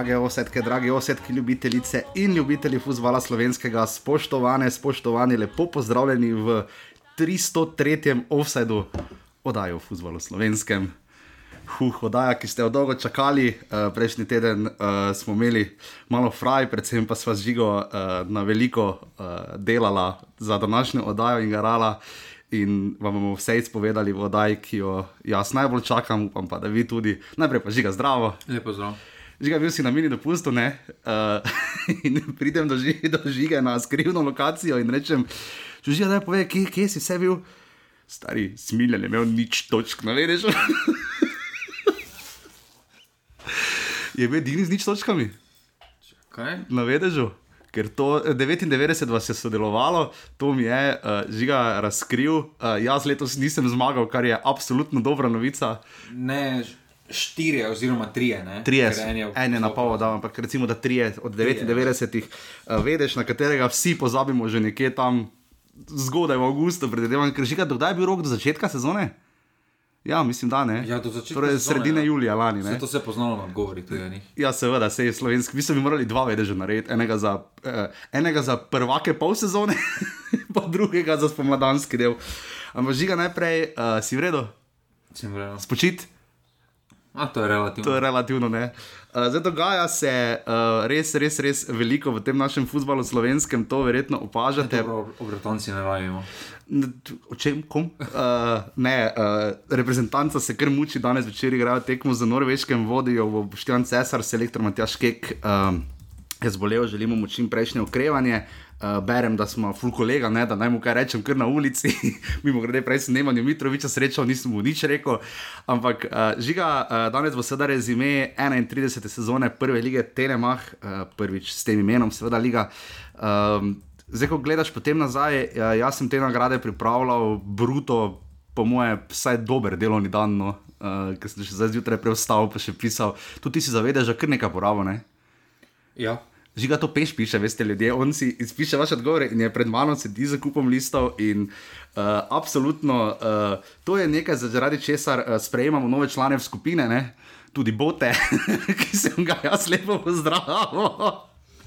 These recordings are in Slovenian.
Drage osetke, drage osetke, ljubitelice in ljubitelji futbola slovenskega, spoštovane, spoštovani, lepo pozdravljeni v 303. offsajdu oddaje o futbolu slovenskem. Huh, oddaja, ki ste jo dolgo čakali, uh, prejšnji teden uh, smo imeli malo fraj, predvsem pa sva z žigo uh, na veliko uh, delala za današnjo oddajo in garala. In vam bomo vse izpovedali v oddaji, ki jo jaz najbolj čakam, upam pa, da vi tudi. Najprej pa žiga zdravo. Lepo zdrav. Žiga, bil si na mini dopustu, ne? Uh, in pridem do, ži, do žige na skrivno lokacijo in rečem, žiga, da je povej, kje, kje si vse bil. Stari smiljen, je imel nič točk, ne veš. je bil edini z nič točkami. Kaj? Na vedežu. Ker to 99 vas je sodelovalo, to mi je uh, žiga razkril. Uh, jaz letos nisem zmagal, kar je absolutno dobra novica. Ne, štiri, oziroma tri. Tri, en je na pol, da, ampak recimo, da tri od 99, uh, vedeš, na katerega vsi pozabimo že nekje tam zgodaj v avgustu, predvidevam, ker žiga, kdaj je bil rok do začetka sezone? Ja, mislim, da ne. Ja, do začetka torej, sezone, sredine ja. julija lani. Ne? Vse to se je poznalo na odgovori, tudi ni. Ja, seveda, se je slovenski. Mi smo morali dva vedeža narediti. Enega za, eh, enega za prvake pol sezone, pa drugega za spomladanski del. Ampak žiga najprej, uh, si vredo, Sem rekel. spočit. A to je relativno. To je relativno ne. Uh, zdaj dogaja se uh, res, res, res veliko v tem našem futbalu slovenskem, to verjetno opažate. Dobro, obratonci ne vajemo. O čem, kom? Uh, ne, uh, reprezentanca se kar muči, danes večer igrajo tekmo za norveškem, vodijo v Boštjan Cesar, selektor Matjaš Kek. Um, je zbolel, želimo mu čim prejšnje okrevanje. Uh, berem, da smo full kolega, ne, da naj mu kaj rečem, kar na ulici. Mimo grede, prej sem Nemanju Mitroviča srečal, nisem mu nič rekel. Ampak uh, žiga, uh, danes bo sedaj rezime 31. sezone prve lige Telemach, uh, prvič s tem imenom, seveda liga. Um, zdaj, ko gledaš potem nazaj, ja, jaz sem te nagrade pripravljal, bruto, po moje, vsaj dober delovni dan, no, uh, ker sem še zdaj zjutraj preostal, pa še pisal. Tudi ti si zavedaš, da kar nekaj porabo, ne? Ja. Žiga to peš piše, veste, ljudje. On si izpiše vaše odgovore in je pred mano sedi za kupom listov. In uh, absolutno uh, to je nekaj, zaradi česar uh, sprejemamo nove člane v skupine, ne? tudi bote, ki sem ga jaz lepo pozdravil.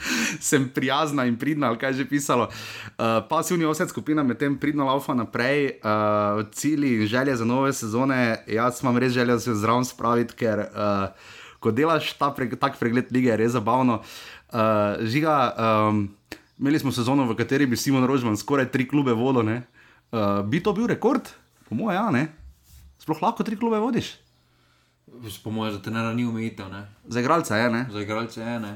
Sem prijazna in pridna, ali kaj je že pisalo. Uh, pasivni osed skupina medtem pridno laufa naprej, uh, cilji in želje za nove sezone. Jaz imam res željo se zraven spraviti, ker uh, ko delaš ta preg tak pregled lige, je res zabavno. Uh, žiga, um, imeli smo sezono, v kateri bi Simon Rožman skoraj tri klube vodil. Uh, bi to bil rekord? Po mojem, ja, ne. Sploh lahko tri klube vodiš. Po mojem, za trenera ni omejitev, ne. Za igralca je, ne. Za igralce je, ne.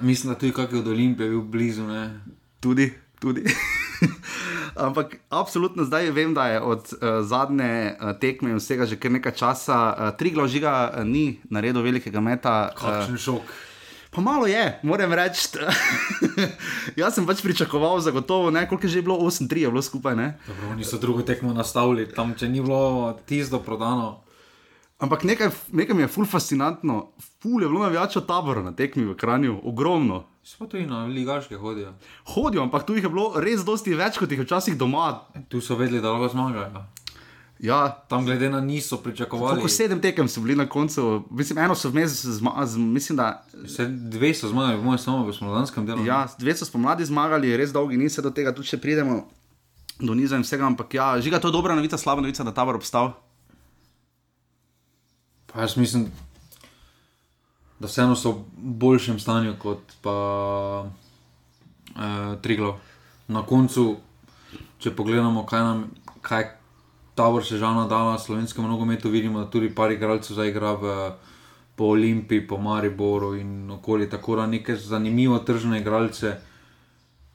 Mislim, da tudi kak je od Olimpije bil blizu, ne. Tudi, tudi. Ampak absolutno zdaj vem, da je od uh, zadnje uh, tekme in vsega že kar nekaj časa, uh, tri glažiga uh, ni naredil velikega meta. Kakšen šok. Pa malo je, moram reči. Jaz sem pač pričakoval, zagotovo, ne, koliko je že bilo, 8-3 je bilo skupaj. Ne? Dobro, oni so drugo tekmo nastavili, tam če ni bilo tisto prodano. Ampak nekaj, nekaj mi je ful fascinantno, ful je bilo navijačev tabora na tekmi v Kranju, ogromno. So tudi na ligaške hodijo. Hodijo, ampak tu jih je bilo res dosti več, kot jih včasih doma. Tu so vedeli, da lahko zmagajo. Ja, Tam glede na niso pričakovali. Koliko sedem tekem so bili na koncu, mislim, eno so vmes, mislim, da Vse dve so zmagali, v mojem samo v smoldanskem delu. ja, dve so spomladi zmagali, res dolgi niso do tega, tudi če pridemo do niza in vsega, ampak ja, žiga to je dobra novica, slaba novica, da tabor obstal. Pa jaz mislim, da vseeno so v boljšem stanju kot pa eh, Triglo. Na koncu, če pogledamo, kaj nam kaj tabor še žal dala slovenskemu nogometu, vidimo, da tudi par igralcev zdaj igra v, po Olimpiji, po Mariboru in okoli, tako da neke zanimivo tržne igralce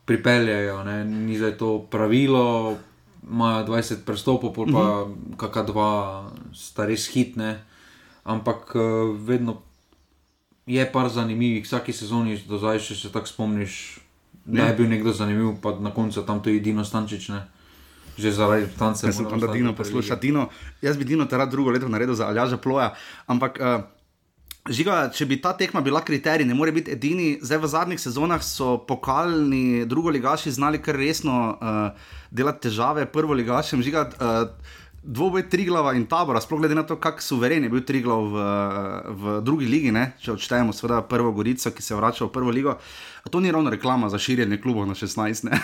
pripeljajo. Ne? Ni zdaj to pravilo, imajo 20 prstopov, pol pa kakšna dva sta res hitne, ampak eh, vedno je par zanimivih, vsaki sezoni do zdaj, če se tako spomniš, da je bil nekdo zanimiv, pa na koncu tam tudi Dino Stančič, ne. Že zaradi tance. Jaz sem tam, da Dino posluša. Dino, jaz bi Dino teda drugo leto naredil za Aljaža Ploja, ampak uh, žiga, če bi ta tekma bila kriterij, ne more biti edini. Zdaj v zadnjih sezonah so pokalni drugoligaši znali kar resno uh, delati težave prvoligašem. Žiga, uh, dvoboj Triglava in Tabora, sploh glede na to, kako suveren je bil Triglav v, v drugi ligi, ne? če odštejemo seveda prvo Gorico, ki se vrača v prvo ligo. A to ni ravno reklama za širjenje klubov na 16. ne?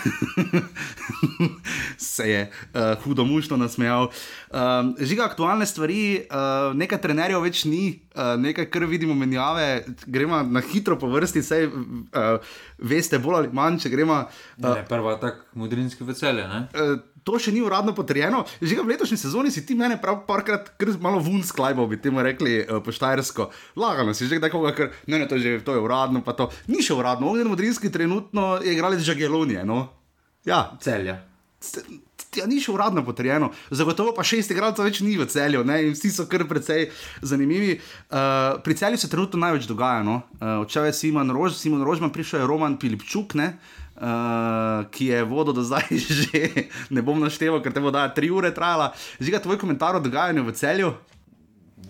se je uh, hudo mušno nasmejal. Um, žiga aktualne stvari, uh, nekaj trenerjev več ni, uh, nekaj, kar vidimo menjave, gremo na hitro po vrsti, sej uh, veste bolj ali manj, če gremo. Uh, ne, prva tak modrinski veselje, ne? Uh, To še ni uradno potrjeno. Že v letošnji sezoni si ti mene prav parkrat malo vun sklajbal, bi temu rekli uh, poštajersko. Lagano si že kdaj koga, ker ne, ne, to, že, to je uradno, pa to ni še uradno. Ognjen Modrinski trenutno je igralec Žagelonije. No? Ja, celja. Ja, ni še uradno potrjeno, zagotovo pa šest igralcev več ni v celju, ne? in vsi so kar precej zanimivi. Uh, pri celju se trenutno največ dogaja. No? Uh, Odšel je Simon Rož, Simon Rožman, prišel je Roman Pilipčuk, uh, ki je vodo do zdaj že ne bom našteval, ker te voda je tri ure trajala. Žiga tvoj komentar o dogajanju v celju.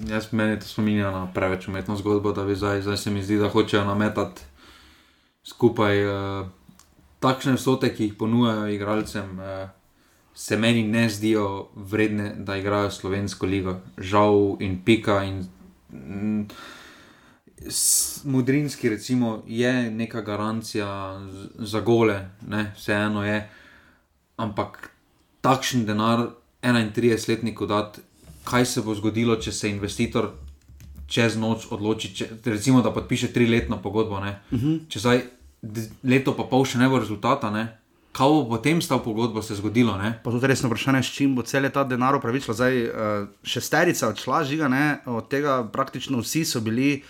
Jaz meni to spominja na preveč umetno zgodbo, da bi zdaj, zdaj se mi zdi, da hočejo nametati skupaj uh, takšne vsote, ki jih ponujajo igralcem. Uh, se meni ne zdijo vredne, da igrajo slovensko ligo, žal in pika. In, mm, Mudrinski, recimo, je neka garancija za gole, ne, vseeno je, ampak takšen denar 31-letniku dati, kaj se bo zgodilo, če se investitor čez noč odloči, če, recimo, da podpiše triletno pogodbo. Uh Mhm. -huh. Če zdaj leto pa pol še ne bo rezultata, ne, kaj bo potem s to pogodbo se zgodilo. Ne? Pa tudi resno vprašanje, s čim bo cel ta denar upravičila. Zdaj uh, šesterica odšla, žiga, ne? od tega praktično vsi so bili,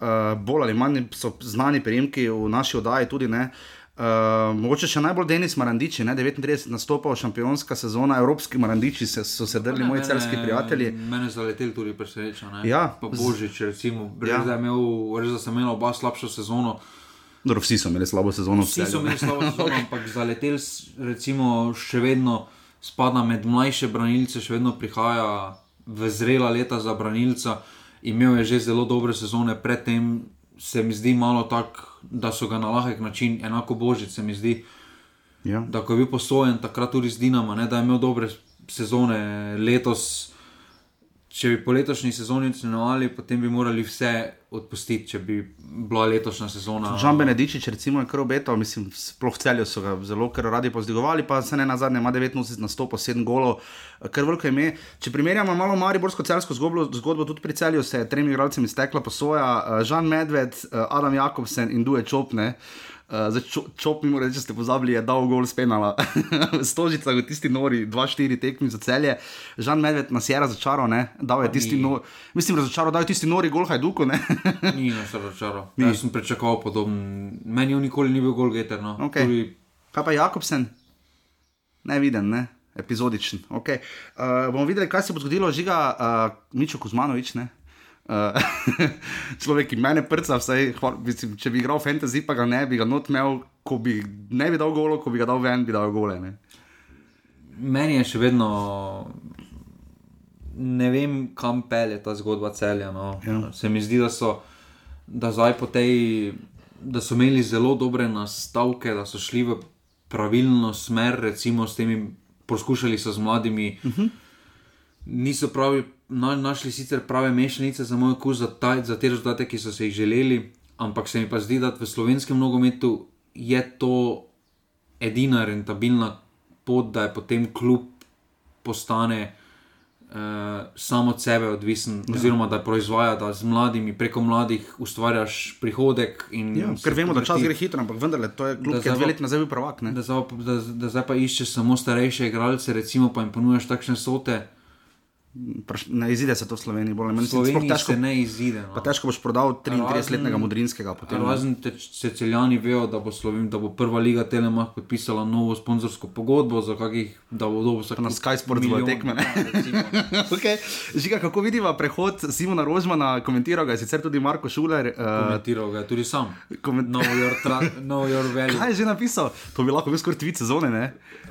uh, bolj ali manj znani prejemki v naši oddaji tudi. Ne? Uh, mogoče še najbolj Denis Marandiči, ne? 39 nastopov, šampionska sezona, evropski Marandiči se, so se drli, moji celski prijatelji. Mene zaleteli tudi preseneča. Ja, pa Božič, recimo, res, ja. da, imel, res da sem imel oba slabšo sezono. Dobro, vsi so imeli slabo sezono. Vsi so imeli slabo sezono, ampak zaletel, recimo, še vedno spada med mlajše branilce, še vedno prihaja v zrela leta za branilca. Imel je že zelo dobre sezone, predtem se mi zdi malo tako, da so ga na lahek način, enako božič se mi zdi. Ja. Da, ko je bil posojen takrat tudi z Dinama, ne, da je imel dobre sezone letos. Če bi po letošnji sezoni ocenjevali, potem bi morali vse odpustiti, če bi bila letošnja sezona. Žan Benedičič, recimo, je kar obetal, mislim, sploh v celju so ga zelo radi pozdigovali, pa se ne na zadnje, ima 19 nastopov, 7 golov, kar veliko ime. Če primerjamo malo Mariborsko-celsko zgodbo, zgodbo, tudi pri celju se je tremi igralcem iztekla posoja, Žan Medved, Adam Jakobsen in Duje Čopne. Uh, zdaj, čo, čop mi mora reči, če ste pozabili, je dal gol spenala. Stožica, v tisti nori, 2-4 tekmi za celje. Žan Medved nas je razočaral, ne? Dal je tisti nori, mislim, razočaral, dal je tisti nori gol hajduku, ne? ni nas razočaral. Jaz sem pričakoval podoben. Meni je nikoli ni bil gol geter, no. Okay. Tudi... Kaj pa Jakobsen? Neviden, ne? Epizodičen. Okay. Uh, bomo videli, kaj se bo zgodilo, žiga uh, Mičo Kuzmanovič, ne? Uh, človek, ki mene prca, vsaj, hval, mislim, če bi igral fantasy, pa ga ne bi ga not imel, ko bi ne bi dal golo, ko bi ga dal ven, bi dal gole. Ne? Meni je še vedno, ne vem, kam pelje ta zgodba celja. No. Ja. Se mi zdi, da so, da po tej, da so imeli zelo dobre nastavke, da so šli v pravilno smer, recimo s temi, poskušali so z mladimi. Uh -huh. Niso pravi našli sicer prave mešanice za moj okus, za, ta, za te rezultate, ki so se jih želeli, ampak se mi pa zdi, da v slovenskem nogometu je to edina rentabilna pot, da je potem klub postane. Uh, samo od sebe odvisen, ja. oziroma da proizvaja, da z mladimi, preko mladih ustvarjaš prihodek. Ja, ker vemo, da čas gre hitro, ampak vendarle, to je klub, ki je dve leti nazaj bil prvak. Da, da, da, da zdaj pa iščeš samo starejše igralce, recimo pa jim ponujaš takšne sote. Ne izide se to v Sloveniji, bolj ali manj. Težko se ne izide. No. Težko boš prodal 33-letnega Mudrinskega. Razen te, se celjani vejo, da bo, Slovin, da bo prva liga Telemach podpisala novo sponzorsko pogodbo, za kakih, da bo dobro vsak. Na Sky Sports bo tekme. Ja, okay. Žiga, kako vidiva prehod Simona Rožmana, komentiral ga je sicer tudi Marko Šuler. Uh, komentiral ga je tudi sam. Koment... Know your, tra... know your Kaj je že napisal? To bi lahko bil skoraj tweet sezone, ne?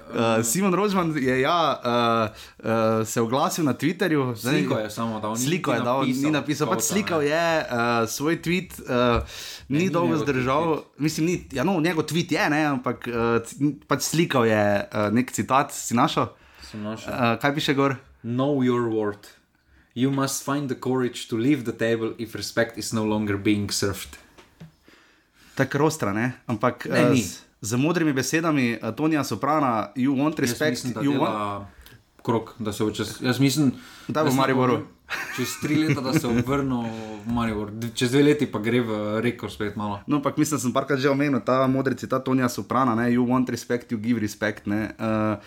Uh, Simon Rožman je ja, uh, uh, se oglasil na Twitterju. Sliko je samo dal, sliko je dal, ni napisal. Pač slikal je uh, svoj tweet, uh, ni, ni dolgo zdržal. Mislim, ni, ja, no, njegov tweet je, ne, ampak uh, pač slikal je uh, nek citat, si našel. Uh, kaj piše gor? Know your worth. You must find the courage to leave the table if respect is no longer being served. Tako rostra, ne? Ampak Ne, ni. z, z modrimi besedami uh, Tonija Soprana, you want respect, mislim, you want. Krok, da se bo čez. Jaz mislim, Kdaj bo v Mariboru? Čez tri leta, da se vrnil v Maribor, čez dve leti pa gre v reko spet malo. No, ampak mislim, da sem parkrat že omenil ta modri citat Tonija Soprana, ne? you want respect, you give respect. Ne? Uh,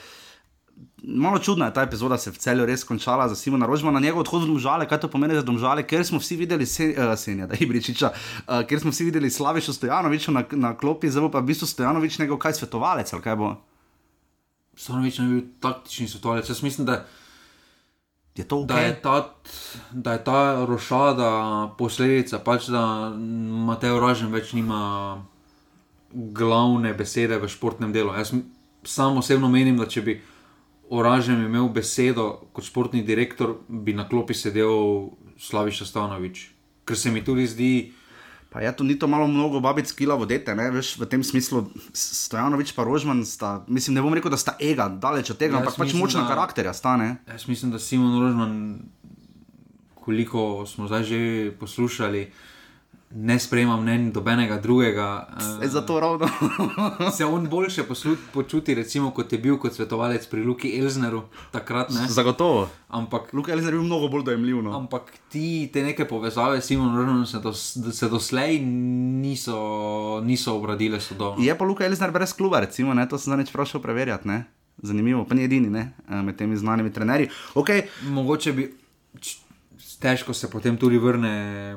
Malo čudna je ta epizoda, se je v celju res končala za Simona Rožmana, njegov odhod v Domžale, kaj to pomeni za Domžale, ker smo vsi videli se, uh, Senja, da je Ibričiča, uh, ker smo vsi videli Slaviša Stojanoviča na, na klopi, zdaj pa v bistvu Stojanovič njegov kaj svetovalec ali kaj bo. Stanovič je bil taktični svetovalec. Jaz mislim, da, Je to da, je okay? ta, da je ta rošada posledica, pač da Mateo Ražen več nima glavne besede v športnem delu. Jaz m- sam osebno menim, da če bi Oražen imel besedo kot športni direktor, bi na klopi sedel Slaviša Stanovič. Ker se mi tudi zdi, Pa je to ni to malo mnogo babic kila vodete, ne veš, v tem smislu Stojanovič pa Rožman sta, mislim, ne bom rekel, da sta ega, daleč od tega, Jaz ampak pač močna da- karakterja sta, ne. jaz mislim, da Simon Rožman, koliko smo zdaj že poslušali, ne sprejema mnenj dobenega drugega. E, zato ravno. se on boljše poslu, počuti, recimo, kot je bil kot svetovalec pri Luki Elzneru takrat. Ne? Zagotovo. Ampak, Luka Elzer je bil mnogo bolj dojemljiv. No. ampak ti te neke povezave s Simon Rožmanom se, dos, se doslej niso, niso obradile sodobno. Je pa Luka Elzer brez kluba, recimo, ne, to sem zadnjič prašal preverjati, ne. Zanimivo, pa ni edini, ne, eh, med temi znanimi trenerji. Okay. Mogoče bi težko se potem tudi vrne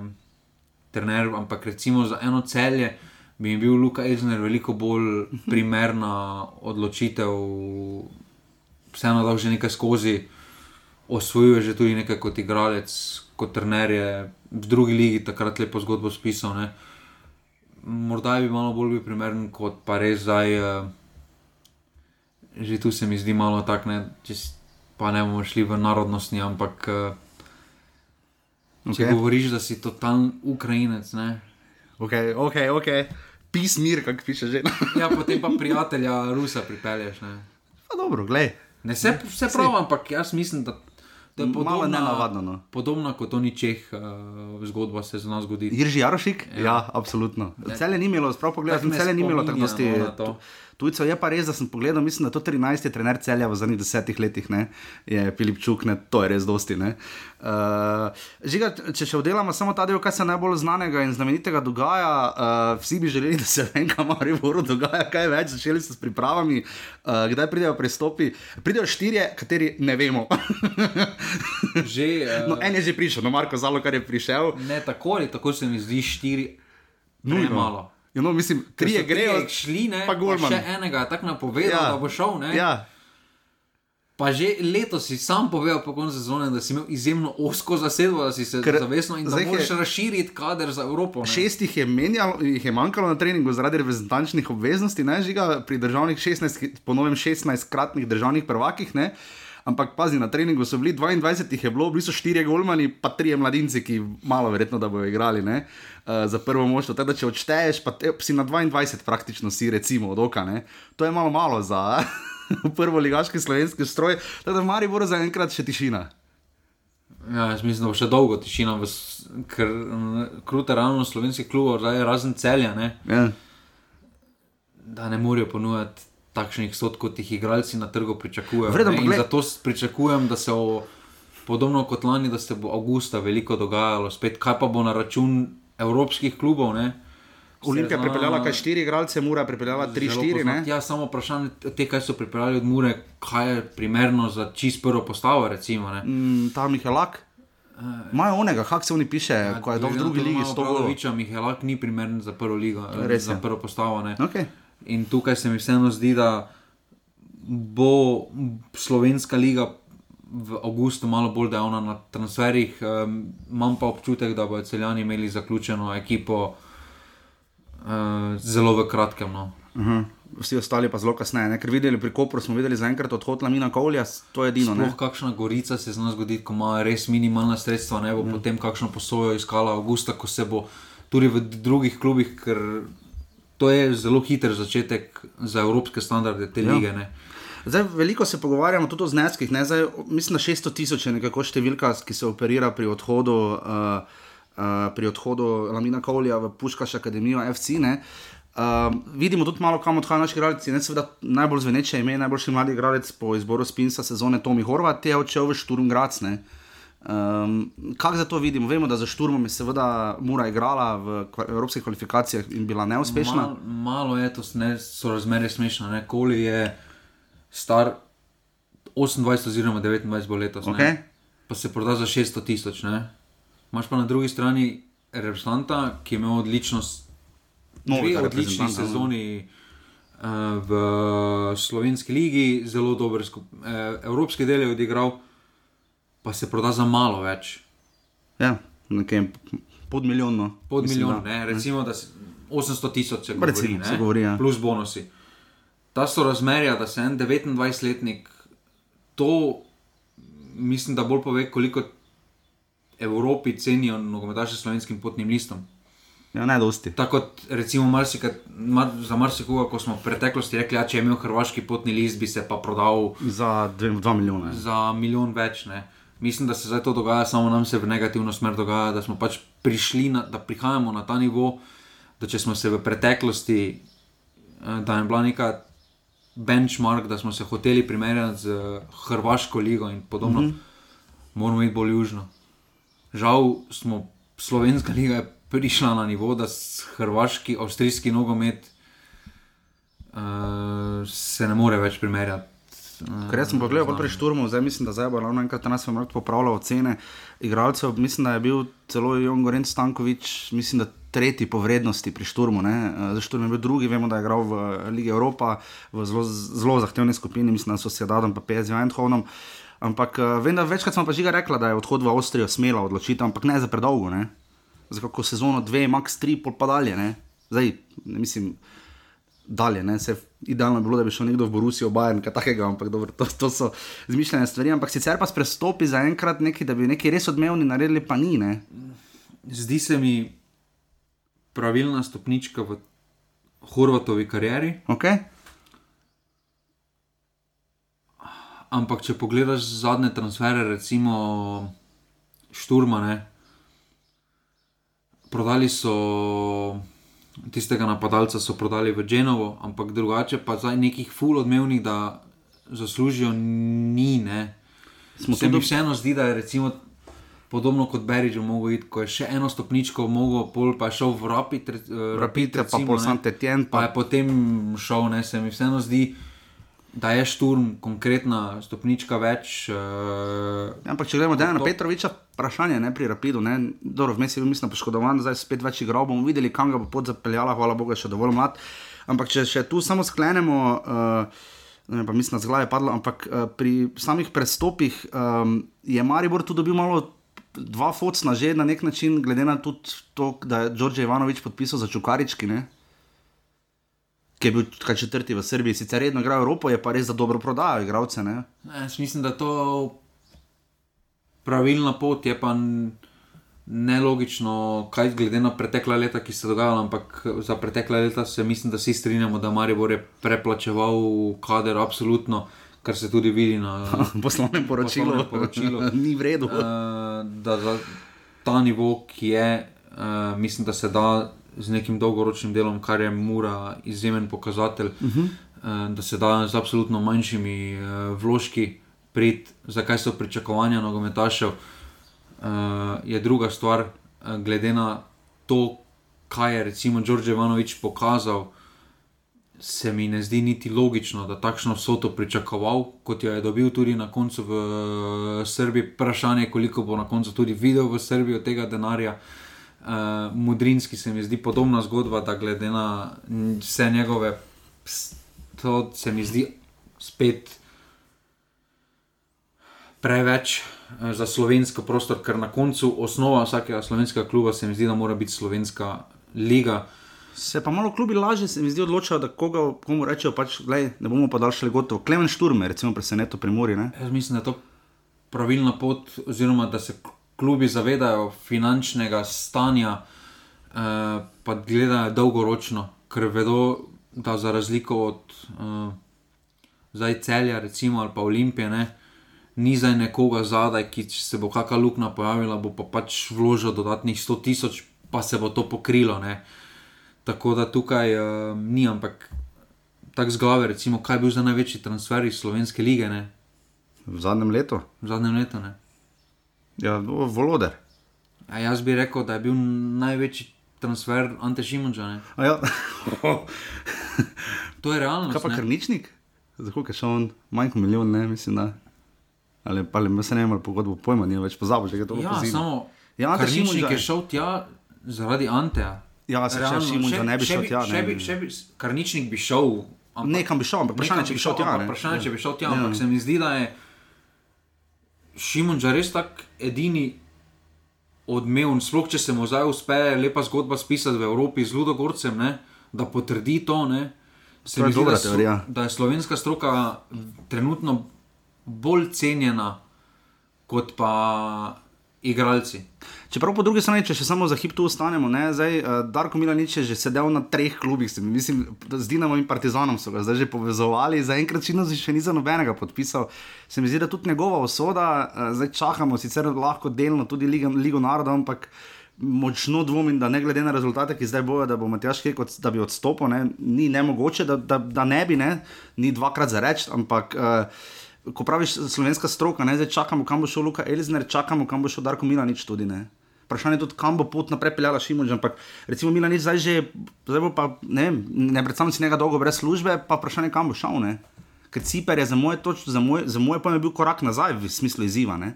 trener, ampak recimo za eno celje bi mi bil Luka Elzner veliko bolj primerna odločitev, vseeno dal že nekaj skozi, osvojil je že tudi nekaj kot igralec, kot trener je v drugi ligi takrat lepo zgodbo spisal. Ne. Morda bi malo bolj bil primeren kot pa res zdaj. Uh, že tu se mi zdi malo tako, če pa ne bomo šli v narodnostni, ampak uh, če Okay. govoriš, da si totalen Ukrajinec, ne. Ok, ok, ok. Pismir, kako piše že. Ja, potem pa prijatelja Rusa pripelješ. Ne, pa dobro, glej. ne vse, vse prav, ampak jaz mislim, da to je Malo podobna, nenavadno, no. podobna kot oni Čeh, uh, zgodba se z nas zgodi. Irži Jarošik? Ja, ja absolutno. Celje ni imelo, sprav pogledaj, celje ni imelo tako spominja, dosti. no, to. Tujcev je pa res, da sem pogledal, mislim, da to 13 je trener celja v zadnjih desetih letih, ne, je Filip Čuk, ne, to je res dosti. Ne. Uh, žiga, če še oddelamo samo ta del, kaj se najbolj znanega in znamenitega dogaja, uh, vsi bi želeli, da se v enem Mariboru dogaja kaj več, začeli so s pripravami, uh, kdaj pridejo pristopi. Pridejo štirje, kateri ne vemo. Že, uh, no, en je že prišel, no, Marko Zalo, kar je prišel. ne tako ali tako se mi zdi štiri, Nujno. malo. Ja, no, mislim, trije grejo, šli, ne, pa Golman. še enega je tako napovedal, ja. da bo šel. Ne, Ja, Pa že letos si sam povedal po koncu sezone, da si imel izjemno osko zasedbo, da si se Ker zavestno in da moraš je- razširiti kader za Evropo. Ne? Šest jih je, menjalo, jih je manjkalo na treningu zaradi reprezentančnih obveznosti, ne žiga pri državnih 16, ponovim 16-kratnih državnih prvakih. Ne? Ampak pazi, na treningu so bili 22, jih je bilo, bili so štirje golmani, pa trije mladinci, ki malo verjetno, da bodo igrali ne? uh, za prvo moštvo. Teda, če odšteješ, pa te, si na 22 praktično si, recimo, od oka. Ne? To je malo malo za prvo ligaški slovenski stroj. Tako da v Mariboru zaenkrat še tišina. Ja, jaz mislim, da bo še dolgo tišina, v ker krute ravno slovenskih klubov, razen celja, ne, Ja. da ne morejo ponujati takšnih sod, kot jih igralci na trgu pričakujejo. Vredno, zato pričakujem, da se bo podobno kot lani, da se bo avgusta veliko dogajalo, spet kaj pa bo na račun evropskih klubov. Ne. Olimpija je pripeljala kaj štiri igralce, Mura je pripeljala tri, štiri. poznati. ne? Ja, samo vprašanje te, kaj so pripeljali od Mure, kaj je primerno za čist prvo postavo. Recimo, ne. Mm, ta Mihelak. Imajo onega, kako se oni piše, ja, ko je dal v drugi ligi 100 golov. Viča Mihelak ni primeren za prvo ligo, eh, Res za je. prvo postavo. Ne. Okay. In tukaj se mi vseeno zdi, da bo slovenska liga v avgustu malo bolj dejavna na transferih. Um, imam pa občutek, da bodo celjani imeli zaključeno ekipo uh, zelo v kratkem. No. Uh -huh. Vsi ostali pa zelo kasneje, ne? ker videli pri Kopru smo videli zaenkrat odhod Lamina Kovlja, to je edino. Ne? Sploh kakšna gorica se zna zgoditi, ko ima res minimalna sredstva, ne bo mm. potem kakšno posojo iskala avgusta, ko se bo tudi v drugih klubih, ker to je zelo hiter začetek za evropske standarde te Ja. lige. Ne. Zdaj, veliko se pogovarjamo tudi o zneskih. ne, Zdaj, mislim, da 600 tisoč je nekako številka, ki se operira pri odhodu, uh, uh, pri odhodu Lamina Kovlja v Puškaš Akademijo FC. Ne. Uh, vidimo tudi malo, kam odhajajo naši igralci. Ne, seveda, najbolj zveneče ime, najboljši mladi igralec po izboru Spinsa sezone Tomi Horvat je odšel v Šturm Grac. Ne. Um, Kako za to vidimo? Vemo, da za Šturmom je seveda Mura igrala v kva- evropskih kvalifikacijah in bila neuspešna. Mal, malo je to, ne, so razmere smešne. Ne? Koli je star 28 oziroma 29 bo letos, Ok. ne, pa se proda za 600 tisoč. ne. Imaš pa na drugi strani reprezentanta, ki je imel odlično, s- Novega dve odlični no. sezoni. uh, V slovenski ligi zelo dober, skup, eh, evropski del je odigral, pa se proda za malo več. Ja, nekaj pod milijonno. Pod mislim, milijon, da. ne, recimo, da se 800 tisoč se govori, ne, se govori, ja. plus bonusi. Ta so razmerja, da se en 29-letnik to, mislim, da bolj pove, koliko Evropi cenijo nogometaše s slovenskim potnim listom. Ja, ne dosti. Tako kot recimo marsika, mar, za marsikoga, ko smo v preteklosti rekli, da če je imel hrvaški potni list, bi se pa prodal Za 2 milijone. za milijon več. Ne. Mislim, da se zdaj to dogaja, samo nam se v negativno smer dogaja, da smo pač prišli, na, da prihajamo na ta nivo, da če smo se v preteklosti, eh, da je bila neka benchmark, da smo se hoteli primerjati z eh, Hrvaško ligo in podobno, mm -hmm. moramo iti bolj južno. Žal smo, slovenska liga je prišla na nivo, da s hrvaški, avstrijski nogomet uh, se ne more več primerjati. Ker jaz sem pogledal pri nami. Šturmu, zdaj mislim, da zdaj bo ravno enkrat nas vam popravljal ocene igralcev. Mislim, da je bil celo Jon Gorenc Stankovič, mislim, da tretji po vrednosti pri Šturmu. ne. Eh, Za Šturm je bil drugi, vemo, da je igral v eh, Ligi Evropa, v zelo, zelo zahtevni skupini, mislim, da so se dadom pa PSV Eindhovenom. Ampak eh, vem, da večkrat smo pa že rekla, da je odhod v Avstrijo smela odločitev, ampak ne za predolgo. Ne? Za kako sezono, dve, max tri, pol pa dalje. Ne? Zdaj, ne mislim, dalje. Ne? Se, idealno bi bilo, da bi šel nekdo v Borusijo, Bayern, kaj takega, ampak dobro, to, to so izmišljene stvari. Ampak sicer pa s prestopi za enkrat neki, da bi nekaj res odmevni naredili, pa ni. Ne? Zdi se mi pravilna stopnička v Horvatovi karieri, Okay? ampak če pogledaš zadnje transfere, recimo Šturmane, prodali so tistega napadalca, so prodali v Genovo, ampak drugače pa zdaj nekih ful odmevnih, da zaslužijo, ni. Ne. Smo Se mi vseeno zdi, da je recimo podobno kot Berič mogel iti, ko je še eno stopničko mogel, pol pa šel v Rapid, eh, Rapid, pa recimo, pol ne. Saint-Étienne, Pa pa- je potem šel, ne, se mi vseeno zdi, da je šturm konkretna stopnička več. Uh, Ampak če gremo na Petroviča, vprašanje ne, pri Rapidu, dobro, vmes je bil mislim poškodovan, zdaj spet več igral, bomo videli, kam ga bo pot zapeljala, hvala Bogu, je še dovolj mlad. Ampak če še tu samo sklenemo, uh, ne pa mislim, da z glave je padlo, ampak uh, pri samih prestopih um, je Maribor tu dobil malo. Dva focna že na nek način, glede na to, da je Đorđe Ivanovič podpisal za Čukarički, ne? Ki je bil kaj četrti v Srbiji, sicer redno igra Evropo, je pa res za dobro prodajo igralce. ne. jaz mislim, da to pravilna pot, je pa nelogično, kaj glede na pretekla leta, ki se dogajala, ampak za pretekla leta se mislim, da vsi strinjamo, da Maribor je preplačeval kader, absolutno, kar se tudi vidi na Poslovnem poročilu, Poslovnem poročilu. ni v redu. Eh, da za ta nivo, ki je, uh, mislim, da se da z nekim dolgoročnim delom, kar je Mura izjemen pokazatelj, uh -huh. uh, da se da z absolutno manjšimi uh, vložki prid, zakaj so pričakovanja nogometašev, uh, je druga stvar, glede na to, kaj je recimo Đorđe Ivanovič pokazal. Se mi ne zdi niti logično, da takšno vsoto pričakoval, kot jo je dobil tudi na koncu v eh, Srbiji. Vprašanje je, koliko bo na koncu tudi videl v Srbiji od tega denarja. Uh, Mudrinski se mi zdi podobna zgodba, da glede na vse njegove, ps- to se mi zdi spet preveč eh, za slovenski prostor, ker na koncu osnova vsakega slovenskega kluba se mi zdi, da mora biti slovenska liga. Se pa malo klubi lažje, se mi zdi, odločajo, da koga, komu rečejo, pač, glej, ne bomo pa daljšali gotovo. Klemen Šturme, recimo, preseneto pri Muri. Ne? Jaz mislim, da je to pravilna pot, oziroma da se klubi zavedajo finančnega stanja, eh, pa gledajo dolgoročno, ker vedo, da za razliko od eh, zdaj celja, recimo, ali pa olimpije, ne, ni zdaj nekoga zadaj, ki se bo kakšna luknja pojavila, bo pa pač vložil dodatnih 100 tisoč, pa se bo to pokrilo. Ne. Tako da tukaj uh, ni, ampak tako z glave, recimo, kaj je bil za največji transfer iz slovenske lige ne, V zadnjem letu. v zadnjem letu. Ne. Ja, Voloder. A jaz bi rekel, da je bil največji transfer Ante Šimunča. ne. A Ja. To je realnost. Kaj pa ne. krničnik? Zato, ker še on manj kot milijon, ne mislim. Da. Ali pa ali se ne vem, ali pogodbo pojma, ni več pozabil, že je to Ja, pozimi. samo Ja, Ante Šimunža je šel tja zaradi Anteja. Ja, se Realno, še- ne bi še šel tja. Še bi, Ne, še bi, Karničnik bi šel. ampak- Nekam bi šel, ampak vprašanje, če bi šel tja. ampak ne. Vprašanje, če bi šel tja, Ja. ampak se mi zdi, da je Šimunča res tak edini odmeven, sploh če se mu zdaj uspe lepa zgodba spisati v Evropi z Ludogorcem, ne, da potrdi to. Ne, se To je mi zdi, dobra da, teorija. da je slovenska stroka trenutno bolj cenjena kot pa igralci. Čeprav po drugi strani, če še samo za hip tu ostanemo, ne, zdaj, uh, Darko Milanič je že sedel na treh klubih, se mi mislim, z Dinamo in Partizanom so ga zdaj že povezovali, zaenkrat še, ni za nobenega podpisal. Se mi zdi, da tudi njegova usoda, uh, zdaj čakamo, sicer lahko delno tudi Ligo, Ligo narodov, ampak močno dvomim, da ne glede na rezultate, ki zdaj bojo, da bo Matjaš Kek da bi odstopil, ne, ni nemogoče, da, da, da ne bi, ne, ni dvakrat za reči, ampak. Uh, Ko praviš slovenska stroka, ne, zdaj čakamo, kam bo šel Luka Elizner, čakamo, kam bo šel Darko Milanič tudi. Ne. Vprašanje je tudi, kam bo pot naprej peljala Šimunž, ampak recimo Milanič zdaj že, zdaj bo pa, ne ne predstavljam si njega dolgo brez službe, pa vprašanje, kam bo šel. Ne. Ker Ciper je za moje, toč, za moje, moje pojem bil korak nazaj v smislu izziva. Ne.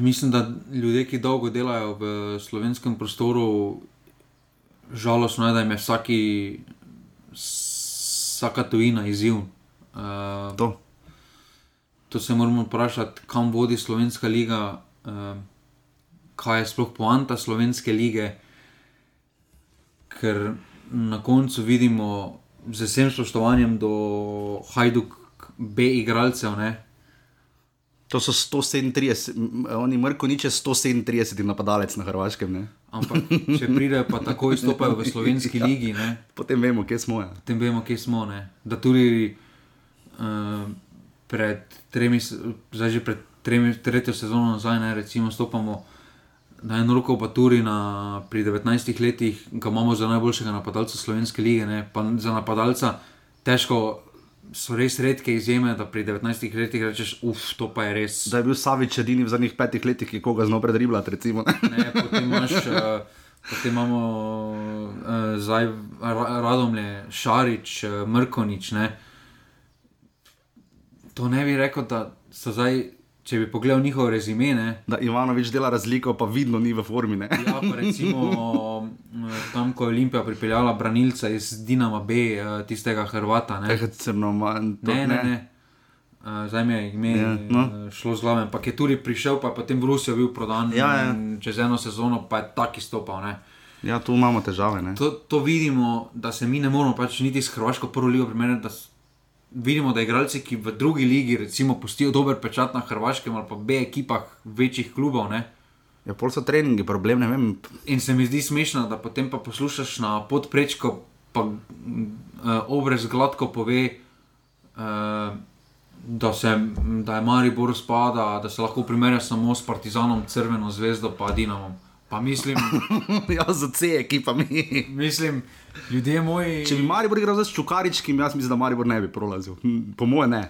Mislim, da ljudje, ki dolgo delajo v slovenskem prostoru, žalostno je, da jim je vsaki, vsaka tujina izziv. Uh, To. to se moramo vprašati, kam vodi slovenska liga, uh, kaj je sploh poanta slovenske lige. Ker na koncu vidimo, z vsem spoštovanjem do Hajduk, B igralcev, ne, To so 137, m, oni Mrko nič je 137 napadalec na Hrvaškem. Ne. Ampak če pridejo, pa tako izstopajo v slovenski ligi, ne, Potem vemo, kje smo. Ja. potem vemo, kje smo. Ne. Da tudi uh, pred tremi, zdaj že pred tremi, tretjo sezono nazaj, ne, recimo, stopamo na eno roko, pa tudi na, pri 19 letih, ga imamo za najboljšega napadalca slovenske lige. Ne, pa za napadalca težko. So res redke izjeme, da pri 19 letih rečeš, uf, to pa je res. Da je bil Savič edini v zadnjih petih letih, ki je koga znal predriblati. Recimo, ne. Potem, imaš, uh, potem imamo uh, zdaj Ra- Radomlje, Šarič, uh, Mrkonič. Ne. To ne bi rekel, da so zdaj, če bi pogledal njihov rezime. Ne, da Ivanovič dela razliko, pa vidno ni v formi. Ne. ja, pa recimo tam, ko je Olimpija pripeljala branilca iz Dinama B, eh, tistega Hrvata. Ne, Tega crno, man, to, ne, ne. ne. Uh, zdaj mi je ime Ja, ja, no. no. šlo z glave, ampak je tudi prišel, pa je potem v Rusijo bil prodan. Ja, ja. Čez eno sezono pa je tak izstopal. Ne. Ja, tu imamo težave. Ne. To, to vidimo, da se mi ne moramo pač niti s Hrvaško prvo ligo primerjati. da Vidimo, da igralci, ki v drugi ligi recimo pustijo dober pečat na Hrvaškem ali pa B ekipah večjih klubov. Ne? Ja, pol so treningi, problem ne vem. In se mi zdi smešno, da potem pa poslušaš na podprečko, pa uh, obrez gladko pove, uh, da, se, da je Maribor spada, da se lahko primerja samo s Partizanom, Crveno zvezdo pa Dinamom. Pa mislim, ja, za C ekipami. mislim, ljudje moji. Če bi Maribor igral z Čukaričkim, jaz mislim, da Maribor ne bi prolazil. Hm, Po moje ne.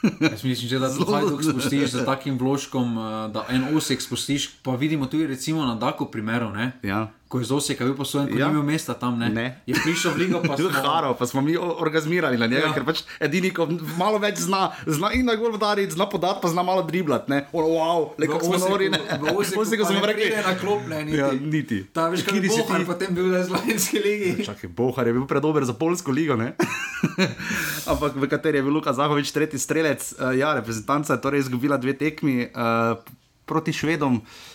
Jaz mislim, že, da to Hajduk spustiš z takim vložkom, eh, da en osek spustiš. Pa vidimo tudi recimo na Daku primeru, ne? Ja. Ko je z oseka bil poslojen, ko Ja. ni imel mesta tam. Ne? Ne. Je prišel v ligo, pa smo, Haro, pa smo mi orgazmirali na njega, ja. Ker pač edini, ko malo več zna, zna in na gol udariti, zna podati, pa zna malo driblat. Ne? O, wow, le kako smo nori. Ne? V Oseku Oseku pa smo ne rekli, pride na klop, ne, niti. Ja, niti. Ta veš, kaj Kateri je si Bohar, ti? potem bil v Slovenski ligi. Čakaj, Bohar je bil predober za polsko ligo, ne? ampak v kateri je bil Luka Zahovič tretji strelec. Uh, ja, reprezentanca je torej izgubila dve tekmi uh, proti Švedom. Uh,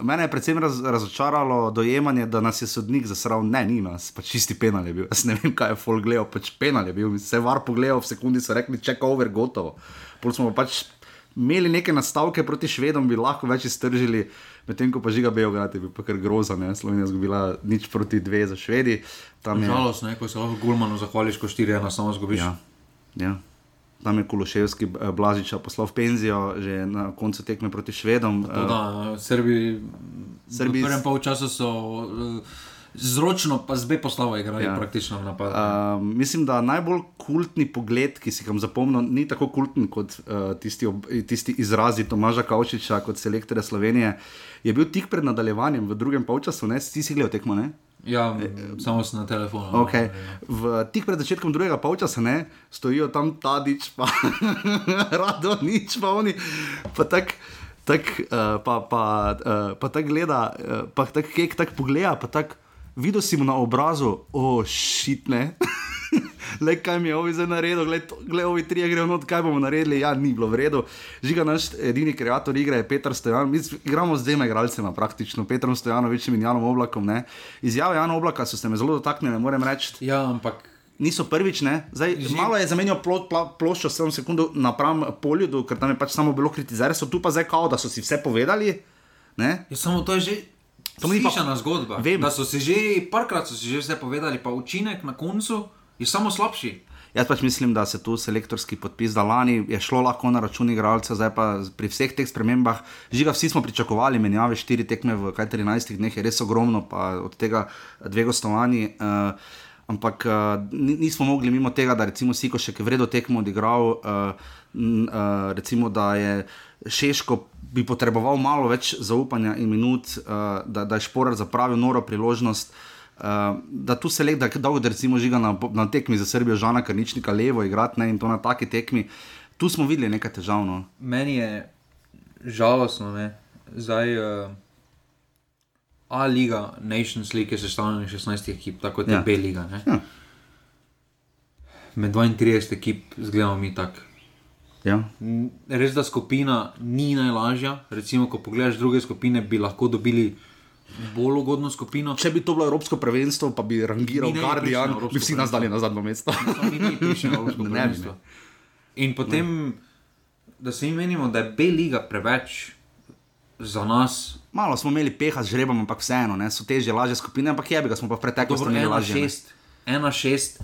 mene je predvsem raz, razočaralo dojemanje, da nas je sodnik zasral. Ne, ni nas, pač čisti penal je bil. Jaz ne vem, kaj je Folk gledal, pač penal je bil. Se var pogledal, v sekundi so rekli, check over, gotovo. Pol smo pa pač imeli neke nastavke proti Švedom, bi lahko več iztržili, medtem ko pa žiga Beograd je bil pa kar groza, ne? Slovenija je izgubila nič proti dve za Švedi. Tam je, Žalost, ne, ko se lahko Gulmanu zahvališ, ko štiri ena samo zgubiš. ja, ja. Tam je Kuluševski eh, Blažiča poslal v penzijo, že na koncu tekme proti Švedom. eh, Da, Srbi, Srbi v prvem polčasu so uh, zročno, pa zdaj poslavo igrali Ja. praktično v napadu. Uh, mislim, da najbolj kultni pogled, ki si ga zapomnil, ni tako kulten kot uh, tisti, ob, tisti izrazi Tomaža Kavčiča kot selektorja Slovenije. Je bil tik pred nadaljevanjem v drugem polčasu, ne? si si gledal tekmo, ne? Ja, samo sem na telefonu. e, Okay. V, tik pred začetkom drugega polčasa ne, stojijo tam Tadič, pa rado nič, pa oni. Pa tak, tak, uh, pa, pa, uh, pa tak gleda, uh, pa tak kek tak pogleda, pa tak videl si mu na obrazu, o oh. Le kaj mi je ovi zdaj naredil, gledaj, ovi tri grejo not, kaj bomo naredili, ja, ni bilo v redu. Žiga naš edini kreator igre je Petr Stojan, mi igramo z dvema igralcema praktično, Petrom Stojanovičem in Janom Oblakom. Ne. Izjave Jana Oblaka so se me zelo dotaknile, moram reči. Ja, ampak Niso prvič, ne? Zdaj, Že- malo je zamenjal plo, pla, ploščo, samo sekundu napram polju, ker tam je pač samo bilo kritizerstvo, tu pa zdaj kao, da so si vse povedali. Ne? Ja, samo to je že To mi pa- zgodba. Vem. Da so si že parkrat so si že vse povedali, pa učinek na koncu je samo slabši. Jaz pač mislim, da se tu selektorski podpis da lani je šlo lahko na račun igralca, zdaj pa pri vseh teh spremembah, žiga, vsi smo pričakovali menjave, štiri tekme v kaj 13 dneh je res ogromno, pa od tega dve gostovanji. Uh, Ampak uh, nismo mogli mimo tega, da recimo Siko še vredno tekmo odigral, uh, n, uh, recimo da je Šeško bi potreboval malo več zaupanja in minut, uh, da, da je Šporar zapravil noro priložnost. Uh, da tu se le da dolgo, da recimo žiga na, na tekmi za Srbijo, Žana Karničnika, levo igrati ne, in to na taki tekmi. Tu smo videli nekaj težavno. Meni je žalostno, ne? zdaj uh, A liga, Nations League je sestavljena iz 16 ekip, tako kot je Ja. B liga. ne. Ja. Med 32 ekip zgledamo mi tako. Ja. Res da skupina ni najlažja. Recimo, ko pogledaš druge skupine, bi lahko dobili bolj ugodno skupino. Če bi to bilo evropsko prvenstvo, pa bi rangiral Guardian, bi vsi nas dali na zadnjo mesto. ni, ni, ni, ne, ne. In potem, ne. da se mi menimo, da je B-liga preveč za nas. Malo smo imeli peha z žrebom, ampak vseeno ne, so težje, lažje skupine, ampak je bi ga smo pa v preteklosti imeli lažje. 1-6,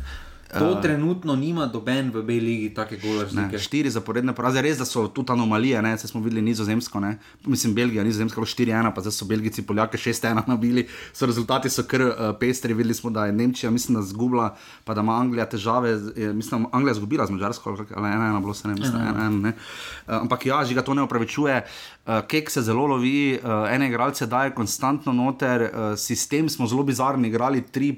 To uh, trenutno nima doben v B ligi take gole Ne, razlike. štiri zaporedne poraze, res da so tudi anomalije, ne, se smo videli nizozemsko, ne. mislim Belgija, nizozemsko 4-1, pa zdaj so Belgijci Poljake 6-1 nabili, so rezultati so kar uh, pestri, videli smo, da je Nemčija, mislim, da zgubila, pa da ima Anglija težave, je, mislim, Anglija zgubila z Mačarsko, ali kako- ali ena ena bilo se ne, mislim, ena, ena, ne. Uh, ampak ja, žiga to ne opravičuje, uh, kek se zelo lovi, uh, ene igralce daje konstantno noter, uh, sistem smo zelo bizarni, igrali tri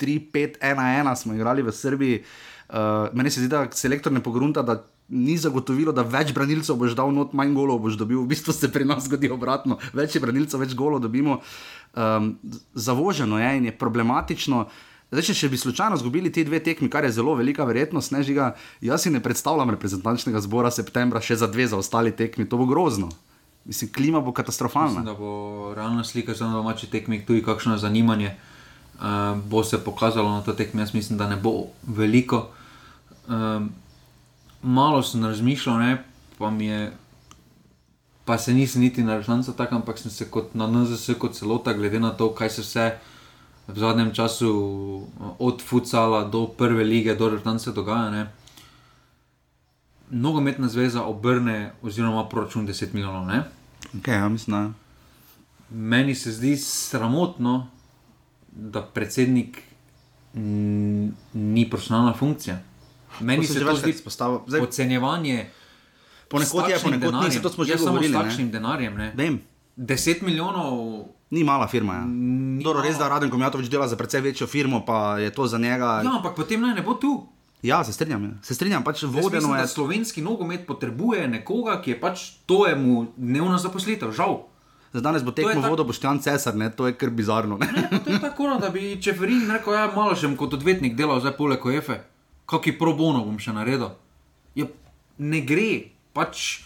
3-5-1-1 smo igrali v Srbiji. Uh, meni se zdi, da selektor ne pogrunta, da ni zagotovilo, da več branilcev boš dal, not manj golov boš dobil. V bistvu se pri nas zgodi obratno. Več je branilcev, več golov dobimo. Um, zavoženo je in je problematično. Zdaj, če, bi slučajno izgubili ti dve tekmi, kar je zelo velika verjetnost, ne žiga, jaz si ne predstavljam reprezentančnega zbora septembra še za dve za ostali tekmi, to bo grozno. Mislim, klima bo katastrofalna. Mislim, da bo realna slika za domači tekmik tudi kakšno zanimanje. Uh, bo se pokazalo na to tekmo, jaz mislim, da ne bo veliko. Um, malo sem razmišljal, ne, pa mi je, pa se nisem niti na resnico tako, ampak sem se kot na NZS kot celota, glede na to, kaj se vse v zadnjem času uh, od futsala do prve lige, do resnice dogaja. Ne. Nogometna zveza obrne, oziroma proračun 10 milijonov. Ne. Okay, ja, mislim. Meni se zdi sramotno, da predsednik mm, ni profesionalna funkcija. Meni To se to zdi. Zdaj, podcenjevanje. Ponekod je, ponekod ni, saj to smo že govorili, s ne. takšnim denarjem. Ne. Vem, 10 milijonov. ni mala firma. Ja. Ni Dobro, res da mala. Raden Komjatovič dela za precej večjo firmo, pa je to za njega. Ja, ampak potem naj ne bo tu. ja se strinjam. ja. Se strinjam, pač vodeno mislim, je. slovenski nogomet potrebuje nekoga, ki je pač to je mu dnevna zaposlitev, žal. Za danes bo je tekmo tak- vodo Boštjan Cesar, ne? to je kar bizarno. Ne? Ne, to je tako, no, da bi Čeferin rekel, ja, malo še kot odvetnik delal zdaj poleg OEF-e, kakšen pro bono bom še naredil. Ja, ne gre, pač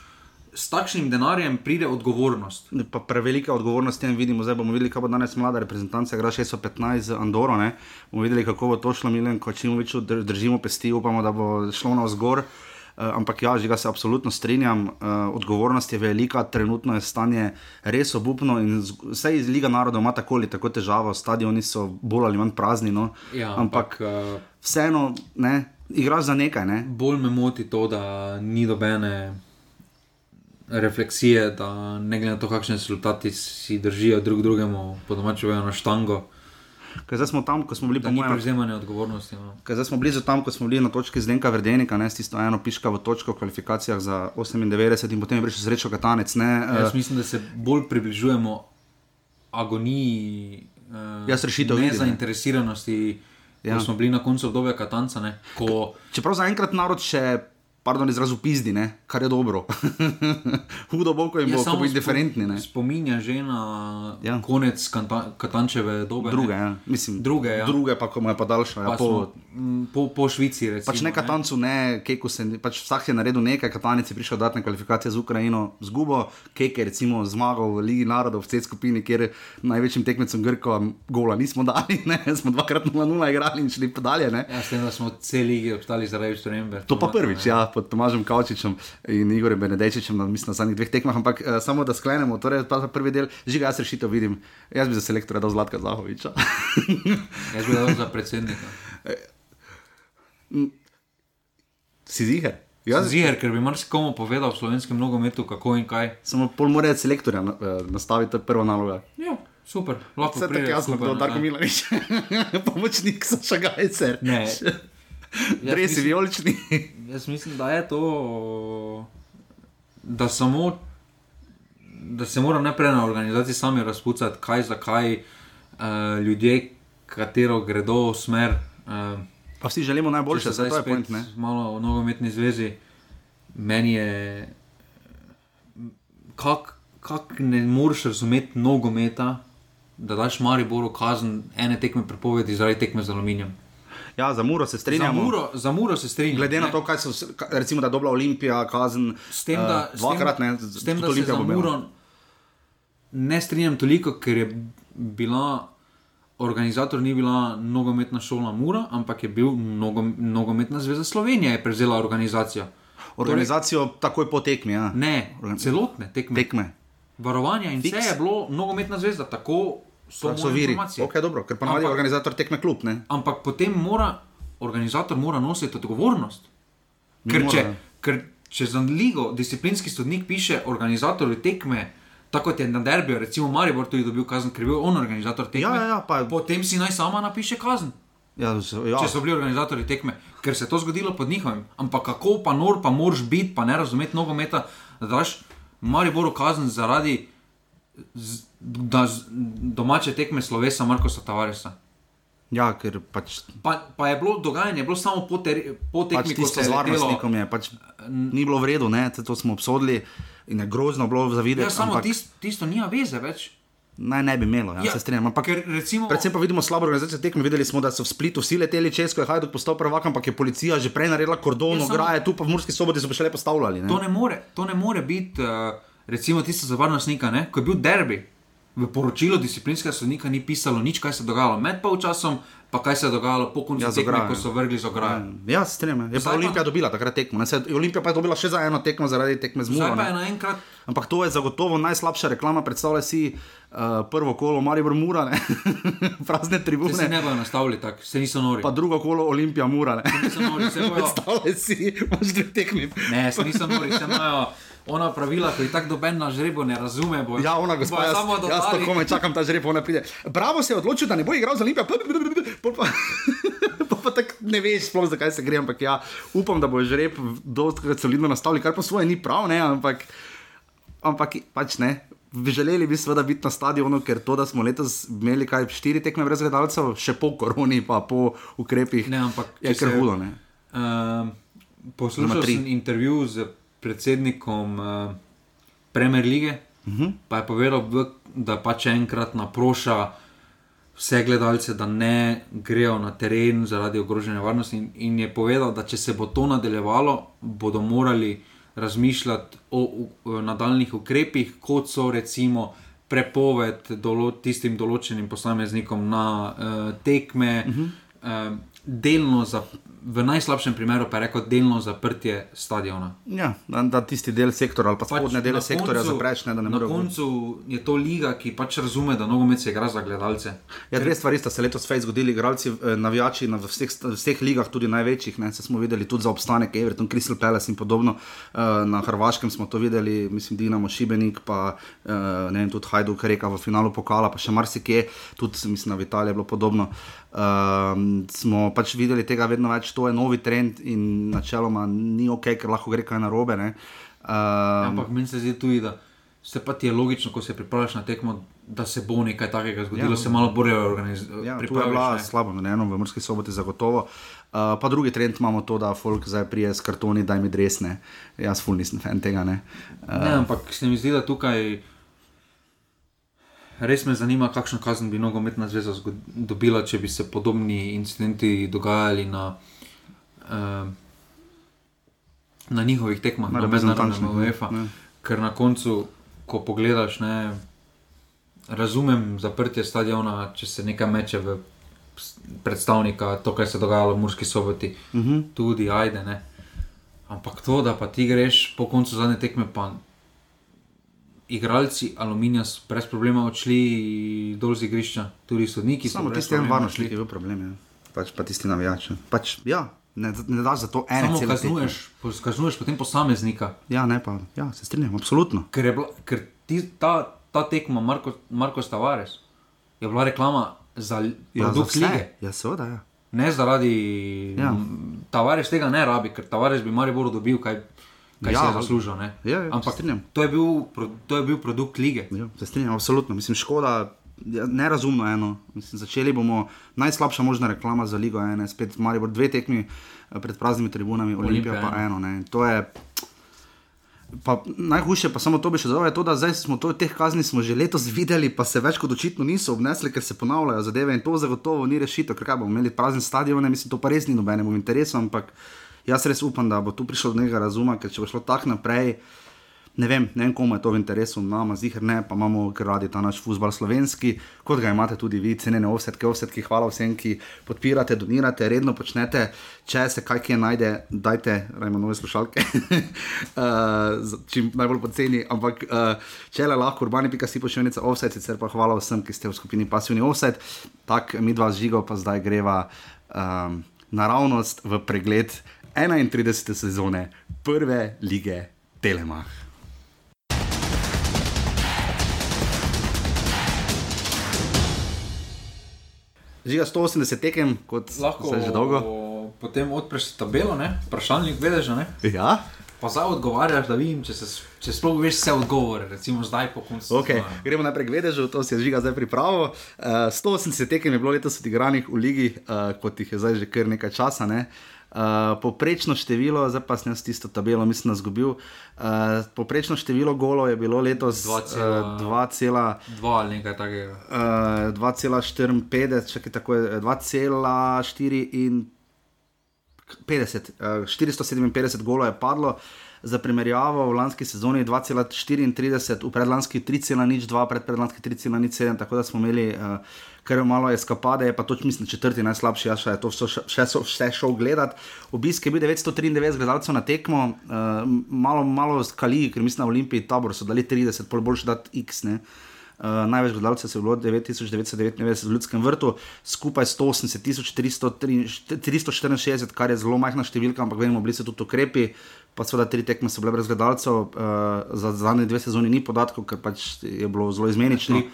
s takšnim denarjem pride odgovornost. Pa prevelika odgovornost tem vidimo, zdaj bomo videli, kako bo danes mlada reprezentanca, igra 615 z Andoro, ne? bomo videli, kako bo to šlo, Milen Kočimoviču, dr- držimo pesti, upamo, da bo šlo na vzgor. Ampak ja, že ga se absolutno strinjam. Uh, odgovornost je velika, trenutno je stanje res obupno in vse iz Liga narodov ima tako ali tako težavo, stadioni so bolj ali manj prazni. No? Ja, ampak ampak uh, vseeno, ne, igraš za nekaj. Ne? bolj me moti to, da ni dobene refleksije, da ne glede na to, kakšne rezultati si držijo drug drugemu, po domačem na štango, Ker zdaj smo tam, ko smo bili, ni mojem, prevzemanja odgovornosti. No. Ker zdaj smo blizu tam, ko smo bili na točki Zdenka Verdenika, ne, s tisto eno piškavo točko v kvalifikacijah za 98 in potem je prišel srečo Katanec. Ne, Jaz uh, mislim, da se bolj približujemo agoniji. Uh, Jaz rešitev vidim, ne. Nezainteresiranosti, ja. Ja. ko smo bili na koncu obdobja Katanca. Ne, ko, čeprav zaenkrat narod še, pardon, izrazu pizdi, ne, kar je dobro. Hudo bo, ko jim bo, ko bo indiferentni. Ne. spominja že na ja. Ja. konec Kanta, Katančeve dobe. Druge, ne. ja. mislim. Druge, ja. Druge pa, ko mu je pa daljša. Ja, Pa po, smo, po, po Švici. Recimo, Pač ne katancu, ne keku se, pač vsak je naredil nekaj, katanec je prišel dati kvalifikacije z Ukrajino, zgubo, kek je recimo zmagal v Ligi narodov v C skupini, kjer največjim tekmecem Grko gola nismo dali, ne, smo dvakrat 0-0 igrali in šli pa dalje. Ne. Ja, s tem, da smo cel lige obstali zaradi spremembe. To pa prvič, ja, pod Tomažem Kavčičem in Igorjem Benedejčičem, na, mislim, na zadnjih dveh tekmah, ampak uh, samo da sklenemo, torej ta prvi del, žiga, jaz rešitev vidim, jaz bi za selektorja dal Zlatka Zahoviča. Jaz bi dal za predsednika. si ziger? Jaz ziger, ker bi marsikomu povedal v slovenskem nogometu, kako in kaj. samo pol mora selektorja na- eh, nastaviti, to je prva naloga. Ja, super, lahko Vse tako jasno, kdo je. Darko Milanič, pomočnik Saša Gajcer. Ne. Dresi mislim- vijolični. Jaz mislim, da je to, da samo, da se mora najprej na organizaciji sami razpucati, kaj zakaj uh, ljudje, katero gredo v smer. Uh, Pa vsi želimo najboljše, se to je point, ne? Malo o nogometni zvezi, meni je, kako kak ne moreš razumeti nogometa, da daš Mariboru kazen ene tekme prepovedi zaradi tekme z aluminijem. Ja, za Muro se Za strinjamo. Muro, za Muro se strinjam. Glede na ne. to, kaj so, recimo, da je dobila Olimpija, kazen. S tem, da, eh, dvakrat, s tem, ne, s tem, da se Olimpija za bo imela. Muro ne strinjam toliko, ker je bila. Organizator ni bila nogometna šola Mura, ampak je bil nogo, nogometna zveza Slovenija, je prevzela organizacijo. Organizacijo takoj po tekmi, ja. Ne, celotne tekme. tekme. Varovanja in Fiks. vse je bilo nogometna zvezda, tako so, moje viri. informacije. Ok, dobro, ker pa navadi Ampak- organizator tekme klub, ne? Ampak potem mora organizator mora nositi odgovornost. Ker če, ker če za ligo disciplinski sodnik piše organizatorju tekme, tako kot je na derbiju, recimo Maribor tudi dobil kazen, ker je bil on organizator tekme, Ja, ja, pa- potem si naj sama napiše kazen. Ja, z- ja. Če so bili organizatori tekme, ker se je to zgodilo pod njihovim. Ampak kako pa nor, pa moraš biti, pa ne razumeti nogometa, da daš Mariboru kazen zaradi z, da, z, domače tekme slovesa Markoša Tavaresa. Ja, ker pač, Pa, pa je bilo dogajanje, je bilo samo po, ter, po pač tekmi, ko tisto se je je pač ni bilo v redu, ne, to smo obsodili in je grozno bilo za videti. Ja, samo ampak tist, tisto nima veze več. Naj ne bi imelo, ja, ja se strinjam. Ampak ker recimo, Predvsem pa vidimo slabo organizacijo tekme. Videli smo, da so v Splitu vsi leteli čez, ko je Hajduk postal prvak, ampak je policija že prej naredila kordon, Ja, ograje, tu pa v Murski soboti so pa šele postavljali. Ne? To ne more, to ne more biti, uh, recimo, tisto za varnostnika, ne? ko je bil derbi. V poročilu disciplinskega sodnika ni pisalo nič, kaj se je dogajalo med polčasom, pa kaj se je dogajalo po koncu Ja, ja, tekme, ograjo. ko so vrgli z ograje. Ja, se strinjam. Je pa pa- Olimpija dobila takrat tekmo. Ne? Se, Olimpija pa je dobila še za eno tekmo zaradi tekme z Muro. pa naenkrat, Ampak to je zagotovo najslabša reklama. Predstavljaj si uh, prvo kolo Maribor Mura, ne? prazne da se tribune, ne bojo nastavili tako, se niso nori. pa drugo kolo Olimpija Mura. Ne? Niso nori, se bojo, Predstavljaj si, imaš dve tekmi. ne, se niso nori, se imajo ona pravila, ki jih tako doben na žrebu ne razume. Bojo, Ja, ona gospa, jaz, samo jaz dodali. tako komaj čakam, ta žreb, ona pride. Bravo se je odločil, da ne bo igral za Olimpijo. Pa, pa, pa tako ne veš, sploh zakaj se gre, ampak ja, upam, da bo žreb dosti solidno nastavili, kar po svoje ni prav, ne, ampak, ampak pač ne. Želeli bi seveda biti na stadionu, ker to, da smo letos imeli kaj štiri tekme brez gledalcev, še po koroni, pa po ukrepih, Ne, ampak je kar hudo. ne. Uh, poslušal sem intervju z predsednikom uh, Premier lige, uh Mhm. -huh. pa je povedal, da pač enkrat naproša vse gledalce, da ne grejo na teren zaradi ogrožene varnosti. In, in je povedal, da če se bo to nadaljevalo, bodo morali razmišljati o, o nadaljnih ukrepih, kot so recimo. Prepoved dolo, tistim določenim posameznikom na uh, tekme, uh -huh. uh, delno za, v najslabšem primeru pa je rekel delno zaprtje stadiona. Ja, da, da tisti del sektora ali pa Pač spodnje dele na sektorja koncu- zapreš, ne, da ne Na morejo. koncu je to liga, ki pač razume, da nogomet se igra za gledalce. Ja, dve stvari sta se letos fej zgodili, igralci, eh, navijači na vseh, vseh ligah, tudi največjih. Ne, se smo videli tudi za obstanek Everton, Crystal Palace in podobno. Eh, Na Hrvaškem smo to videli, mislim, Dinamo, Šibenik, pa eh, ne vem, tudi Hajduk, Reka v finalu pokala, pa še marsikje, tudi mislim, v Italiji je bilo podobno. Um, smo pač videli tega vedno več, to je novi trend in načeloma ni ok, ker lahko gre kaj narobe. ne. Um, Ampak meni se zdi tudi, da se pa ti je logično, ko se pripravljaš na tekmo, da se bo nekaj takega zgodilo, Ja. se malo bolje organiziraš. Ja, to je bila slabo, ne eno v Murski soboti zagotovo. Uh, pa drugi trend imamo to, da folk zdaj prije s kartoni, da jim resne. Jaz ful nisem fan tega. Ne? Uh, Ne, ampak se mi zdi, da tukaj res me zanima, kakšno kazen bi nogometna zveza dobila, če bi se podobni incidenti dogajali na, uh, na njihovih tekmah, Na na mednarodnem UEFA. ne. Ker na koncu, ko pogledaš, ne, razumem zaprtje stadiona, če se nekaj meče v predstavnika, to, kar se je dogajalo v Murski soboti, uh Mhm. -huh. tudi ajde. Ne. Ampak to, da pa ti greš po koncu zadnje tekme, pa igralci Aluminija so brez problema odšli dol z igrišča, tudi sodniki so Samo tisti en varno odšli. šlik je bil problem, ja. pač pa tisti navijači. Pač, ja, ne, ne daš za to ene Samo kaznuješ, pos- kaznuješ potem posameznika, Ja, ne pa, ja, se strinjam, absolutno. ker, je bila, ker ti, ta, ta tekma Marko, Marko Tavares je bila reklama za l- Ja, za produkt lige. vse. Ja, seveda, ja. Ne zaradi Ja. ja. Tavares tega ne rabi, ker Tavares bi Maribor dobil, kaj, kaj Ja, ja, si je zaslužil. ne. ja, ja, Ampak to je, bil, to je bil produkt lige. Ja, se strinjam, absolutno. Mislim, škoda, ja, nerazumno eno. Mislim, začeli bomo najslabša možna reklama za Ligo 1, spet Maribor, dve tekmi eh, pred praznimi tribunami, Olimpija, Olimpija pa eno. Ne. To je, Pa najhujše pa samo to bi še dodal, je to, da zdaj smo to, teh kazni smo že letos videli, pa se več kot očitno niso obnesli, ker se ponavljajo zadeve in to zagotovo ni rešitev, ker kaj bomo imeli prazen stadion, mislim, to pa res ni nobenemu interesu, ampak jaz res upam, da bo tu prišlo do nekega razuma, ker če bo šlo tako naprej, ne vem, ne vem komu je to v interesu, nama zihar ne, pa imamo radi ta naš futbal slovenski, kot ga imate tudi vi, cenene offsetke, offsetke, hvala vsem, ki podpirate, donirate, redno počnete, če se kaj kje najde, dajte, rajmo nove slušalke, uh, čim najbolj poceni, ampak uh, če le lahko, urbani.si pošiljnica offset, sicer pa hvala vsem, ki ste v skupini pasivni offset, tak mi dva žigo pa zdaj greva um, naravnost v pregled 31. sezone prve lige Telemach. Žiga 180 tekem, kot Lahko se že dolgo. potem odpreš tabelo, ne? vprašalnik, veš, ne? Ja, Pa zdaj odgovarjaš, da vidim, če, se, če sploh veš vse odgovore, recimo zdaj po koncu. okay. sezone. gremo naprej vedežu, to si je žiga zdaj pripravil. Uh, 180 tekem je bilo letos odigranih v ligi, uh, kot jih je zdaj že kar nekaj časa. Ne? Uh, poprečno število, zdaj pa sem jaz tisto tabelo, mislim, da zgubil. Uh, poprečno število golov je bilo letos Dva cela- uh, 2, Dva ali nekaj takega. Uh, 2,54, čakaj, tako je eh, 2,4 in 50, uh, 457 golov je padlo. Za primerjavo v lanski sezoni 2,34, v predlanski 3,02, predpredlanski 3,07, tako da smo imeli uh, kar malo eskapade, je pa točno mislim četrti najslabši, jaz še je to vse, še so vse šel gledat. Obisk je bil 993 gledalcev na tekmo, uh, malo, malo skali, ker mislim na Olimpiji tabor so dali 30, pol boljši dati X. Ne? Uh, največ gledalcev je bilo 9999 v Ljudskem vrtu, skupaj 180 364, kar je zelo majhna številka, ampak vemo, bili so tudi ukrepi. Pa seveda tri tekme so bile brez gledalcev, uh, za zadnje dve sezoni ni podatkov, ker pač je bilo zelo izmenično. Tri,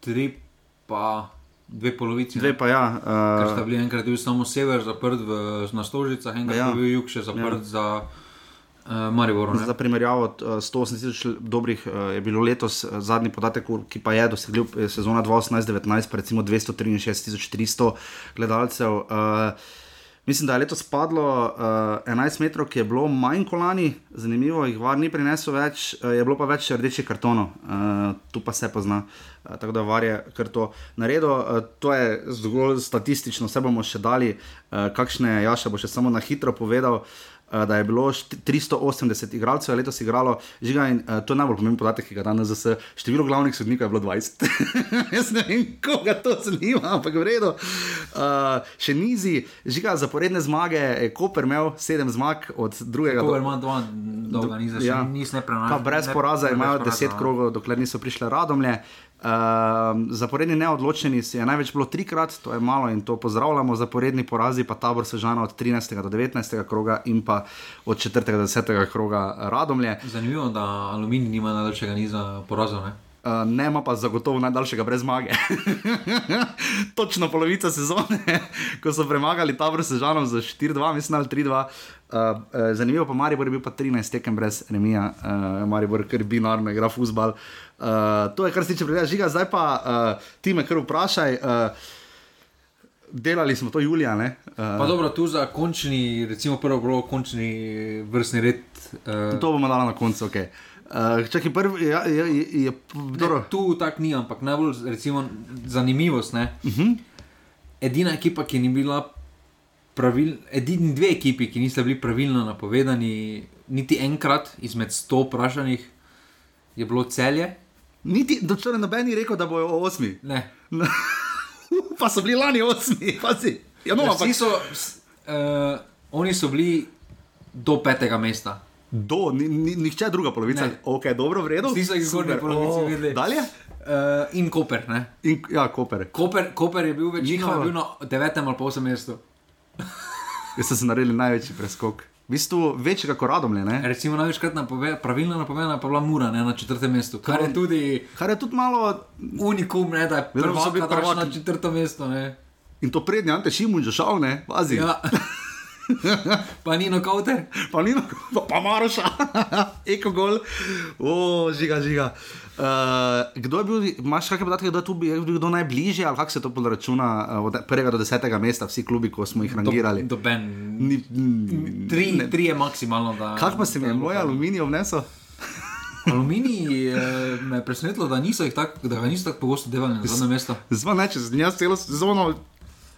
tri pa dve polovici. Dve pa ja. Ker sta Uh, bili enkrat bil samo sever zaprt v, na Stožicah, enkrat Ja. bil jug še zaprt ja. za uh, Maribor. ne. Za primerjavo, uh, 180 tisoč dobrih uh, je bilo letos, uh, zadnji podatek, ki pa je dosegljiv eh, sezona 2018-2019, pa recimo 263 400 gledalcev. Uh, Mislim, da je letos padlo uh, 11 metrov, ki je bilo manj kot lani, zanimivo, jih var ni prinesel več, uh, je bilo pa več rdečih kartonov, uh, tu pa se pozna. Uh, tako da var je kar to naredil. Uh, to je zgolj statistično, vse bomo še dali, uh, kakšne Jaša bo še samo na hitro povedal. uh, da je bilo št- 380 igralcev, letos igralo, žiga in uh, to je najbolj pomemben podatek, ki ga danes za število glavnih sodnikov je bilo 20. Jaz ne vem, koga to zanima, ampak v redu. Uh, še nizi, žiga zaporedne zmage, je Koper imel 7 zmag od drugega To ima dva dolga niza, Ja. nis ne prenaša. Pa brez poraza imajo 10 krogov, dokler niso prišle radomlje. Uh, zaporedni neodločeni je največ bilo trikrat, to je malo in to pozdravljamo. Zaporedni porazi pa tabor Sežana od 13. do 19. kroga in pa od 4. do 10. kroga radomlje. Zanimivo, da Aluminij nima najdaljšega niza porazov. Ne? Uh, ne ima pa zagotovo najdaljšega brez zmage. Točno polovica sezone, ko so premagali tabor Sežanom za 4-2, mislim ali 3-2. Uh, zanimivo pa Maribor je bil pa 13 tekem brez remija, uh, Maribor kar binarno igra futbal. Uh, to je kar se tiče pregleda žiga, zdaj pa uh, ti me kar vprašaj. Uh, delali smo to julija, ne? Pa Uh, dobro, tu za končni, recimo prvo bilo končni vrstni red. Uh, to bomo dali na koncu, ok. Uh, čakaj, prvi ja, je, je, je, je ne, tu tak ni, ampak najbolj recimo, zanimivost. Uh Mhm. -huh. Edina ekipa, ki ni bila edini dve ekipi, ki nista bili pravilno napovedani, niti enkrat izmed sto vprašanih, je bilo celje. Niti do črne noben ni rekel, da bojo osmi. Ne. pa so bili lani osmi, pazi. Ja, no, ampak so, uh, oni so bili do petega mesta. do, ni, ni, nihče druga polovica. Ne. Ok, dobro, v redu. Vsi so jih zgornji polovici O, videli. Dalje? Uh, in Koper. Ne? In, ja, Koper. Koper, Koper je bil večino, Njihova- je bil na devetem ali pa osmem mestu. Jaz sem se naredil največji preskok. V bistvu večjega kot radomlje, ne? Recimo največkrat napove, pravilno napovedana pa je bila Mura ne, na četrtem mestu, kar je tudi Kar je tudi malo, unikum, ne, da je prvak daš prvaki. na četrto mesto. Ne. in to prednji Ante Šimun, že šal, ne, pazi. Ja. Ja. pa ni nokauter. Pa ni, pa, pa Maroša, eko gol, o, žiga, žiga. Uh, kdo je bil, imaš kakšne podatke, kdo je tu bil, kdo najbližje, ali kako se to računa, uh, od prvega do desetega mesta, vsi klubi, ko smo jih rangirali? Do, do ben. Ni, ni, Tri, tri je maksimalno. Kako pa se mi je moj aluminij vnesel? Aluminij eh, me je presenetilo, da, niso jih tak, da ga niso tako pogosto devali na zadnje mesto. Zvo ne, čez jaz celo sezono.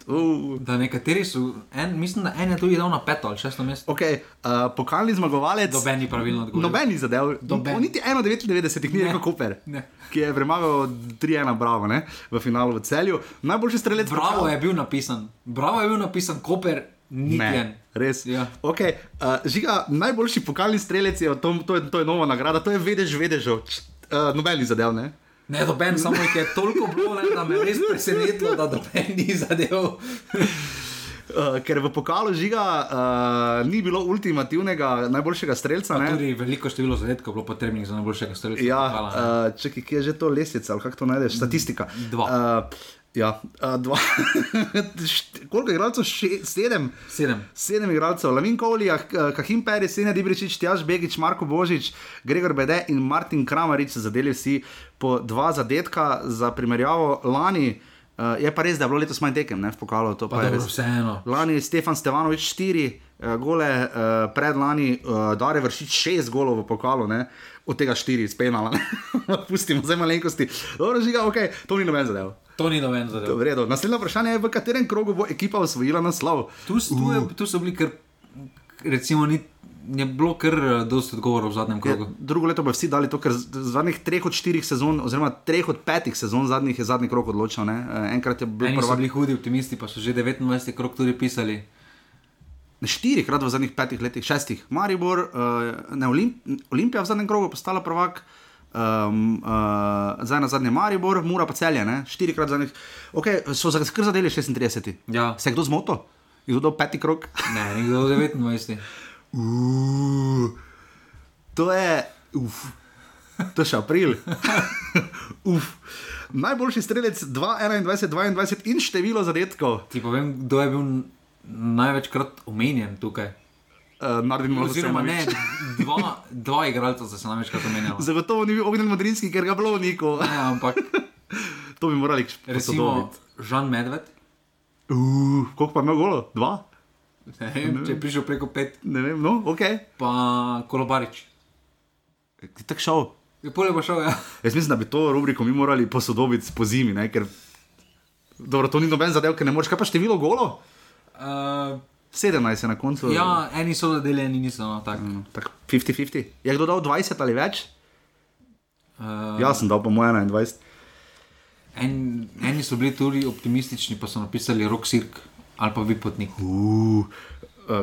Uh. Da nekateri so, en, mislim, da en je tudi dal na peto ali šesto mesto. Okay, uh, pokalni zmagovalec. Noben ni pravilno odgovoril. Noben ni zadev, Noben. niti 1,99 ni rekel Koper, Ne. ki je premagal 3-1 Bravo ne, v finalu v celju. Najboljši strelec Bravo je bil napisan, bravo je bil napisan, Koper, niti en. Res. Ja. Okay, uh, žiga, najboljši pokalni strelec je, to, to, je, to je nova nagrada, to je vedež vedežev. Uh, noben ni zadev, ne? Ne, doben, samo jih je toliko bilo, ne, da me je res presenetilo, da doben ni zadev. Uh, ker v pokalu žiga uh, ni bilo ultimativnega najboljšega strelca. Tudi veliko število zadetkov bilo potrebnih za najboljšega strelca. Ja, ne. uh, čakaj, kje je že to lesnica, ali kako to najdeš? Statistika. Dva. Uh, ja, uh, dva. Koliko igralcev? Še, sedem. Sedem. Sedem igralcev, Lavin Kovlija, Kahim Peri, Senja Dibričič, Tjaž Begič, Marko Božič, Gregor Bede in Martin Kramarič so zadeli vsi po dva zadetka za primerjavo lani. Uh, je pa res, da je bilo letos manj tekem ne, v pokalu. to Pa Pa je dobro, vseeno. Lani je Stefan Stevanovič 4 uh, gole, uh, predlani uh, Dare vršič 6 golov v pokalu, ne? od tega 4 iz penala. Pustimo zdaj malenkosti. Dobro, žiga, ok, to ni noben zadev. To ni noben zadev. Redu. Naslednje vprašanje je, v katerem krogu bo ekipa osvojila naslov. Tu, tu, je, tu so bili kar, recimo, ni, je bilo kar eh, dosti odgovorov v zadnjem Je, krogu. drugo leto bo vsi dali to, ker z- zadnjih treh od štirih sezon, oziroma treh od petih sezon zadnjih je zadnji krok odločil. ne. Eh, Enkrat je bil prvak. bili hudi optimisti, pa so že 29. krok tudi pisali. Štirikrat v zadnjih petih letih, šestih. Maribor, uh, ne Olimp Olimpija v zadnjem krogu postala prvak. Um, uh, zdaj na zadnje Maribor, Mura pa celje, ne? štirikrat zadnjih. Okay, so za kar zadeli 36. Ja. Se je kdo zmotil? Je kdo peti krok? Ne, nekdo 29. Uh, to je, uf, to je še april. uf. Najboljši strelec 2, 21, 22 in število zadetkov. Ti povem, kdo je bil največkrat omenjen tukaj. Uh, Naredimo Oziroma, ne, dva, dva igralca se največkrat omenjala. Zagotovo ni bil ognjen Madrinski, ker ga bilo niko. Ne, ampak To bi morali posodobiti. Žan Medved, Uh, koliko pa je imel golo? Dva? ne vem, če je prišel preko pet, Ne vem, no, ok. pa Kolobarič. Ti tako šel. Je polje pa šel, ja. Jaz mislim, da bi to rubriko mi morali posodobiti po zimi, ne? ker dobro, to ni noben zadev, ker ne moreš. Kaj pa število golo? Uh, 17 je na koncu. Ja, eni so zadeli, eni niso. No, tak. Mm, tako 50-50. Je kdo dal 20 ali več? Uh, Jaz sem dal po mojem 21. en, eni so bili tudi optimistični, pa so napisali rok sirk ali pa vi potnik. Uh,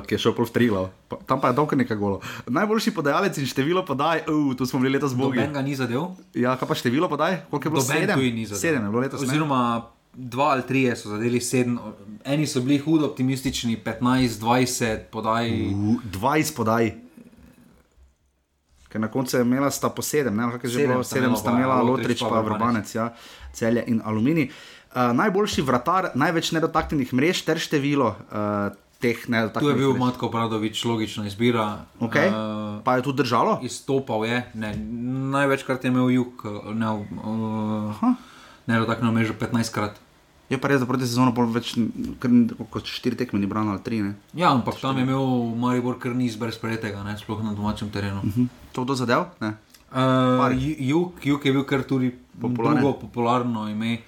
ki je šel pol v Triglav. Tam pa je dolgo nekaj golo. Najboljši podajalec in število podaj, uh, tu smo bili letos bogi. Noben ga ni zadev, Ja, kaj pa število podaj? Koliko je bilo? Sedem? Sedem je bilo letos. Oziroma, dva ali trije so zadeli sedem, eni so bili hudo optimistični, 15, 20, podaj. Uh, 20 podaj. Ker na koncu je imela sta po sedem, ne, kako je že bilo, sedem sta imela, Lotrič pa Vrbanec. Ja, celje in aluminij. Uh, najboljši vratar, največ nedotaknjenih mrež ter število uh, teh Tu je nedotaknjenih bil. Matko Pradovič, logična izbira. Okay. Uh, Pa je tudi držalo? izstopal je, ne, največkrat je imel jug, ne, uh, ne dotaknil mrežo 15 krat. Je pa res, da proti sezonu bolj več kot štiri tekme ni brano ali tri. Ne? Ja, ampak tam je imel Maribor kar niz brez prejetega, ne, sploh na domačem terenu. Uh -huh. To kdo zadev? Ne. uh, jug, jug je bil kar tudi Popularen. drugo popularno ime.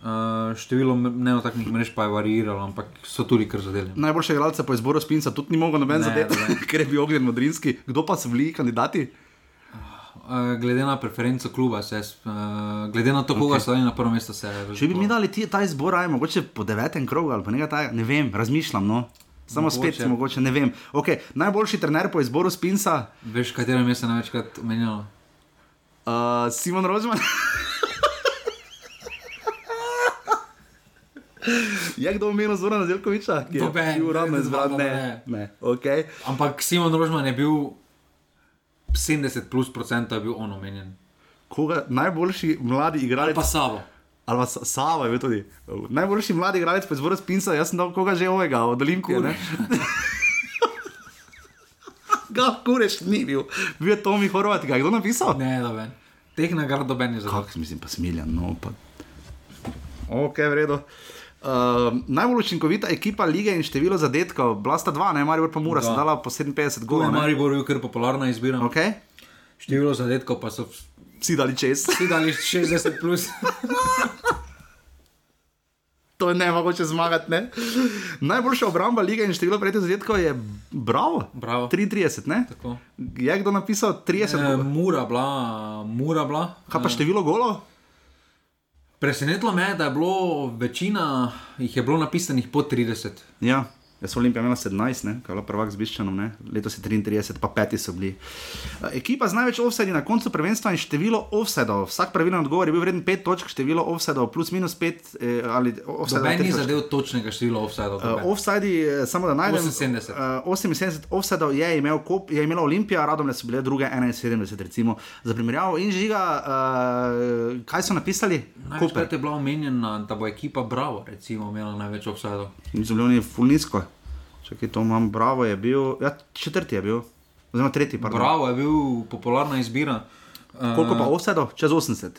Uh, število neotaknih mrež pa je variiralo, ampak so tudi kar zadeli. Najboljše igralce po izboru Spinca tudi ni mogel noben zadeti, ker je bil ognjen modrinski. Kdo pa so bili kandidati? Uh, glede na preferenco kluba, se, uh, glede na to, koga okay. so dali na prvo mesto, se. Če bi mi dali ti, ta izbor, aj mogoče po devetem krogu ali pa nekaj takega, ne vem, razmišljam. No. Samo mogoče. spet, Mogoče. ne vem. Okay, najboljši trener po izboru Spinca, Veš, katero mesto je največkrat omenjalo? uh, Simon Rožman. Je kdo omenil Zorana Zelkoviča? Ki je bil uradno izbran? Ne, ne. ne. Okay. Ampak Simon Rožman je bil 70 plus procentov, je bil on omenjen. Koga, najboljši mladi igralec. pa Savo. Ali pa Sa- Sava je bil tudi. Najboljši mladi igralec po izboru Spinca, jaz sem dal koga že ovega, od Olimpije. ne? Ga, kureš, ni bil. Bil je Tomi Horvat, ga je kdo napisal? Ne, da ven. Teh nagrad doben je zadovoljen. Kak, mislim pa smiljan, no pa. Ok, v redu. Uh, najbolj učinkovita ekipa lige in število zadetkov, bila sta dva, ne, Marijo pa Mura, Dva. sta dala po 57 Tu je golov. ne. Maribor bil kar popularna izbira. Ok, Število zadetkov pa so vsi dali čez. vsi dali 60 plus. to je ne mogoče zmagati. Ne? Najboljša obramba lige in število prejetih zadetkov je bravo. Bravo. 33, ne? Tako. Je kdo napisal 30? E, mura bila, mura bila. Kaj pa število golov? Presenetilo me je, da je bilo večina, jih je bilo napisanih po 30. Ja, jaz sem Olimpija imela 17, ne, kaj je bila prvak z Biščanom, ne, letos je 33, pa peti so bili. Uh, ekipa z največ offside na koncu prvenstva in število offsidov. Vsak pravilen odgovor je bil vreden 5 točk, število offsidov plus minus 5 eh, ali offsidov. Noben tri ni točke. zadev točnega števila offside. Uh, offsidi, eh, samo da najdem. 78. Uh, 78 offsidov je, imel kop, je imela Olimpija, Radomlje so bile druge 71, recimo. Za primerjavo in žiga, uh, kaj so napisali? Največkrat je bila omenjena, da bo ekipa Bravo recimo, imela največ offside. Niso bili oni fulnisko. Čakaj, to imam, bravo je bil, ja, četrti je bil, oziroma tretji, pardon. Bravo je bil popularna izbira. Koliko pa offsetov? Čez 80.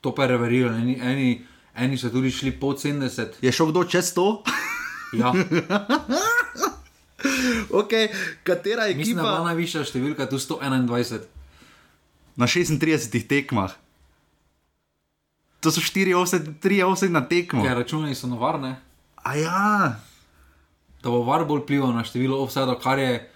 To pa je reverirano. Eni, eni, eni so tudi šli pod 70. Je šel kdo čez 100? Ja. ok, katera Mislim, da je bila ekipa najvišja številka tu 121. na 36 tekmah? To so 4 offset, 3 offset na tekmo. Ker računali so novarne, A ja, da bo var bolj vplival na število offside, kar je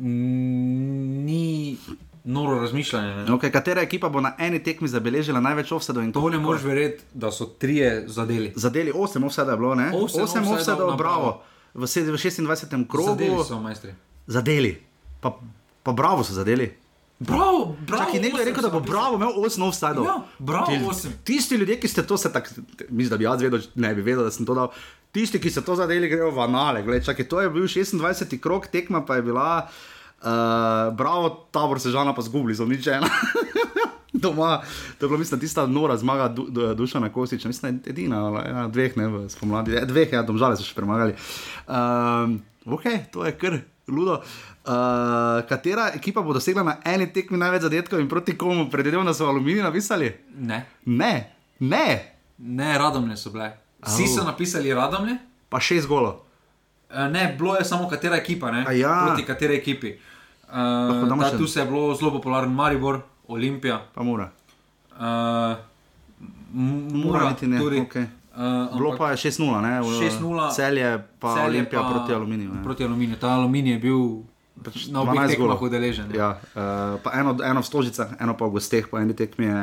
ni noro razmišljanje. Ne? okay, katera ekipa bo na eni tekmi zabeležila največ offsetov To ne moreš verjeti, da so trije zadeli. Zadeli 8 offsetov je bilo, ne? Osem 8 offsetov offsetov, bravo. V v 26. krogu. Zadeli so majstri. Zadeli. Pa, pa bravo so zadeli. Bravo, bravo. Čakaj, nekdo je rekel, da bo bravo imel 8 offsetov. Ja, bravo, Ti- osem. Tisti ljudje, ki ste to se tako, mislim, da bi jaz vedel, ne bi vedel, da sem to dal. Tisti, ki so to zadeli, grejo v anale. Gled, čakaj, to je bil 26. krok, tekma pa je bila, uh, bravo, tabor sežana pa zgubili, so nič ena. Doma, to je bila, mislim, tista nora zmaga du, du, Dušana Kostiča, mislim, da je edina, ena od dveh, ne, spomladi, eh, dveh, ja, domžale so še premagali. Um, ok, to je kar ludo. Uh, katera ekipa bo dosegla na eni tekmi največ zadetkov in proti komu? Predvidevam, da so aluminij napisali? Ne, Ne, ne, ne, radomlje so bile. Vsi so napisali radomlje. pa šest golo. Eh, Ne, bilo je samo katera ekipa, ne? A ja. proti kateri ekipi. Uh, ta, še- tu se je bilo zelo popularen Maribor, Olimpija, Pa mora. uh, M- Mura, niti ne, tudi. okej. Uh, Bilo pa je 6-0, ne? V- 6:0, Celje pa Celje Olimpija pa proti Aluminiju. ne. Proti aluminiju. Ta aluminij je bil na obeh 12 tekmah udeležen. Ja. Ja, uh, pa eno, eno v Stožicah, eno pa v gosteh, po eni tekmi je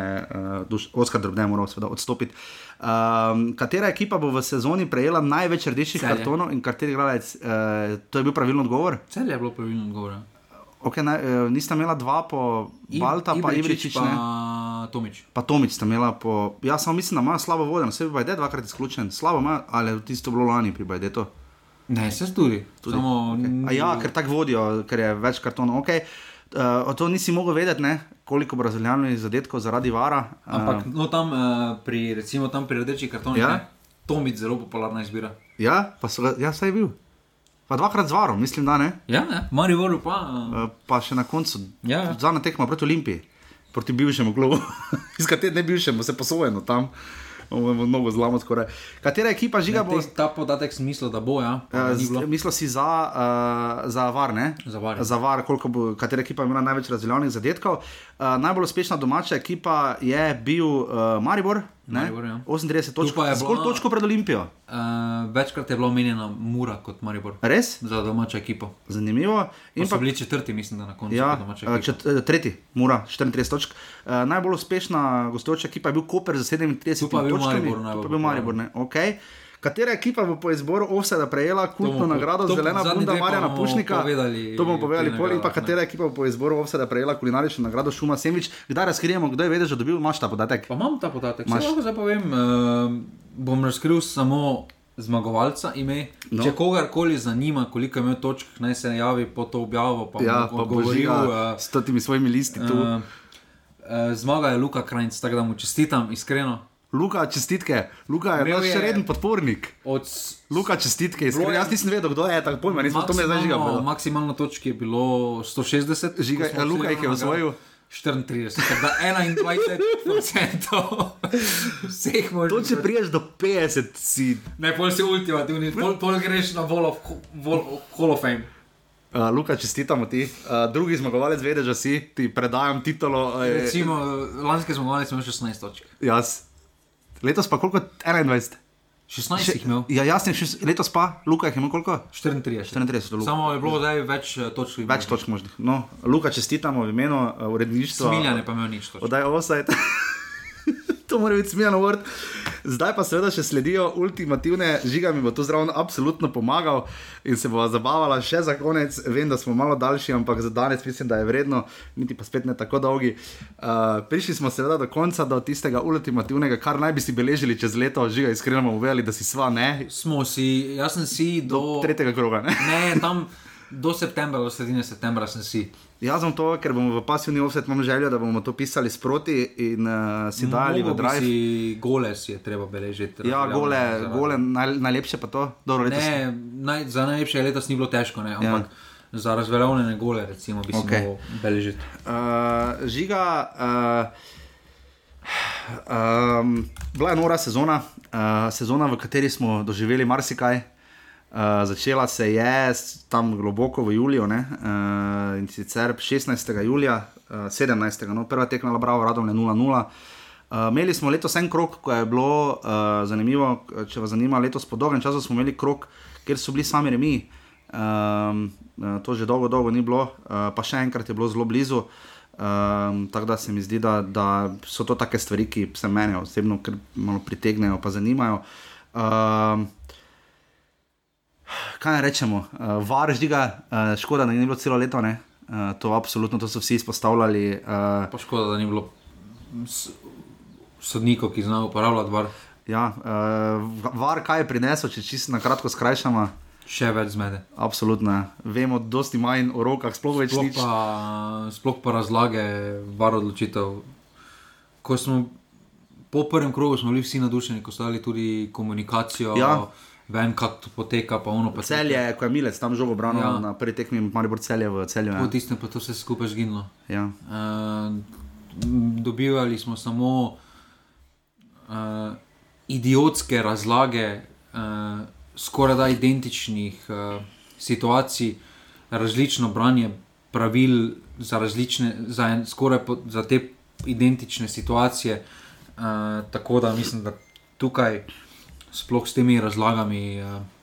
uh, Oskar Drobne moral seveda odstopiti. Um, katera ekipa bo v sezoni prejela največ rdečih Celje. kartonov in kateri igralec? Uh, to je bil pravilen odgovor. Cel je bilo pravilno odgovor. Okay, naj, uh, nista imela dva po Balta, pa Ibričič, pa ne? Tomič. Pa Tomič sta imela po. Ja, samo mislim, da ima slabo voden, vse bi Bajde dvakrat izključen. Slabo ima, ali tisto bilo lani pri Bajdetu. Ne, se tudi. tudi. Samo, Okay. A ja, ker tako vodijo, ker je več kartonov. Okay. Uh, to nisi mogel vedeti, ne? koliko brazilijanov je zadetkov zaradi vara. Uh, Ampak no, tam, uh, pri, recimo, tam pri rdečih kartonih, Ja. ja? Tomič zelo popularna izbira. ja, pa so ga, ja, saj je bil. Pa dvakrat z varom, mislim, da ne. Ja, ne, Mariboru pa. Uh, Uh, pa še na koncu, Ja, ja. zadnja tekma proti Olimpiji, proti bivšemu klubu, iz katerega ne bivšemu, se posojeno tam, bomo mnogo zlamo skoraj. Katera ekipa žiga bo? te, ta podatek sem mislil, da bo, ja. Uh. Mislil si za, uh, za var, ne? Za VAR, ja. Za var, koliko bo, katera ekipa imela največ razdeljenih zadetkov. Uh, najbolj uspešna domača ekipa je bil uh, Maribor, ne? Maribor, ja. 38 točk, zgolj točko pred Olimpijo. Uh, večkrat je bila omenjena Mura kot Maribor. Res? Za domačo ekipo. Zanimivo. In pa pa, bili četrti, mislim, da na koncu. ja, čet, tretji, Mura, 34 točk. Uh, najbolj uspešna gostujoča ekipa je bil Koper za 37 Tu pa je bil. Maribor najbolj pa bil Maribor, ne? Okay. Katera ekipa bo po izboru Offseda prejela kultno po- nagrado to Zelena bunda Marjana Pušnika? povedali to bomo povedali pol. In pa katera ekipa bo po izboru Offseda prejela kulinarično nagrado Šuma Semič? Kdaj razkrijemo, kdo je vedel, že dobil, imaš ta podatek? Pa imam ta podatek. Če lahko zdaj povem, uh, bom razkril samo zmagovalca ime. No. Če kogarkoli zanima, koliko je imel točk, naj se javi po to objavo. Pa Ja, pa božiga Uh, s temi svojimi listi tu. uh, uh, zmaga je Luka Krajnc, tako da mu čestitam iskreno. Luka, čestitke. Luka je naš je- reden podpornik. Od Luka, čestitke. Iskreno, jaz nisem vedel, kdo je, tako pojma, nisem to me zdaj žiga. maksimalno, točk je bilo 160. Žiga, Luka jih je osvojil. 34, tako da 21% vseh možnih. To, če priješ do 50, si. Ne, pol si ultimativni, pol, pol greš na Wall of, Wall, Hall of Fame. Uh, Luka, čestitamo ti. Uh, drugi zmagovalec vede, že si, ti predajam titolo. Uh, Recimo, lanske smo imeli 16 točk. jaz. Letos pa koliko? 21. 16 jih imel. Ja, jasno, letos pa, Luka jih je imel koliko? 34. 34, Luka. Samo je bilo zdaj več eh, točk. Več točk možnih. No, Luka, čestitamo v imenu uh, uredništva. Smiljane pa imel nič točk. Odaj offside. to mora biti smiljano vrt. Zdaj pa seveda še sledijo ultimativne žiga, mi bo to zraven absolutno pomagal in se bo zabavala še za konec. Vem, da smo malo daljši, ampak za danes mislim, da je vredno, niti pa spet ne tako dolgi. Uh, prišli smo seveda do konca, do tistega ultimativnega, kar naj bi si beležili čez leto, žiga, iskreno bomo povedali, da si sva ne. Smo si, jaz sem si do. Tretjega kroga. Ne? Ne, tam do septembra, do sredine septembra sem si. Jaz sem to, ker bomo v pasivni offset, imam željo, da bomo to pisali sproti in uh, si dali v Mogoče bi drive. Si gole si je treba beležiti. Ja, gole, zaradi- gole naj, najlepše pa to. Dobro. Ne, naj, za najlepše letos ni bilo težko, ne, ampak ja. za razveljavljene gole recimo, bi Okej. okay. mogel beležiti. Uh, žiga, uh, um, bila je nora sezona, uh, sezona, v kateri smo doživeli marsikaj. Uh, začela se je tam globoko v Juliju, ne, uh, in sicer 16. julija, uh, 17. No, prva tekma je bila Radom 0-0. Uh, imeli smo letos en krok, ko je bilo uh, zanimivo, če vas zanima, letos po dolgem času smo imeli krok, kjer so bili sami remi. Um, to že dolgo, dolgo ni bilo, uh, pa še enkrat je bilo zelo blizu. Um, tako da se mi zdi, da, da so to take stvari, ki se mene osebno malo pritegnejo, pa zanimajo. Um, kaj naj rečemo, uh, var ždiga, uh, škoda, da ni bilo celo leto, ne? Uh, to absolutno, to so vsi izpostavljali. Uh, Pa škoda, da ni bilo sodnikov, ki znajo uporabljati var. ja, uh, var, kaj je prinesel, če čisto na kratko skrajšamo. Še več zmede. Absolutno, ne. vemo, dosti manj o rokah, sploh več Sploh nič. pa, sploh pa razlage, var odločitev. Ko smo po prvem krogu, smo bili vsi nadušeni, ko so dali tudi komunikacijo, Ja. Ven, kako poteka, pa ono pa Celje, ko je Milec tam žogo branil ja. Na prvi tekmi, Maribor celje v celju. Po Ja. tistem pa to vse skupaj zginilo. Ja. Uh, dobivali smo samo uh, idiotske razlage, uh, skoraj da identičnih uh, situacij, različno branje pravil za, različne, za, en, skoraj po, za te identične situacije. Uh, tako da mislim, da tukaj sploh s temi razlagami. Uh,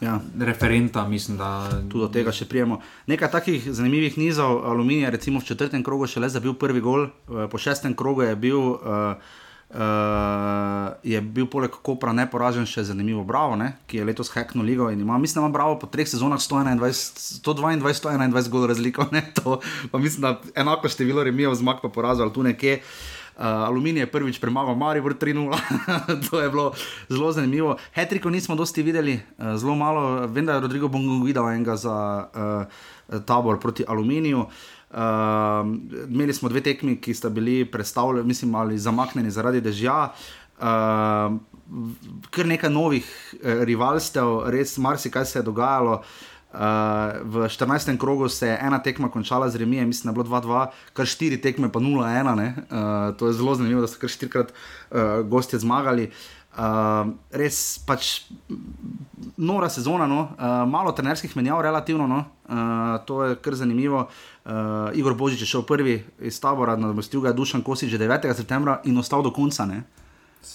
Ja. Referenta, mislim, da tudi do tega še prijemo. Nekaj takih zanimivih nizov, aluminija, recimo v četrtem krogu, še le za bil prvi gol, eh, po šestem krogu je bil, uh, uh, je bil poleg Kopra neporažen še zanimivo Bravo, ne? ki je letos hekno ligo in ima, mislim, da ima Bravo po treh sezonah 121, 122, 121 gol razliko, ne? to pa mislim, da enako število remijev zmag pa porazil tu nekje. Uh, aluminij je prvič premagal Maribor 3-0, to je bilo zelo zanimivo. Hetriko nismo dosti videli, uh, zelo malo, vem, da je Rodrigo Bongo videl enega za uh, tabor proti aluminiju. Uh, imeli smo dve tekmi, ki sta bili predstavljeni, mislim, ali zamaknjeni zaradi dežja. Uh, kar nekaj novih uh, rivalstev, res marsikaj se je dogajalo. Uh, v 14. krogu se je ena tekma končala z remijem, mislim, da je bilo 2-2, kar štiri tekme, pa 0-1. Uh, to je zelo zanimivo, da so kar štirikrat uh, gostje zmagali. Uh, res pač nora sezona, no? uh, malo trenerskih menjav, relativno. No? Uh, to je kar zanimivo. Uh, Igor Božič je šel prvi iz tabora, nadomestil ga je Dušan Kosič že 9. septembra in ostal do konca. Ne?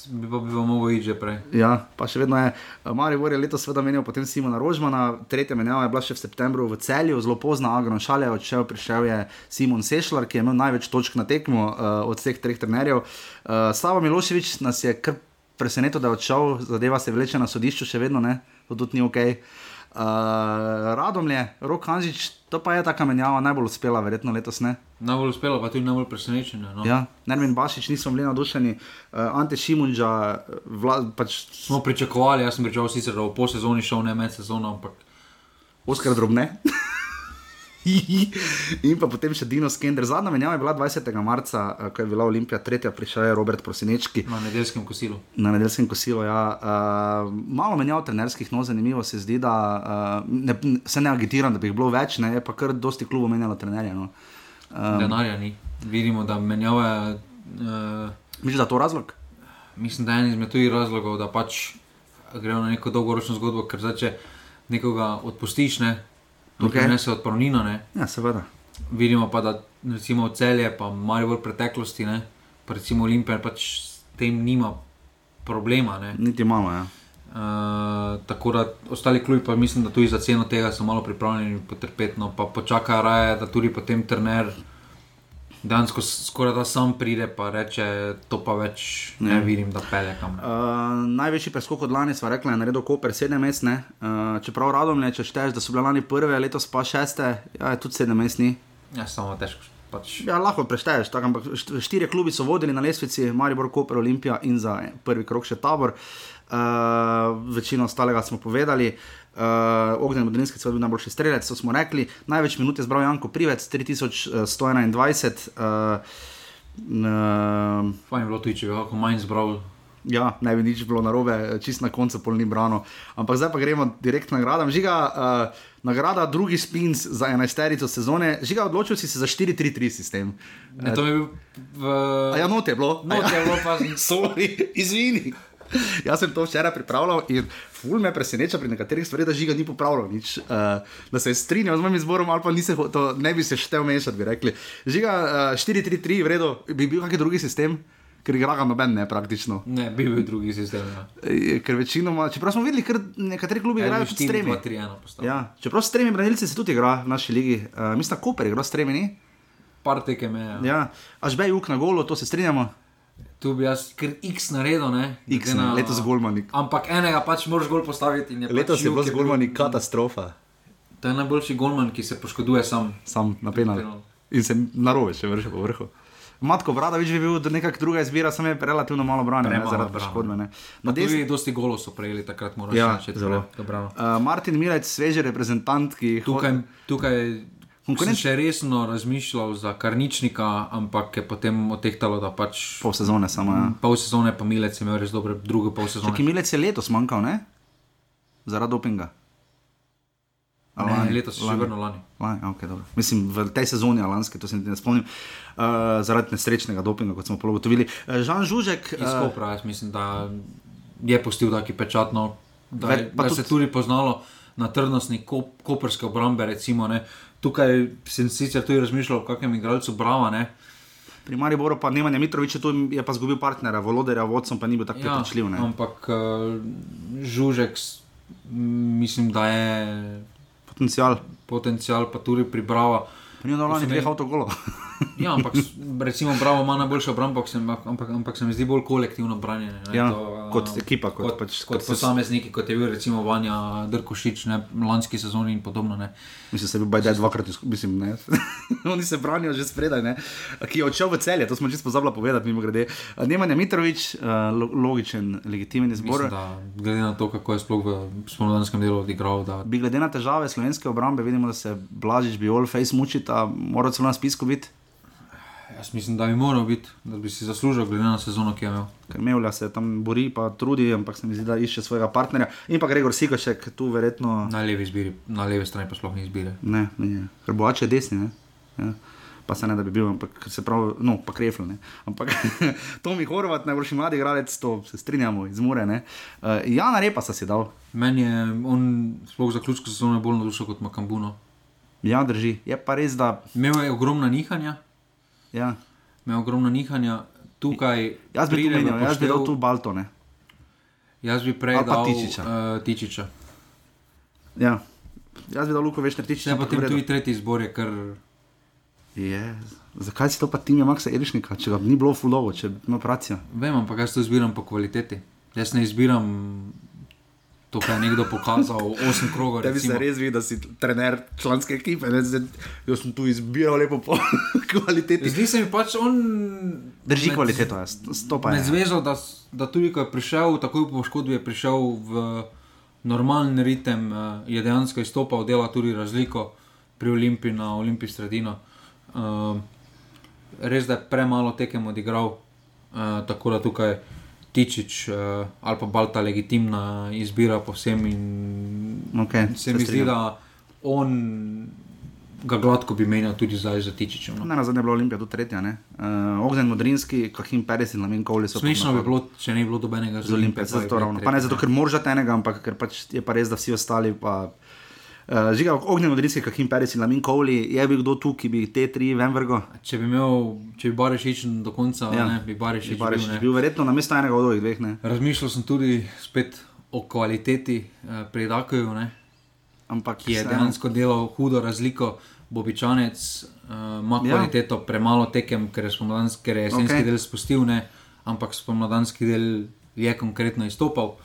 Bi pa bi lahko iti že prej. Ja, pa še vedno je. Marijo je letos seveda menil, potem Simona Rožmana, tretja menjava je bila še v septembru v celju, zelo pozna, Agron Šalje odšel, prišel je Simon Sešljar, ki je imel največ točk na tekmo uh, od vseh treh trenerjev. Uh, Slava Miloševič nas je kar presenetil, da je odšel, zadeva se vleče na sodišču, še vedno ne, to tudi ni ok. Uh, Radomlje, Rok Hanžič, to pa je ta menjava najbolj uspela, verjetno letos ne. Najbolj uspela, pa tudi najbolj presenečenja. No. Ja, Nermin Bašič, nismo bili navdušeni, uh, Ante Šimunča, pač... smo pričakovali, jaz sem pričakoval sicer, da bo po sezoni šel ne med sezono, ampak. Oskar drobne. in pa potem še Dino Skender. Zadnja menjava je bila 20. marca, eh, ko je bila Olimpija, tretja prišla je Robert Prosinečki. Na nedeljskem kosilu. Na nedeljskem kosilu, ja. Uh, malo menjav trenerskih, no zanimivo se zdi, da uh, ne, se ne agitiram, da bi jih bilo več, ne, je pa kar dosti klubov menjalo trenerje. No. Um, Denarja ni. Vidimo, da menjave. Uh, Misliš, da je to razlog? Mislim, da je en izmed tujih razlogov, da pač grejo na neko dolgoročno zgodbo, ker zdaj, če nekoga odpustiš, ne, okay. ne se odpravnino. Ja, seveda. Vidimo pa, da recimo celje, pa malo v preteklosti, ne, pa recimo Olimpija, pač s tem nima problema. Ne. Niti imamo, ja. Uh, tako da ostali klubi, pa mislim, da tudi za ceno tega so malo pripravljeni potrpeti, no pa počaka raje, da tudi potem trener dejansko skoraj da sam pride, pa reče, to pa več ne, ne vidim, da pele kam. Uh, največji preskok od lani, sva rekla, je naredil Koper, sedem mest, uh, čeprav radom ne, če šteješ, da so bile lani prve, letos pa šeste, ja, je tudi sedem mest ni. Ja, samo težko. Pač. Ja, lahko prešteješ, tako, ampak štiri klubi so vodili na lesvici, Maribor, Koper, Olimpija in za prvi krok še tabor. Uh, večino ostalega smo povedali. Uh, Ognjen Modrinski je bil najboljši strelec, to smo rekli. Največ minut je zbral Janko Privec, 3121. Uh, uh, Fajn je bilo tudi, če bi lahko manj zbral. Ja, ne bi nič bilo narobe, čist na koncu pol ni brano. Ampak zdaj pa gremo direkt na nagrado. Žiga, uh, nagrada drugi spin za 11. sezone. Žiga, odločil si se za 4-3-3 sistem. Ne, to je bil v. A ja, not je bilo. Not je bilo, pa sorry, izvini. Jaz sem to včeraj pripravljal in ful me preseneča pri nekaterih stvareh, da žiga ni popravljal nič. Uh, da se je strinjal z mojim izborom, ali pa nise, to, ne bi se štel mešati, bi rekli. Žiga uh, 4-3-3, v redu, bi bil kakšen drugi sistem. Ker igra ga noben, ne praktično. Ne, bi bil drugi sistem. Ja. Ker večinoma, čeprav smo videli, ker nekateri klubi igrajo s tremi. Ja, čeprav s tremi branilci se tudi igra v naši ligi. Uh, mislim, da Koper igra s tremi, ni? Par teke me. Ja. ja. Až bej uk na golo, to se strinjamo. Tu bi jaz kar X naredil, ne? X, na, letos Golmani. Ampak enega pač moraš bolj postaviti. Letos pač je bilo z Golmani katastrofa. To je najboljši Golman, ki se poškoduje sam. Sam na penal. In se narobe še vrši po vrhu. Matko Brada, več bi bil nekak druga izbira, sem je relativno malo branil, ne, zaradi poškodbe. Na desni tudi dosti golo so prejeli takrat, moraš ja, reči. Zelo. Uh, Martin Milec, sveži reprezentant, ki jih tukaj, tukaj Konkurenc... Sem še resno razmišljal za karničnika, ampak je potem otehtalo, da pač. Pol sezone samo. Ja. Pol sezone pa Milec je imel res dobre, druge pol sezone. Ki Milec je letos manjkal, ne? Zaradi dopinga. Ne, lani, letos je še vrnil lani. lani okay, Mislim, v tej sezoni, lanske, to se ne spomnim, uh, zaradi nesrečnega dopinga, kot smo pologotovili. Uh, Žan Žužek. Uh, prav, mislim, da je postil taki pečatno, da, ve, da tudi... se tudi poznalo na trdnostni kop, koperske obrambe. Recimo, tukaj sem sicer tudi razmišljal o kakšnem igralcu Brava. Ne? Pri Mariboru pa Nemanja Mitroviča, tu je pa zgubil partnera, Voloderja, vodcem pa ni bil tako Ja, prepričljiv. ne. ampak uh, Žužek, mislim, da je Potencial. potencial, pa tudi priprava. Pa ni dal lani dveh avtogolov. Ja, ampak recimo Bravo ima najboljšo obrambo, ampak, se- ampak, ampak se mi zdi bolj kolektivno branjenje. ne, Ja, to, kot eh, ekipa, kot kot, pač- kot kot posamezniki, kot je bil recimo Vanja Drkošič, ne, lanski sezoni in podobno. Ne. Mislim, da je bil Bajdej dvakrat, mislim, ne. Oni se branijo že spredaj, ne. Ki je odšel v celje, to smo čisto pozabili povedati, mimo grede. Nemanja Mitrovič, uh, logičen, legitimen izbor. Mislim, da glede na to, kako je sploh v spomladanskem delu odigral, da Bi glede na težave slovenske obrambe, vidimo, da se Blažič, Biol, Face mučita, mora celo na spisku biti, jaz mislim, da bi moral biti, da bi si zaslužil glede na sezono, ki je imel. ker Mevlja se tam bori, pa trudi, ampak se mi zdi, da išče svojega partnerja. In pa Gregor Sikošek, tu verjetno Na levi, izbiri, na levi strani pa sploh ni izbire. ne, ne, ker boače desni, ne. Ja. Pa se ne da bi bil, ampak se pravi, no, pa krefl, ne. Ampak Tomi Horvat, najboljši mladi igralec, to se strinjamo, izmure, ne. Uh, Jana Repa si dal, Meni je on sploh za ključko sezone bolj navdušen kot Makambuno. Ja, drži. Je pa res, da, Imel je ogromna nihanja, ja. imel je ogromna nihanja. Tukaj Jaz bi tu pride v menil, jaz bi dal poštev- tu Balto, ne. Jaz bi prej dal Tičiča. Uh, Tičiča. Ja. Jaz bi dal Luko Vešner tiči. Zdaj pa potem tudi tretji izbor je kar. Je, zakaj si to pa tim je Maksa Erišnika, če ga ni bilo fulovo, če ima operacijo? Vem, ampak jaz to izbiram po kvaliteti. Jaz ne izbiram to, kar je nekdo pokazal, osem krogov. Da bi se res videl, da si trener članske ekipe. Ne? Zdaj, jaz sem tu izbiral lepo po kvaliteti. Zdi se mi pač on. Drži med- kvaliteto, jaz, to pa Med je. zvezo, da, da tudi ko je prišel, takoj po poškodbi je prišel v normalen ritem, eh, je dejansko izstopal, dela tudi razliko pri Olimpiji na Olimpiji sredino. Uh, res da je premalo tekem odigral, uh, tako da tukaj Tičič uh, ali pa Balta legitimna izbira povsem in Okay, se mi zdi, da on ga gladko bi menjal tudi zdaj za Tičičem. No. Na zadnje je bila Olimpija tu tretja. Uh, Ognen Modrinski, Kahim Peres in Lamin Kovli so Smešno pa- bi bilo, če ne bi bilo dobenega z Olimpije, zato ravno. Pa ne zato, ker moržate enega, ampak ker pač je pa res, da vsi ostali pa. Uh, Žiga, ognjen odriski, Kahim Peres in Lamin Kovli, je bil kdo tu, ki bi te tri ven vrgo? Če bi imel, če bi Barišič do konca, Ja. ne, bi Barišič Barešič bil. ne. bil verjetno na mestu enega od ovih dveh. Ne? Razmišljal sem tudi spet o kvaliteti eh, pri Dakoju, ne, Ampak ki je dejansko delal hudo razliko. Bobičanec uh, ima Ja. kvaliteto, premalo tekem, ker je, ker je jesenski okay. del spustil, ne, ampak spomladanski del je konkretno izstopal.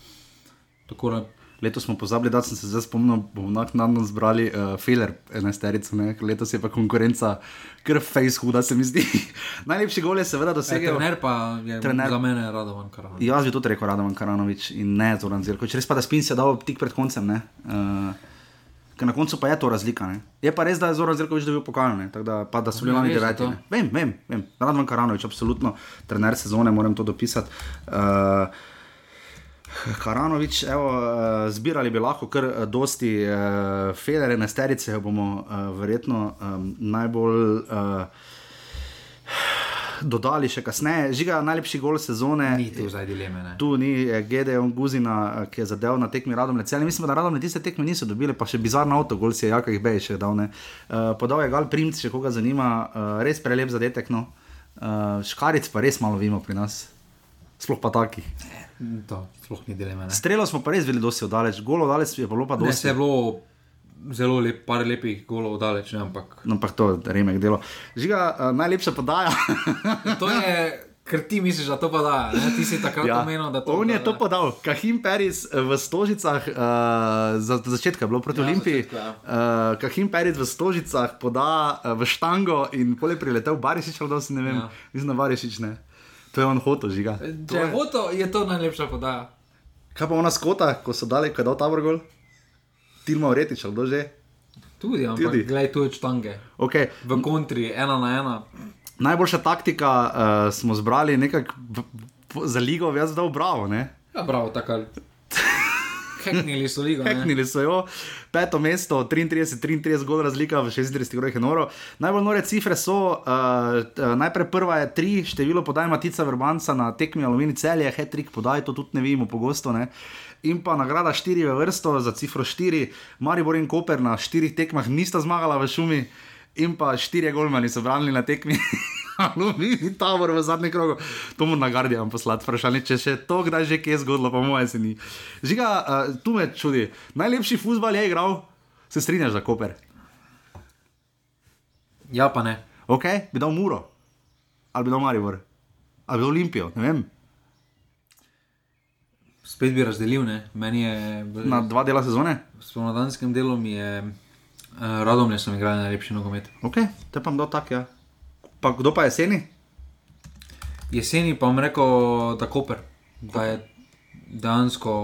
Tako da Letos smo pozabili, da sem se zdaj spomnil, bomo naknadno zbrali uh, Feler, enajsterico, ker letos je pa konkurenca kar face huda, se mi zdi. Najlepši gol je seveda se dosegel. trener pa je Trener- za mene Radovan Karan. Jaz bi tudi rekel Radovan Karanovič in ne Zoran Zirkovič. Res pa, da spin se je dal tik pred koncem. Ne? Uh, Ker na koncu pa je to razlika. Ne? Je pa res, da je Zoran Zirkovič dobil pokal, ne? tako da, pa, da so bili Ja, lani res je deveti. Vem, vem, vem. Radovan Karanovič, absolutno trener sezone, moram to dopisati. Uh, Karanovič, evo, eh, zbirali bi lahko kar eh, dosti uh, federe, nesterice, jo bomo uh, verjetno um, najbolj uh, dodali še kasneje. Žiga, najlepši gol sezone. Ni tu zdaj dileme. Ne. Tu ni eh, Gedeon Guzina, eh, ki je zadev na tekmi Radom Lecel. Mislim, da Radom tiste tekme niso dobili, pa še bizarno avto, gol si je Jaka Ihbej še dal. ne. Uh, podal je Gal Primc, če koga zanima, uh, res prelep zadetek. No. Uh, škaric pa res malo vimo pri nas. Sploh pa taki. To sploh ni dileme. ne. Strelo smo pa res bili dosti oddaleč, golo oddaleč je bilo pa Ne, dosti. se je bilo zelo lep, par lepih golov daleč, ne, ampak No, ampak to je remek delo. Žiga, uh, najlepša podaja. to je, ker ti misliš, da to pa da. Ne? Ti si takrat ja. omenil, da to On je da, to podal, Kahim Peris v Stožicah, uh, za, za začetka je bilo proti Ja, Olimpiji. začetka, ja. Uh, Kahim Peris v Stožicah poda uh, v štango in pole priletel Barišič, ali da se ne vem, ja. Mislim na Barišič. Ne. To je on hotel, žiga. To Če je je- hoto, je to najlepša podaja. Kaj pa ona skota, ko so dali, ko je dal tabor gol? Tilma Uretič, ali kdo že? Tudi, ampak Tudi. gledaj, tu je štange. Okay. V kontri, ena na ena. Najboljša taktika uh, smo zbrali nekako za ligo, jaz dal bravo. Ne? Ja, bravo, tako. Heknili so ligo. Heknili so jo, peto mesto, 33-33 gol razlika v 36 urah je noro. Najbolj nore cifre so, uh, uh, najprej prva je tri, število podaj Matica Vrbanca na tekmi Alumini celje, hetrik podaj, to tudi ne vidimo pogosto. Ne? In pa nagrada štiri v vrsto za cifro štiri, Maribor in Koper na štirih tekmah nista zmagala v šumi. In pa štirje golmani so branili na tekmi. Aluminij tabor v zadnjem krogu. To mu na Guardian poslati, vprašanje, če še to kdaj že kje zgodilo, pa moje se ni. Žiga, uh, tu me čudi. Najlepši futbal je igral, se strinjaš za Koper. Ja, pa ne. Ok, bi dal Muro, ali bi dal Maribor, ali bi dal Olimpijo, ne vem. Spet bi razdelil, ne. Meni je Na dva dela sezone. spomladanskem delu mi je uh, Radomlje sem igral najlepši nogomet. Ok, te pa bom dal tak, ja. Pa kdo pa jeseni? Jeseni pa bom rekel, da Koper, da je dejansko.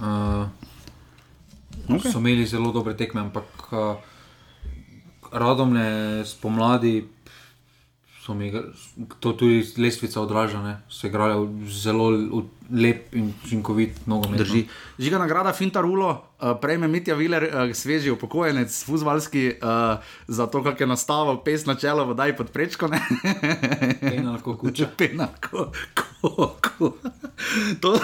Uh, Ok. So imeli zelo dobre tekme, ampak uh, Radomlje spomladi. Mi, to tudi lestvica odraža, ne. so igrali v zelo lep in učinkovit nogomet. no. Drži. Žiga nagrada Fintarulo, uh, prejme Mitja Viler, uh, sveži upokojenec, fuzbalski, uh, za to, kako je nastavil pes na čelo, vodaj pod prečko. lahko kuča. Pena, ko, ko, ko. To...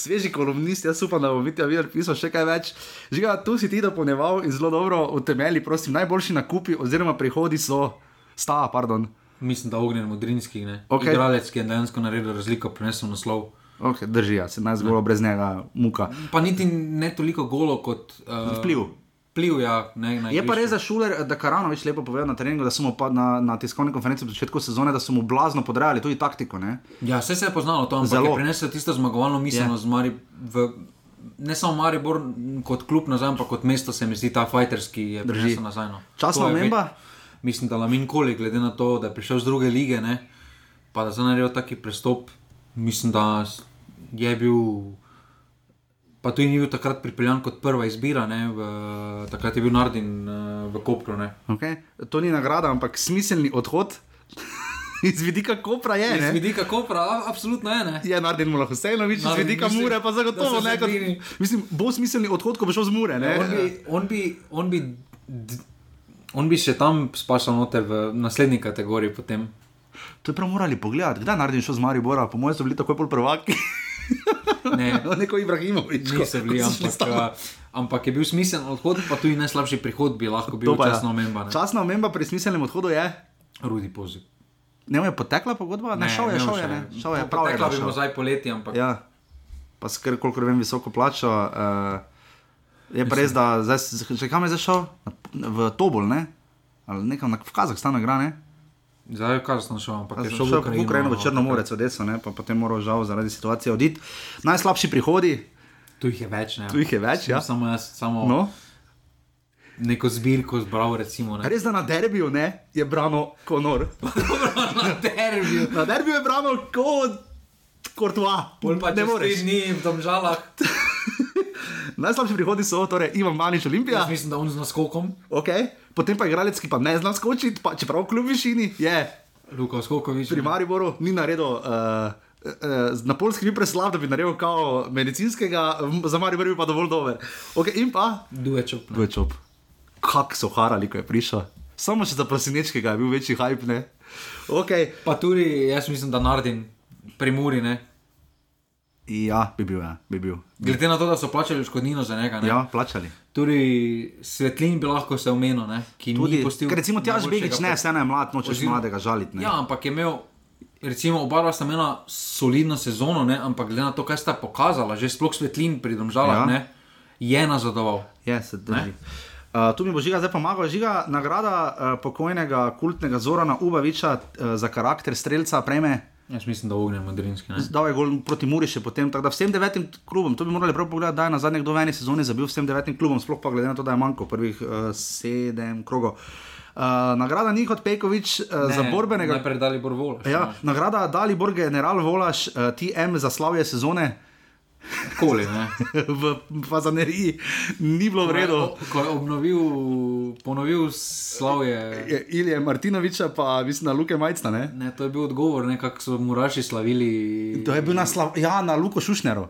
Sveži kolumnist, jaz upam, da bo Mitja Viler pisal še kaj več. Žiga, tu si ti dopolneval in zelo dobro utemelji, prosim, najboljši nakupi oziroma prihodi so, sta, pardon. Mislim, da ognjen modrinski, ne. Okej. Igralec, ki je dejansko naredil razliko, prinesel naslov. Okay, drži, ja, se naj zgolj brez njega muka. Pa niti ne toliko golo kot uh, Vpliv. Vpliv, ja. Ne, na Je pa res, da Šuler, da Karanovič lepo povedal na treningu, da pa na, na tiskovni konferenci v začetku sezone, da so mu blazno podrejali tudi taktiko. Ne? Ja, vse se je poznalo to, ampak Zelo. je prinesel tisto zmagovalno miselnost yeah. v. Ne samo Maribor kot klub nazaj, ampak kot mesto se mi zdi ta fighterski, ki je prinesel nazaj. No. Časna omemba? Mislim, da Lamin Koli, glede na to, da je prišel z druge lige, ne, pa da je naredil taki prestop, mislim, da je bil. Pa tudi ni bil takrat pripeljan kot prva izbira, ne, v, takrat je bil Nardin eh, v Kopru. Ne. Okay? To ni nagrada, ampak smiselni odhod iz vidika Kopra je. Iz Ne? vidika Kopra, a- absolutno je. Ne. Je naredil mu lahko vseenovič, iz Naredil, vidika mislim, Mure, pa zagotovo ne. Kot, mislim, bo smiselni odhod, ko bo šel z Mure. Ne? On bi, on, bi, on, bi, on bi še tam spasal noter v naslednji kategoriji. Potem. To je prav morali pogledati, kdaj naredim šel z Maribora, po mojem so bili takoj pol prvaki. Ne, Neko Ibrahimovič. niso bili, ampak, uh, ampak je bil smiseln odhod, pa tudi najslabši prihod bi lahko bil je. časno omemba. ne. Časna omemba pri smiselnem odhodu je. Rudi poziv. Ne, je potekla pogodba, ne, šel je, šel je, ne, šel je, prav je. Da bi mu zdaj poleti, ampak ja. Pa skr, kolikor vem, visoko plačo. Uh, je pa res, da zdaj, če kam je zašel? V Tobol, ne? Ali nekam na, v Kazahstanu igra, ne? Zdaj kar sem šel, ampak je Šel šel v Ukrajino, v Črnomorec, Odeso, ne? Pa potem moral žal zaradi situacije oditi. Najslabši prihodi, Tu jih je več, ne. tu jih je več, ja. Samo jaz, samo no. Neko zbirko zbral, recimo. Ne. Res, da na derbiju ne, je brano Konor. Na derbiju. Na derbiju je brano kot pa ne čez tri moreš. dni v domžalah. Najslabši prihodi so torej Ivan Manič Olimpija. Jaz mislim, da on z naskokom, Okay. Potem pa igralec, ki pa ne zna skočiti, pa, čeprav kljub višini je Luka Skokovič. pri Mariboru ni naredil. Uh, na polski ni preslav, da bi naredil kao medicinskega, za Maribor bi pa dovolj dober. Okay, in pa, Duečop. Gojčop. Kak so harali, ko je prišel. Samo še za prosinečkega je bil večji hype, ne. Okay. Pa tudi, jaz mislim, da Nardin pri Muri, ne. Ja, bi bil, ja, bi bil. Glede na to, da so plačali škodnino za njega, ne. Ja, plačali. Tudi svetlin bi lahko se omenil, ne. Ki Tudi, ni postil. recimo Tjaž Begič, ne, vse je mlad, nočeš Oziroma- mladega žaliti. Ne. Ja, ampak je imel, recimo, oba dva sta imela solidno sezono, ne, ampak glede na to, kaj sta pokazala, že sploh svetlin pri domžalah, ja. ne, je nazadoval. Je, se drži. Uh, tu mi bo žiga zdaj pomagal. Žiga nagrada uh, pokojnega kultnega Zorana Ubaviča uh, za karakter streljca prejme. Jaz mislim, da ognjen modrinski, ne. Dal je gol proti Muri še potem, tako da vsem devetim klubom, to bi morali prav pogledati, da je na zadnje kdo v eni sezoni zabil vsem devetim klubom, sploh pa glede na to, da je manjko prvih uh, sedem krogov. Uh, nagrada ni kot Pejkovič uh, za borbenega. Najprej dali Borvol. Ja, nagrada Dalibor General Volaš, uh, TM za slavje sezone Koli, v Fazaneriji, ni bilo v redu. Ko je obnovil, ponovil slavje. Je Ilije Martinoviča, pa mislim na Luke Majcna. Ne? Ne, to je bil odgovor, kako so muraši slavili. To je bil na, slav, ja, na Luko Šušnero.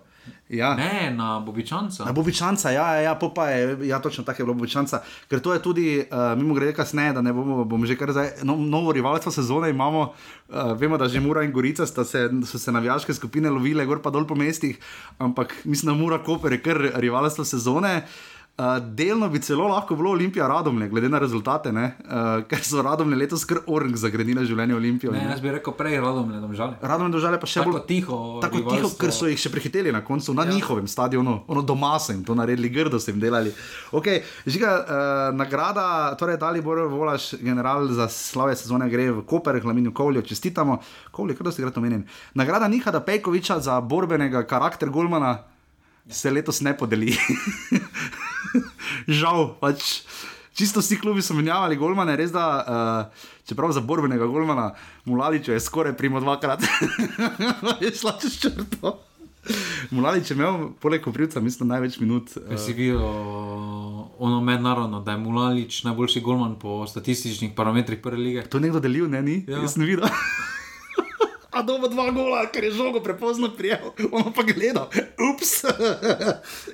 Ja. Ne, na Bobičanca. Na Bobičanca, ja, ja, ja, pa je, ja, točno tako je bilo Bobičanca. Ker to je tudi, uh, mimo grede kasneje, da ne bomo, bomo že kar zdaj, no, novo rivalstvo sezone imamo. Uh, vemo, da že Mura in Gorica se, so se navijaške skupine lovile, gor pa dol po mestih, ampak mislim, da Mura Koper je kar rivalstvo sezone. Uh, delno bi celo lahko bilo Olimpija radomne, glede na rezultate, uh, ker so radomne letos kar orang zagrenile življenje Olimpije. Ne, jaz bi rekel prej radomne, da žal. Radomne dožale pa še Tako bolj tiho. Tako tiho, rivalstvo. ker so jih še prehiteli na koncu, na ja. njihovem stadionu, ono doma so jim to naredili, grdo so jim delali. Okay, žiga, uh, nagrada, torej Dali Bor Volaš, general za slave sezone, gre v Koper, Hlaminju Kovlju, čestitamo. Kovlju, kdo si krat omenjen. Nagrada Nihada Pejkoviča za borbenega karakter Golmana se letos ne podeli. Žal, pač. Čisto vsi klubi so menjavali golmane, res da, uh, čeprav za borbenega golmana, Mulaliča je skoraj primo dvakrat, je šla čez črto. Mulalič je imel, poleg Koprivca, mislim, največ minut. Uh, si videl ono mednarodno, da je Mulalič najboljši golman po statističnih parametrih prve lige. to je nekdo delil, ne, ni? Ja. Jaz sem videl. A dobo dva gola, ker je žogo prepozno prijel, ono pa gleda, ups,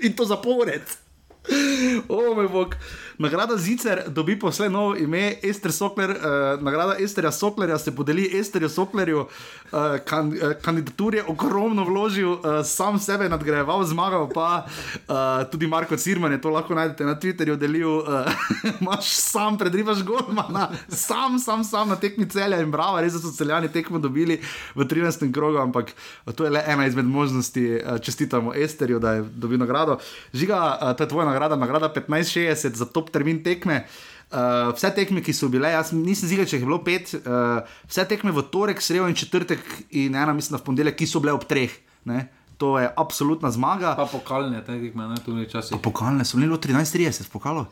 in to zapored. O moj bog. Nagrada Zicer dobi posle novo ime Ester Sokler. Uh, nagrada Esterja Soklerja se podeli Esterju Soklerju. Uh, kan, uh, kandidatur je ogromno vložil, uh, sam sebe nadgrajeval, zmagal pa uh, tudi Marko Cirman to lahko najdete na Twitterju, delil, uh, imaš sam, predrivaš golmana, sam, sam, sam na tekmi celja in brava, res so celjani tekmo dobili v 13. krogu, ampak to je le ena izmed možnosti, čestitamo Esterju, da je dobil nagrado. Žiga, uh, to je tvoja nagrada, nagrada 1560 za top termin tekme. Uh, vse tekme, ki so bile, jaz nisem zigar, če jih je bilo pet, uh, vse tekme v torek, sredo in četrtek, in ena, mislim, v ponedeljek, ki so bile ob treh. Ne? To je absolutna zmaga. Pa pokalne, te tekme, ne, tudi včasih. Pokalne so bile 13:30, pokalo.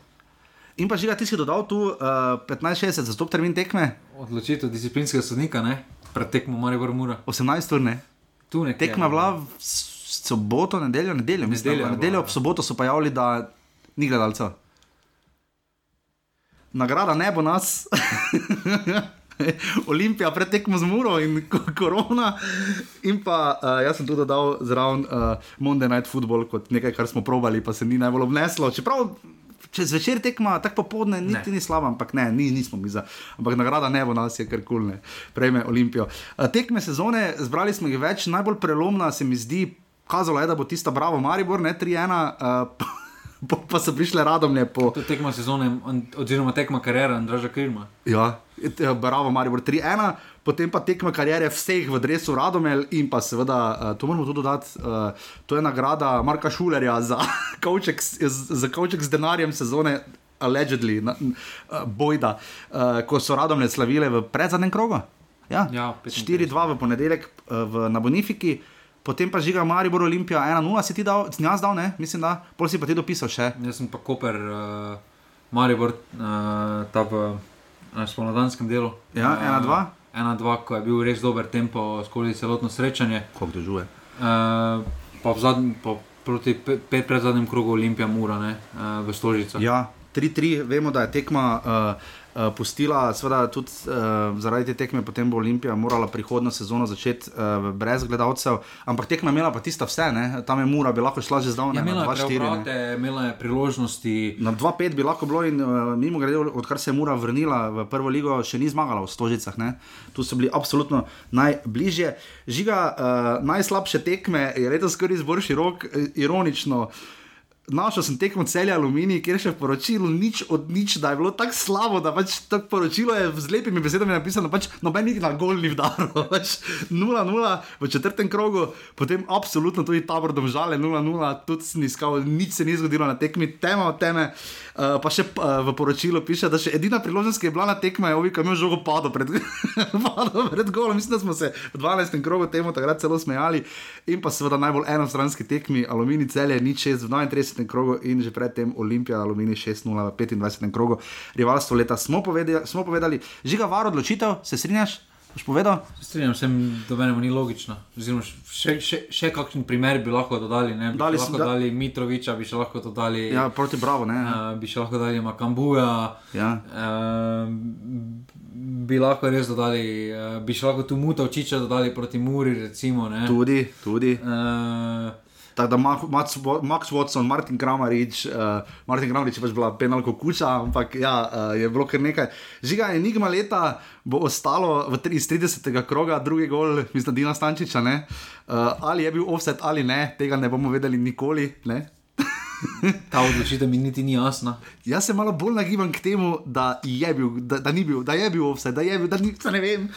In pa žiga, ti si dodal tu uh, 15:60 za top termin tekme, Odločitev disciplinskega sodnika, ne, pred tekmo Maribor Mura. 18 ur ne. Tu nekje. Tekma bila v s- soboto, nedeljo, nedeljo, mislim, nedeljo ja. ob soboto so pa javili, da ni gledalcev. Nagrada ne bo nas. Olimpija pred tekmo z Muro in ko- korona. In pa uh, jaz sem tudi dodal zraven uh, Monday Night Football kot nekaj, kar smo probali, pa se ni najbolj obneslo. Čeprav čez večer tekma, tako popoldne, niti ni slaba, ampak ne, ni, nismo mi za. Ampak nagrada ne bo nas, je kar kul, ne, prejme Olimpijo. Uh, tekme sezone, zbrali smo jih več, najbolj prelomna se mi zdi, kazalo je, da bo tista Bravo Maribor, ne 3-1. Uh, Po, pa so prišle radomlje po, To je tekma sezone, oziroma tekma karijera Andraža Krilma. Ja, eh, Bravo, Maribor 3-1, potem pa tekma karijere vseh v dresu Radomel in pa seveda, uh, to moramo tudi dodati, uh, to je nagrada Marka Šulerja za kavček, za kavček z denarjem sezone. Allegedly, na, uh, bojda, uh, ko so radomlje slavile v predzadnjem krogu. Ja, Ja, 4-2 v ponedeljek uh, v, na Bonifiki, potem pa žiga Maribor Olimpija 1-0, si ti dal, jaz dal, ne, mislim, da, pol si pa ti dopisal še. Jaz sem pa Koper, uh, Maribor, uh, ta v uh, spomladanskem delu. Ja, 1:2. Uh, 1-2, ko je bil res dober tempo skozi celotno srečanje. Koliko dožuje? Uh, pa v zadnjem, pa proti pe- pet pred zadnjem krogu Olimpija Mura, ne, uh, v Stožicah. Ja, 3-3, vemo, da je tekma uh, uh, pustila, seveda tudi uh, zaradi te tekme, potem bo Olimpija morala prihodno sezono začeti uh, brez gledalcev, ampak tekma imela pa tista vse, ne? tam je Mura, bi lahko šla že zdavnaj Ja, imela je 2-4. ne. preobrate, imela je priložnosti. Na 2-5 bi lahko bilo, in uh, mimo grede, odkar se je Mura vrnila v prvo ligo, še ni zmagala v Stožicah. Ne? Tu so bili absolutno najbližje. Žiga, uh, najslabše tekme je letos skoraj izbor širok, ironično. Našel sem tekmo celja Aluminij, kjer še v poročilu nič od nič, da je bilo tako slabo, da pač to poročilo je z lepimi besedami napisano, pač noben niti na gol ni vdaro. Pač 0-0 v četrtem krogu, potem absolutno tudi tabor domžale 0-0, tudi sem iskal, nič se ni zgodilo na tekmi, tema od teme. Uh, pa še uh, v poročilu piše, da še edina priložnost, ki je bila na tekmi, je ovika imel žogo padlo pred, padlo pred golom. Mislim, da smo se v 12. krogu temu takrat celo smejali. In pa seveda najbolj enostranski tekmi, Alumini celje, nič 6 v 39. krogu in že predtem Olimpija, Alumini 6-0 v 25. krogu. Rivalstvo leta smo povedali, smo povedali. žiga var odločitev, se strinjaš? Boš povedal? Strinjam se, da menimo ni logično. Oziroma, še, še, še kakšen primer bi lahko dodali. Ne? Bi Dali lahko da- dali Mitroviča, bi še lahko dodali. Ja, proti Bravo, ne? Uh, bi še lahko dali Makambuja, Ja. uh, bi lahko res dodali, uh, bi še lahko tu Mutovčiča dodali proti Muri, recimo. ne. Tudi, tudi. Uh, Tako da Max, Max, Watson, Martin Kramarič, uh, Martin Kramarič je pač bila penalko kuča, ampak ja, uh, je bilo kar nekaj. Žiga enigma leta bo ostalo v iz 30. kroga, drugi gol, mislim, Dina Stančiča, ne? Uh, ali je bil offset ali ne, tega ne bomo vedeli nikoli. Ne? Ta odločitev mi niti ni jasna. Jaz se malo bolj nagibam k temu, da je bil, da, da ni bil, da je bil vse, da je bil, da ni, ne vem.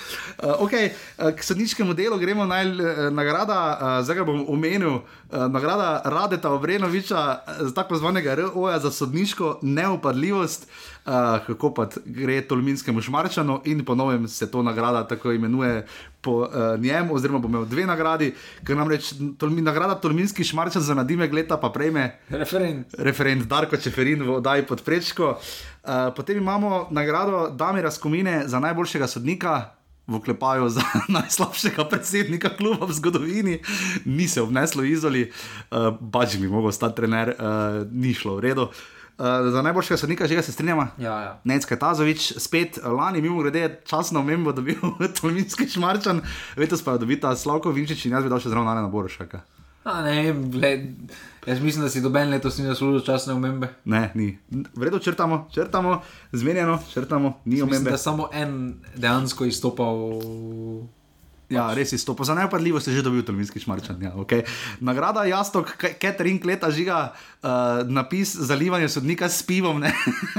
Uh, okay, uh, k sodniškemu delu gremo naj uh, nagrada, uh, zdaj ga bom omenil, nagrada Radeta Obrenoviča, uh, tako zvanega ROja za sodniško neupadljivost. Uh, kako pa gre Tolminskemu šmarčanu, in ponovim se to nagrada tako imenuje po uh, njem, oziroma bo imel dve nagradi, ker namreč tolmi, nagrada Tolminski šmarčan za nadime leta pa prejme Referent. referent Darko Čeferin v oddaji pod prečko. Uh, potem imamo nagrado Damira Skomine za najboljšega sodnika. V klepaju za najslabšega predsednika kluba v zgodovini, ni se obneslo izoli, uh, bač bi mogel stati trener, uh, ni šlo v redu. Uh, za najboljšega sodnika, že ga se strinjamo. Ja, ja. Necka Tazovič, spet lani, mimo grede, časno omembo dobil Tolminski šmarčan, letos pa je dobil ta Slavko Vinčič in jaz bi dal še zraven na Borošaka. A, ne, gled, jaz mislim, da si doben letos ni zaslužil časne omembe. Ne, ni. V redu, črtamo, črtamo, zmenjeno, črtamo, ni Mislim, omembe. da je samo en dejansko izstopal. Ja, res je to. Za neopadljivost je že dobil Tolminski šmarčan. Ja, okay. Nagrada Jastok, Catering leta žiga uh, napis zalivanja sodnika s pivom.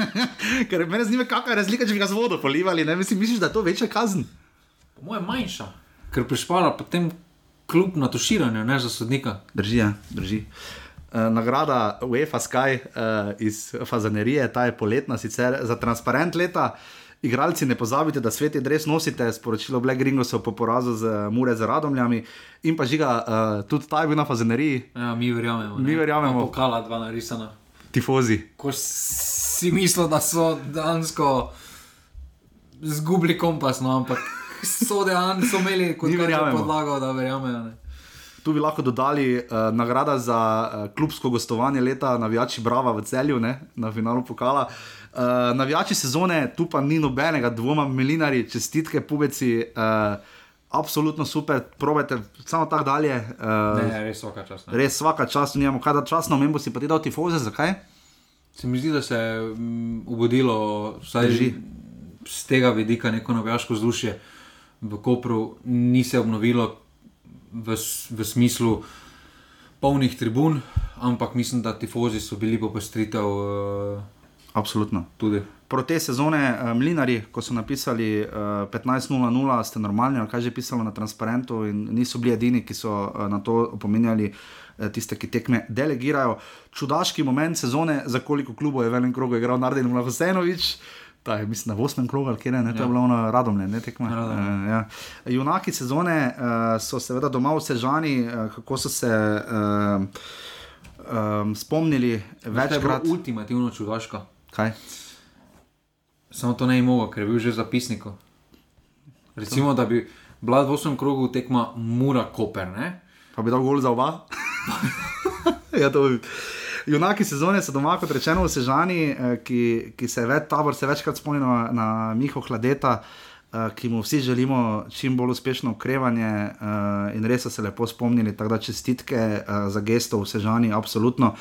Ker me zanima, kakšna je razlika, če bi ga z vodo polivali. Ne? Mislim, misliš, da je to večja kazen? Po mojem manjša, ker prišpara potem kljub na tuširanju, ne za sodnika. Drži, ja, drži. Uh, nagrada UEFA Sky uh, iz Fazanerije, ta je poletna, sicer za transparent leta. Igralci, ne pozabite, da sveti dres nosite, sporočilo Black Ringosov po porazu z Mure z Radomljami in pa žiga, uh, tudi ta je bil na Fazaneriji, Ja, mi verjamemo. Mi ne. verjamemo. Pa Pokala dva narisana. tifozi. Ko si mislil, da so dejansko zgubili kompas, no, ampak so dejansko so imeli kot Mi verjamemo. podlago, da verjamejo. Ne. Tu bi lahko dodali uh, nagrada za uh, klubsko gostovanje leta, navijači Brava v celju, ne, na finalu pokala. Uh, navijači sezone, tu pa ni nobenega dvoma, milinari, čestitke, pubeci, uh, absolutno super, probajte samo tako dalje. Uh, ne, res vsaka čas. Ne. Res vsaka čas, nimamo kaj da čas na omembo, si pa ti dal tifoze, zakaj? Se mi zdi, da se je mm, ubudilo vsaj Drži. z tega vidika neko navijaško vzdušje v Kopru, ni se obnovilo v, v smislu polnih tribun, ampak mislim, da tifozi so bili popestritev uh, Absolutno. tudi. Pro te sezone, uh, Mlinari, ko so napisali uh, 15.00, ste normalni, ali kaj že pisalo na transparentu, in niso bili edini, ki so uh, na to opominjali uh, tiste, ki tekme delegirajo. Čudaški moment sezone, za koliko klubov je v enem krogu igral Narden Mlavsenovič. Ta je, mislim, na 8. krogu ali kjer je, ne, to je Ja. bilo ono radomlje, ne tekma. Radomlje. Uh, ja. Junaki sezone uh, so seveda doma v Sežani, uh, kako so se uh, um, spomnili Večkrat. Ultimativno čudaško. Kaj? Samo to ne je mogel, ker je bil že zapisnik. Recimo, da bi bila v 8. krogu tekma Mura Koper. Ne? Pa bi dal gol za oba. ja, to bi. Junaki sezone so doma, kot rečeno, v Sežani, eh, ki, ki se je več, tabor se večkrat spomni na, na Miho Hladeta, eh, ki mu vsi želimo čim bolj uspešno okrevanje eh, in res so se lepo spomnili. Tako da čestitke eh, za gesto v Sežani, absolutno.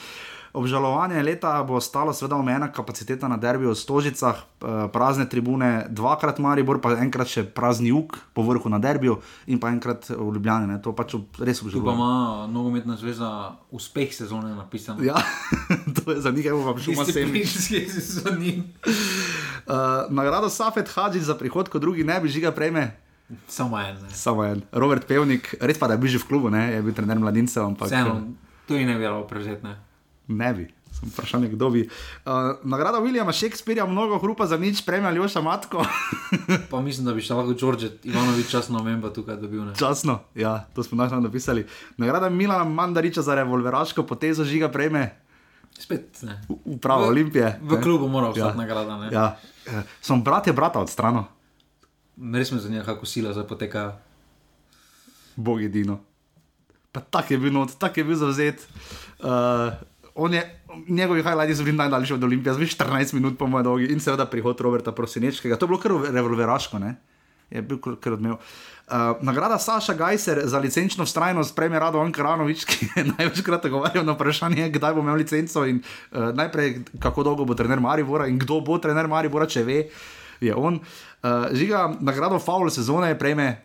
Obžalovanje leta bo ostalo, seveda, omejena kapaciteta na derbiju v Stožicah, eh, prazne tribune, dvakrat Maribor, pa enkrat še prazni jug po vrhu na derbiju in pa enkrat v Ljubljani. Ne. To pač res Tu pa obžalujem. ima nogometna zveza uspeh sezone napisan. Ja, to je za njih, evo vam šuma sem. Disciplinski sezoni. Uh, nagrado Safet Hadžič za prihod, ko drugi ne bi žiga prejme. Samo en. ne. Samo en. Robert Pevnik, res pa da je bil že v klubu, ne? je bil trener mladincev, ampak Vseeno, to je ne bilo prevzeti. Ne. bi. Sem vprašanje, kdo bi. Uh, nagrada Williama Shakespearea, mnogo hrupa za nič, prejme Aljoša Matko. Pa mislim, da bi še lahko Đorđe Ivanovič časno omemba tukaj dobil. Ne. Časno, ja, to smo našli napisali. Nagrada Milana Mandariča za revolveraško potezo žiga prejme Spet ne. uprava V- Olimpije. V ne. klubu mora Ja. ostati nagrada. Ne. Ja. Eh, Som brat je brata od strano. Res me zanima, kako sila zdaj poteka. Bog edino. Pa tak je bil not, tak je bil zavzet. Uh, on je, njegovi highlighti so bili najdaljši od Olimpije, zdaj 14 minut po mojem dolgi in seveda prihod Roberta Prosinečkega. To je bilo kar revolveraško, ne? Je bil kar- odmev. Uh, nagrada Saša Gajser za licenčno vztrajnost prejme Rado Ankaranovič, ki je največkrat odgovarjal na vprašanje, kdaj bo imel licenco in uh, najprej, kako dolgo bo trener Maribora in kdo bo trener Maribora, če ve, je on. Uh, žiga, nagrado Faul sezone prejme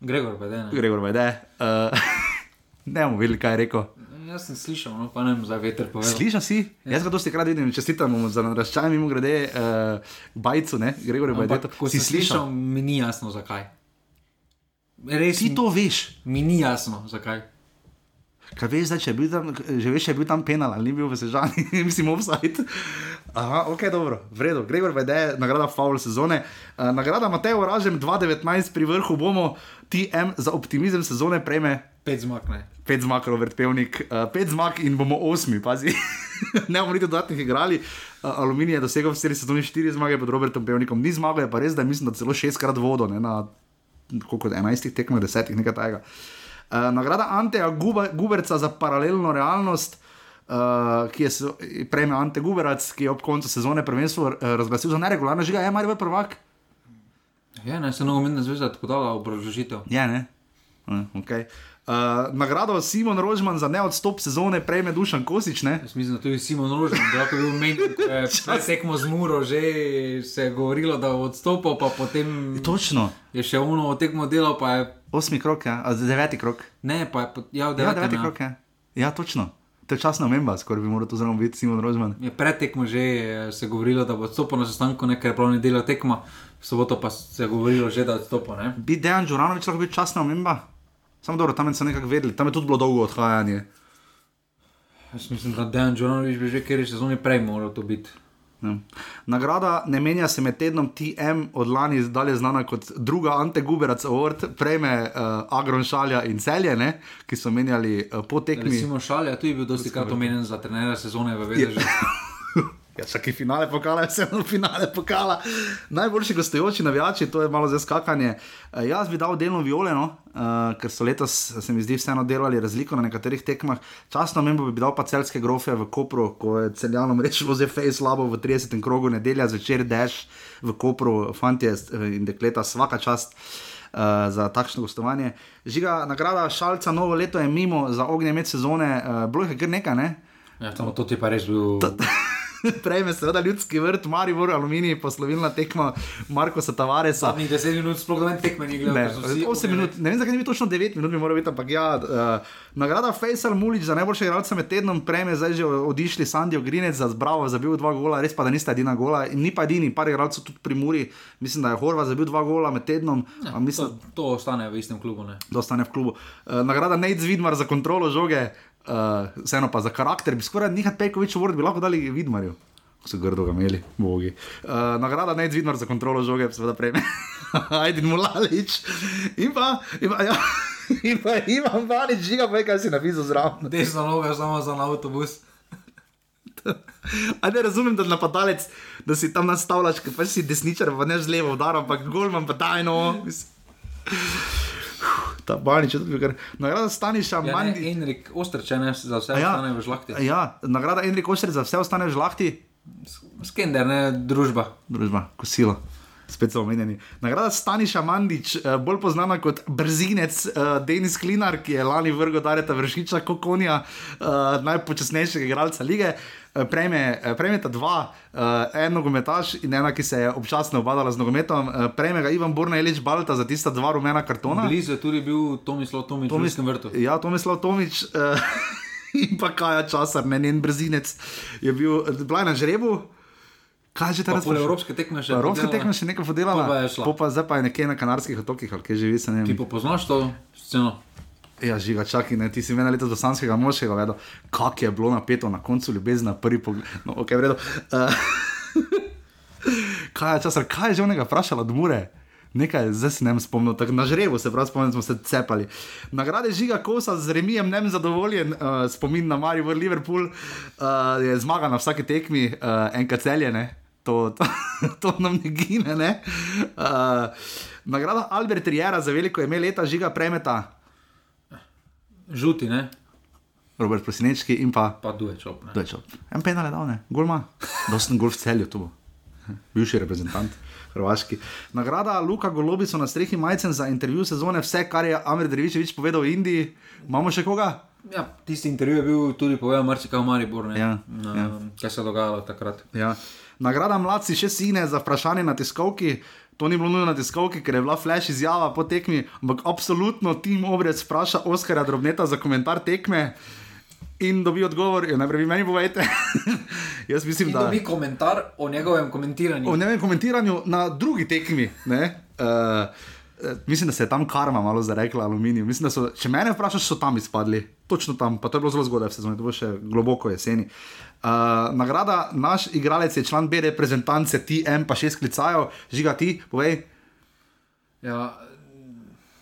Gregor, pa ne. Gregor Vede. Uh, ne bomo videli, kaj je rekel. Jaz sem slišal, no, pa ne vem, za veter povedal. Slišal si? Ja. Jaz ga dosti krat vidim, čestitam mu za naraščaj, mimo grede, uh, bajcu, ne, Gregor je Ampak, bajdeto. ko Si si slišal, slišal? mi ni jasno zakaj. Res Ti to veš. mi ni jasno zakaj. Kaj veš, zdaj, če je bil tam, že veš, če je bil tam penal ali ni bil v Sežani, mislim, offside. Aha, ok, dobro, v redu. Gregor Vede, nagrada Foul sezone. Uh, nagrada Mateo Ražem 2019 pri vrhu bomo TM za optimizem sezone prejme Pet zmag ne. pet zmag, Robert Pevnik, uh, pet zmag in bomo osmi, pazi. ne bomo niti dodatnih igrali. Uh, Aluminij je dosegel v seriji sezoni štiri zmage pod Robertom Pevnikom, ni zmagal, je pa res, da mislim, da celo šestkrat vodo, ne na koliko, 11 tekmah, 10, nekaj takega. Uh, nagrada Anteja Guba, Guberca za paralelno realnost. Uh, ki je prejme Ante Guberac, ki je ob koncu sezone prvenstvo uh, razglasil za neregularno, žiga je Marijo prvak. Ja, ne, se nogometna zveza tako dala obrazložitev. Je, ne? Uh, okay. Uh, nagrado Simon Rožman za neodstop sezone prejme Dušan Kosič, ne? Jaz mislim, da tudi Simon Rožen, da lahko bil menjen, ko je tekmo z Muro, že se je govorilo, da bo odstopil, pa potem Točno, je še uno tekmo delal, pa je osmi krok, ja, a deveti krok. ne, pa je ja, v Ja, devetem. deveti Ja, krok, ja. ja, točno. To je časna omemba, skoraj bi moral to zelo biti Simon Rožman. Je pred tekmo že eh, se je govorilo, da bo odstopil na sestanku, nekaj prav ne dela tekma, v soboto pa se je govorilo že, da je. Ne? Bi Dejan Đuranovič lahko bil časna omemba? Samo dobro, tam so nekako vedeli, tam je tudi bilo dolgo odhajanje. Jaz mislim, da Dejan Džonovič bi že kjer sezoni prej moral to biti. Ja. Nagrada ne menja se med tednom TM, od lani dalje znana kot druga Ante Guberac Award, prejme uh, Agron Šalja in Celje, ne, ki so menjali uh, po tekmi. Recimo Šalja, tudi bil dosti krat omenjen za trenera sezone v Vedežu. Ja, čakaj, finale pokala, vseeno finale pokala. Najboljši gostujoči navijači, to je malo za skakanje. Uh, jaz bi dal delno violeno, uh, ker so letos, se mi zdi, vseeno delali razliko na nekaterih tekmah. Časno membo bi dal pa celske grofe v Kopru, ko je celjanom rečeno že fej slabo v 30. krogu nedelja zvečer, dež v Kopru, fantje eh, in dekleta, svaka čast. Uh, za takšno gostovanje. Žiga, nagrada Šalca, novo leto je mimo za ognje med sezone, uh, bilo je kar nekaj, ne? Ja, to ti pa res bil. Prejme seveda ljudski vrt, Maribor, Aluminij, poslovilna tekma Marko Tavaresa. Zadnjih 10 minut sploh noben tekme ni gledal. Ne, ker so vsi 8 ognjeni. minut, ne vem zakaj ni bil točno 9 minut, bi moral biti, ampak ja. Uh, nagrada Faisal Mulič za najboljšega igralca med tednom, prejme zdaj že odišli Sandijo Grinec za zbravo, zabil dva gola, res pa da nista edina gola, in ni pa edini, par igralcev tudi pri Muri, mislim, da je Horva zabil dva gola med tednom, ja, To, mislim, to ostane v istem klubu. Ne? da ostane v klubu. Uh, nagrada Nate Vidmar za kontrolo žoge, uh, vseeno pa za karakter, bi skoraj Nihat Pejkovič Word bi lahko dali Vidmarju. So grdo ga imeli, bogi. Uh, nagrada Nate Vidmar za kontrolo žoge, seveda prejme. Ajdin Mulalič. In pa, in pa, ja, in pa Ivan Valič, žiga pa je, kaj si napisal zraven. Desna noga samo za na avtobus. A ne razumem, da napadalec, da si tam nastavljaš, ker pač si desničar, pa ne z levo udar, ampak golman pa tajno. Ta banič, je tudi kar. Nagrada Staniša, Ja, ne, Mandi. Enrik Ostrče, ne, za vse A ja. ostane v žlahti. Ja, nagrada Enrik Ošter za vse ostane v žlahti, Skender, ne družba. družba, kosilo. Spet so omenjeni. Nagrada Staniša Mandič, eh, bolj znana kot brzinec uh, Denis Klinar, ki je lani vrgel Dareta Vršiča, Kokonija, uh, najpočasnejšega igralca lige. Eh, Prejme, eh, prejmeta dva, uh, en nogometaš in ena, ki se je občasno obadala z nogometom. Uh, prejme ga Ivan Borna Elič Balta za tista dva rumena kartona. Blizu je tudi bil Tomislav Tomič Tomis- vrtu. Ja, Tomislav Tomič uh, in pa Kaja Časar, ne njen brzinec, je bil, bila je na žrebu. Kaj že teraz? evropske tekme še. Evropska podelala. tekma še nekaj podelala, pa je šla. po pa zdaj pa je nekje na Kanarskih otokih, ali kje živi, se ne Ti vem. pa poznaš to sceno? Ja, žiga, čakaj, ne, ti si meni letos do sanskega moškega vedel, kako je bilo napeto na koncu ljubezni na prvi pogled. No, ok, vredo. Uh, kaj je časar, kaj je že onega vprašala od Mure? Nekaj, zdaj se ne vem spomnil, tako na žrebu se prav spomnim, smo se cepali. Nagrade žiga kosa z remijem, ne zadovoljen, uh, spomin na Maribor, Liverpool, uh, je zmaga na vsaki tekmi, uh, enkrat celjene. To, to, to nam ne gine. Ne? Uh, nagrada Albert Riera za veliko ime leta žiga premeta, Žuti, ne? Robert Prosinečki in pa Pa duje čop. Ne? Dojčo. En penal je dal, ne, golma. Dosten golf celju tu. Bivši reprezentant. Hrvaški. Nagrada Luka Golobico na strehi majcen za intervju sezone, vse, kar je Amir Drevičevič povedal v Indiji. Imamo še koga? Ja, tisti intervju je bil tudi povedal marsikaj v Mariboru. ne. Ja, Na, ja. Kaj se je dogajalo takrat? Ja. Nagrada mladci še sine za vprašanje na tiskovki. To ni bilo nujno na tiskovki, ker je bila flash izjava po tekmi, ampak absolutno tim obrec vpraša Oskarja Drobneta za komentar tekme. In dobi odgovor, jo najprej vi meni povejte. Jaz mislim, In da dobi komentar o njegovem komentiranju. o njegovem komentiranju na drugi tekmi. Ne, uh, Mislim, da se je tam karma malo zarekla, aluminij. Mislim, da so, če mene vprašaš, so tam izpadli. Točno tam, pa to je bilo zelo zgodaj v sezoni, to bo še globoko jeseni. Uh, nagrada, naš igralec je član B reprezentance, ti en pa šest klicajo, žiga ti, povej. Ja,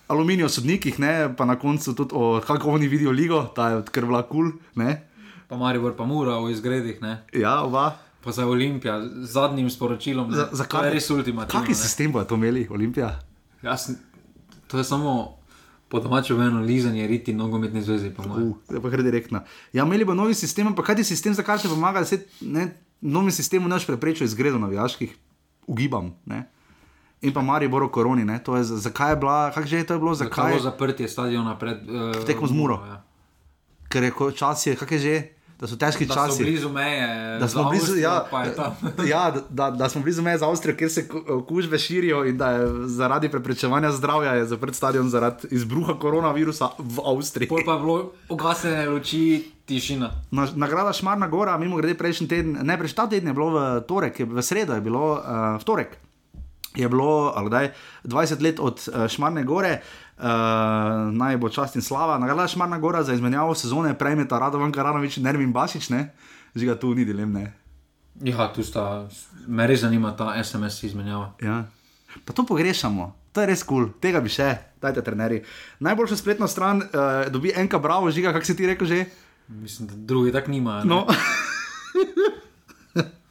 Aluminij o sodnikih, ne, pa na koncu tudi o kako oni vidijo ligo, ta je kar bila kul. Cool, pa Maribor, pa Mura v izgredih, ne? ja, oba. pa za Olimpija, z zadnjim sporočilom. ne. Za, za to je res ultimativno. Kakšen sistem bojo to imeli, Olimpija? Jaz, to je samo po domačem eno lizanje, riti nogometni zvezi, po mojem. Uh, pa gre direktno. Ja, imeli bo novi sistem, ampak kaj ti sistem za kar ti pomaga, da se ne, novim sistemom neš preprečil izgredov navijaških, ugibam. Ne? In pa Marijo Boro Koroni, ne? to je za- zakaj je bila, kako že je to bilo, Zakaj zakaj? je zaprtje stadiona pred uh, tekmo z Muro. Ja. Ker je čas, je, kak je že, da so težki Da časi. blizu meje, Da smo blizu, ja, ja, da, da, da smo blizu meje z Avstrijo, kjer se ku- okužbe širijo in da je zaradi preprečevanja zdravja je zaprt stadion zaradi izbruha koronavirusa v Avstriji. Pol pa je bilo ugasnjene luči, tišina. Na, nagrada Šmarna Gora, mimo grede prejšnji teden, ne prejšnji ta teden je bilo v torek, je, v sredo je bilo, uh, v torek je bilo, daj, 20 let od uh, Šmarne Gore, uh, naj bo čast in slava. Nagrada Šmarna Gora za izmenjavo sezone prejmeta Radovan Karanovič, Nervin Basič, ne? Žiga tu ni dilem, ne. Ja, tu sta, me res zanima ta SMS izmenjava. Ja. Pa to pogrešamo. To je res kul, cool. tega bi še, dajte trenerji. Najboljša spletna stran uh, dobi enka bravo, žiga, kako si ti rekel že. Mislim, da drugi tak nima. No.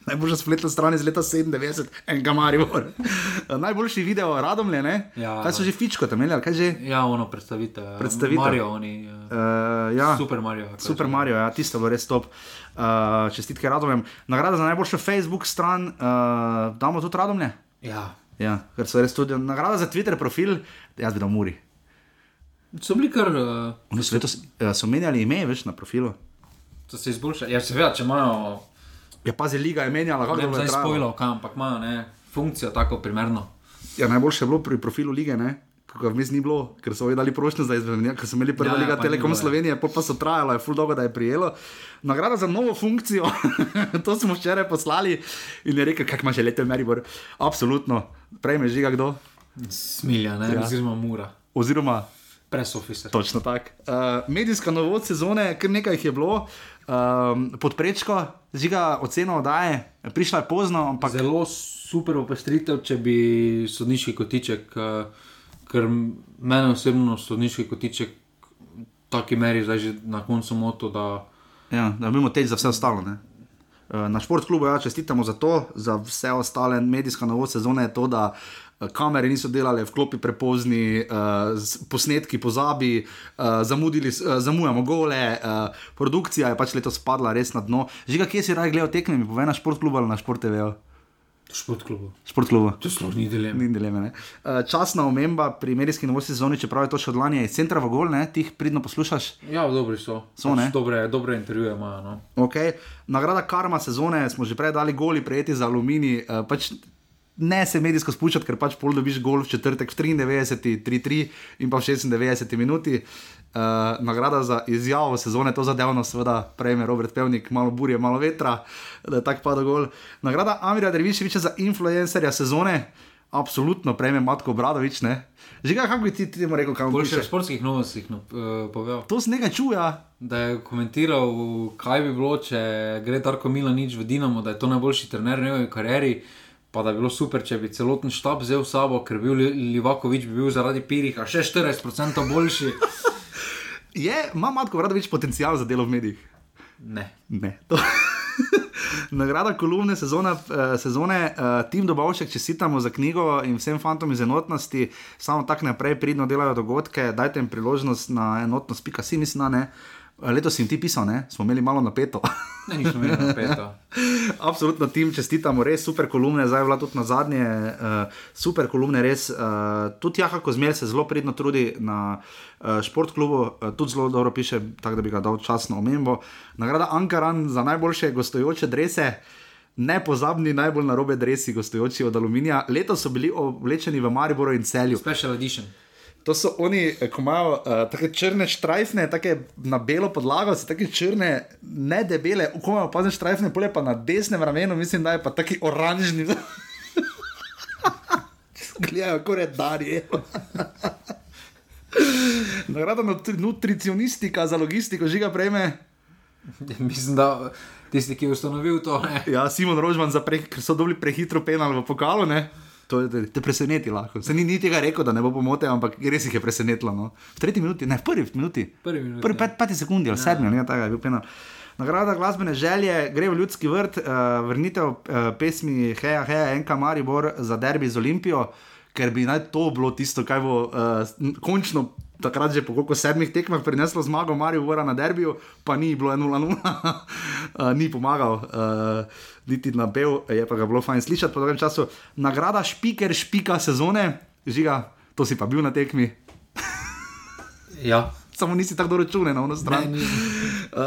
Najboljša spletna stran iz leta 97, enka Maribor. Najboljši video, radomlje, ne? Ja. kaj so že fičko tam imeli, kaj že? Ja, ono predstavitev. Predstavitev. Mario, oni. Uh, ja. Super Mario. Super so. Mario, ja, tisto bo res top. Uh, čestitke Radomljem. Nagrada za najboljšo Facebook stran, uh, damo tudi Radomlje. Ja. Ja, ker so res tudi nagrada za Twitter profil, jaz bi dal Muri. So bili kar, uh, Oni so uh, so menjali ime, veš, na profilu. so se izboljšali. Ja, seveda, če imajo, Ja, je pa zelo liga je menjala, kako je bilo. Ne bi spojilo, kam, ampak ima ne, funkcijo tako primerno. Ja, najboljše je bilo pri profilu lige, ne? kako vmes ni bilo, ker so dali prošnjo za izvedbo, ker so imeli prva ja, ja liga ja, Telekom Slovenije, pa, pa so trajalo, je ful dolgo, da je prijelo. Nagrada za novo funkcijo, to smo včeraj poslali in je rekel, kak ima že lete Meribor. Absolutno, prejmeš žiga kdo? Smilja, ne, ja. oziroma mura. Oziroma Press officer. točno tako. Uh, medijska novost sezone, kar nekaj jih je bilo, um, podprečko, žiga oceno oddaje, prišla je pozno, ampak Zelo super opestritev, če bi sodniški kotiček, eh, ker mene osebno sodniški kotiček v taki meri zdaj že na koncu moto, da Ja, da imamo teč za vse ostalo. Ne? Eh, Na športklubu ja, čestitamo za to, za vse ostale medijska novost sezone je to, da eh, kamere niso delale, vklopi prepozni, uh, posnetki pozabi, uh, zamudili, uh, zamujamo gole, uh, produkcija je pač letos padla res na dno. Žiga, kje si raje gledal tekme, mi povej na športklubu ali na šport TV? športklubu. Športklubu. To sploh ni dilema. Ni dileme. ne. Eh, Časna omemba pri medijski novosti sezoni, čeprav je to še od lani, je centra v gol, ne? ti jih pridno poslušaš. Ja, dobri so. So, ne? dobre, dobre intervjuje imajo. No. Okay. Nagrada karma sezone smo že prej dali goli, prejeti za aluminij. Pač ne se medijsko spuščati, ker pač pol dobiš gol v četrtek v 93, 3-3 in pa v 96 minuti. Uh, nagrada za izjavo sezone, to zadevno, seveda, prejme Robert Pevnik, malo burje, malo vetra, da je tako padel gol. Nagrada Amira Derviševiča za influencerja sezone, absolutno prejme Matko Bradovič. Ne? Žiga, kako bi ti temu rekel, kam Boljše v piše? sportskih novostih no, uh, povedal. To se nekaj čuja. Da je komentiral, kaj bi bilo, če gre Darko Milanič v Dinamo, da je to najboljši trener v njegovi karieri. Pa da bi bilo super, če bi celoten štab vzel s sabo, ker bi bil Livakovič bi bil zaradi Piriha še 40% boljši. Je, ima Matko Bradovič potencial za delo v medijih? Ne. Ne. Nagrada kolumne sezone, eh, sezone uh, Tim Dobovšek, čestitamo za knjigo in vsem fantom iz enotnosti, samo tako naprej pridno delajo dogodke, dajte jim priložnost na enotnost.si, mislim, da ne. Eh, Letos jim ti pisal, ne? smo imeli malo napeto. Ne, nismo imeli napeta. Absolutno tim čestitamo, res super kolumne, zdaj bila tudi na zadnje, uh, super kolumne, res. Uh, tudi Jaha Kozmel se zelo pridno trudi na uh, športklubu, uh, tudi zelo dobro piše, tako da bi ga dal časno omembo. Nagrada Ankaran za najboljše gostujoče drese. Nepozabni, najbolj narobe dresi, gostujoči od Aluminija. Letos so bili oblečeni v Mariboru in celju. Special edition. To so oni, eh, ko imajo uh, tako črne štrajfne, tako na belo podlago, so tako črne, ne debele, ko imajo pa ne štrajfne, polje pa na desnem ramenu, mislim, da je pa taki oranžni. Gledajo, kako je darje. Nagrada nutri- nutricionistika za logistiko, žiga prejme. Mislim, da tisti, ki je ustanovil to, ne. Ja, Simon Rožman, pre, ker so dobili prehitro penal v pokalu. Ne? To je, te preseneti lahko. Se ni, ni tega rekel, da ne bo pomote, ampak res jih je presenetilo. No. V tretji minuti, ne v prvi minuti. Prvi minuti, Prvi ja. pet, peti sekundi ali sedmi, ali nekaj takega je bil penal. Nagrada glasbene želje gre v ljudski vrt, uh, vrnitev uh, pesmi Heja, Heja, Enka Maribor za derbi z Olimpijo, ker bi naj to bilo tisto, kaj bo uh, končno. Takrat že po koliko sedmih tekmah prineslo zmago Maribora na derbiju, pa ni bilo 1-0, uh, ni pomagal, uh, niti na bel, je pa ga bilo fajn slišati po dolgem času. Nagrada špiker, špika sezone, žiga, to si pa bil na tekmi, Ja, samo nisi tako dobro računal na ono stran. Ne. Uh,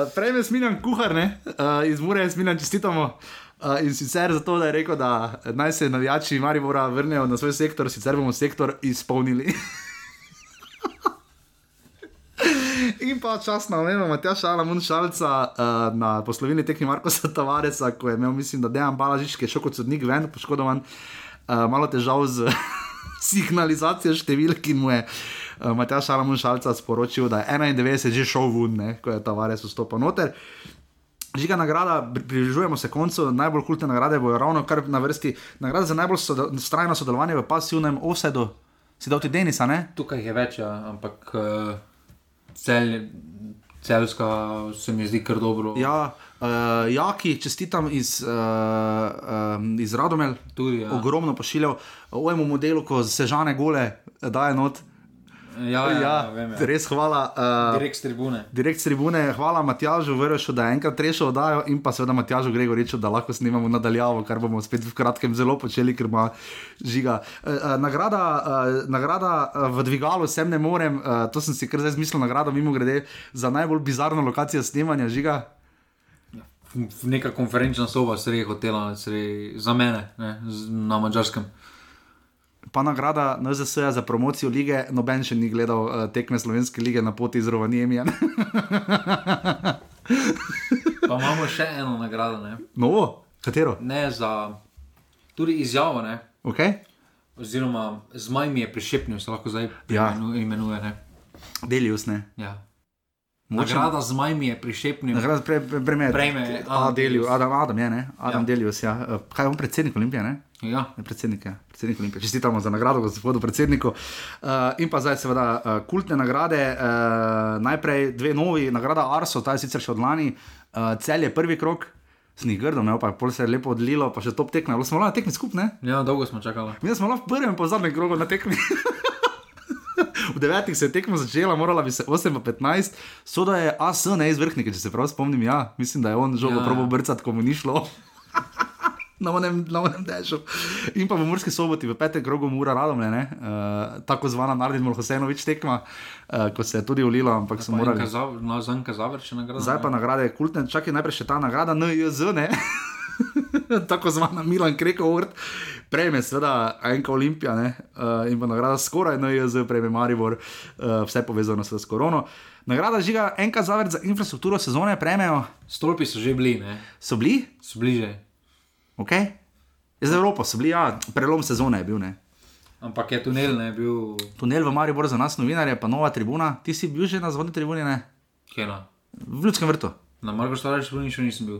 prej me smiljan kuhar, ne? uh, iz Mure je smiljan čestitamo. Uh, in sicer zato, da je rekel, da naj se navijači Maribora vrnejo na svoj sektor, sicer bomo sektor izpolnili. In pa čas na omembo Matja Šala Munšalca uh, na poslovilni tekmi Markosa Tavaresa, ko je imel, mislim, da Dejan Balažič, ki je šel kot sodnik ven, poškodovan, uh, malo težav z signalizacijo številk in mu je uh, Matja Šala Munšalca sporočil, da je 91 že šel ven, ne, ko je Tavares vstopil noter. Žiga nagrada, pri- približujemo se koncu, najbolj kultne nagrade bojo ravno kar na vrsti. Nagrada za najbolj sodo, strajno sodelovanje v pasivnem offsetu. Si dal ti Denisa, ne? tukaj je več, ja, ampak uh, cel, celska se mi zdi kar dobro. Ja, uh, Jaki, čestitam iz, uh, um, iz Radomel, Tudi, ja. ogromno pošiljal, ovemu modelu, ko sežane gole daje not. Ja, ja, ja, vem, ja. res hvala. Uh, Direkt s tribune. Direkt tribune, hvala Matjažu, Vršu, da je enkrat rešil oddajo in pa seveda Matjažu Gregoriču, da lahko snimamo nadaljavo, kar bomo spet v kratkem zelo počeli, ker ima žiga. E, e, nagrada, e, nagrada e, v dvigalu sem ne morem, e, to sem si kar zdaj zmislil, nagrado mimo grede za najbolj bizarno lokacijo snemanja žiga. V Neka konferenčna soba, sredi hotela, sredi, za mene, ne, z- na mačarskem. Pa nagrada NZS za promocijo lige, noben še ni gledal uh, tekme slovenske lige na poti iz Rovaniemija. Pa imamo še eno nagrado, ne, Novo, katero? ne za tudi izjavo, ne, Okay? oziroma zmaj mi je prišepnil, se lahko zdaj Ja. imenu- imenuje. Ne. Delius, ne. Ja. Mogoče- Nagrada zmaj mi je prišepnil. Nagrada pre, pre, prejme, Prejme Adam, Delius. Adam, Adam je, ne? Adam ja. Delius, ja. Eh, Kaj je on predsednik Olimpije, ne? Ja. Je predsednik, ja. predsednik Olimpije. Čestitamo za nagrado gospodu predsedniku. Uh, in pa zdaj seveda uh, kultne nagrade. Uh, najprej dve novi, nagrada Arso, ta je sicer še od lani, uh, cel je prvi krok. Snih grdo, ne, pa pol se je lepo odlilo, pa še top tekme. Bilo Smo lahko na tekmi skupaj, ne? ja, dolgo smo čakali. Mi smo lahko v prvem in po zadnjem krogu na tekmi. V devetih se je tekmo začela, morala bi se 8 pa 15, soda je AS, ne iz vrhnike, če se prav spomnim. Ja, mislim, da je on žogo ja. Probo brcati, ko mu ni šlo. Na onem, na onem dežju. In pa v Murski soboti, v petem krogu Mura Radomlje, uh, tako zvana Nardin Molhosenovič tekma, uh, ko se je tudi ulilo, ampak so morali. Zanka Zaver še nagrada. Zdaj pa nagrade kultne, čakaj najprej še ta nagrada NJZ, ne? tako zvana Milan Krekovrt, prejme seveda enka Olimpija ne? uh, in pa nagrada skoraj NJZ, prejme Maribor, uh, vse povezano s korono. Nagrada žiga enka zavrt za infrastrukturo sezone, prejmejo, Stolpi so že bili, ne? so bili, so bliže. ok? Za Evropo so bili, ja, prelom sezone je bil, ne. Ampak je tunel, ne bil Tunel v Maribor za nas, novinarje, pa nova tribuna. Ti si bil že na zvodni tribuni, ne? Kena. V Ljudskem vrtu. Na Marko Starač še nisem bil.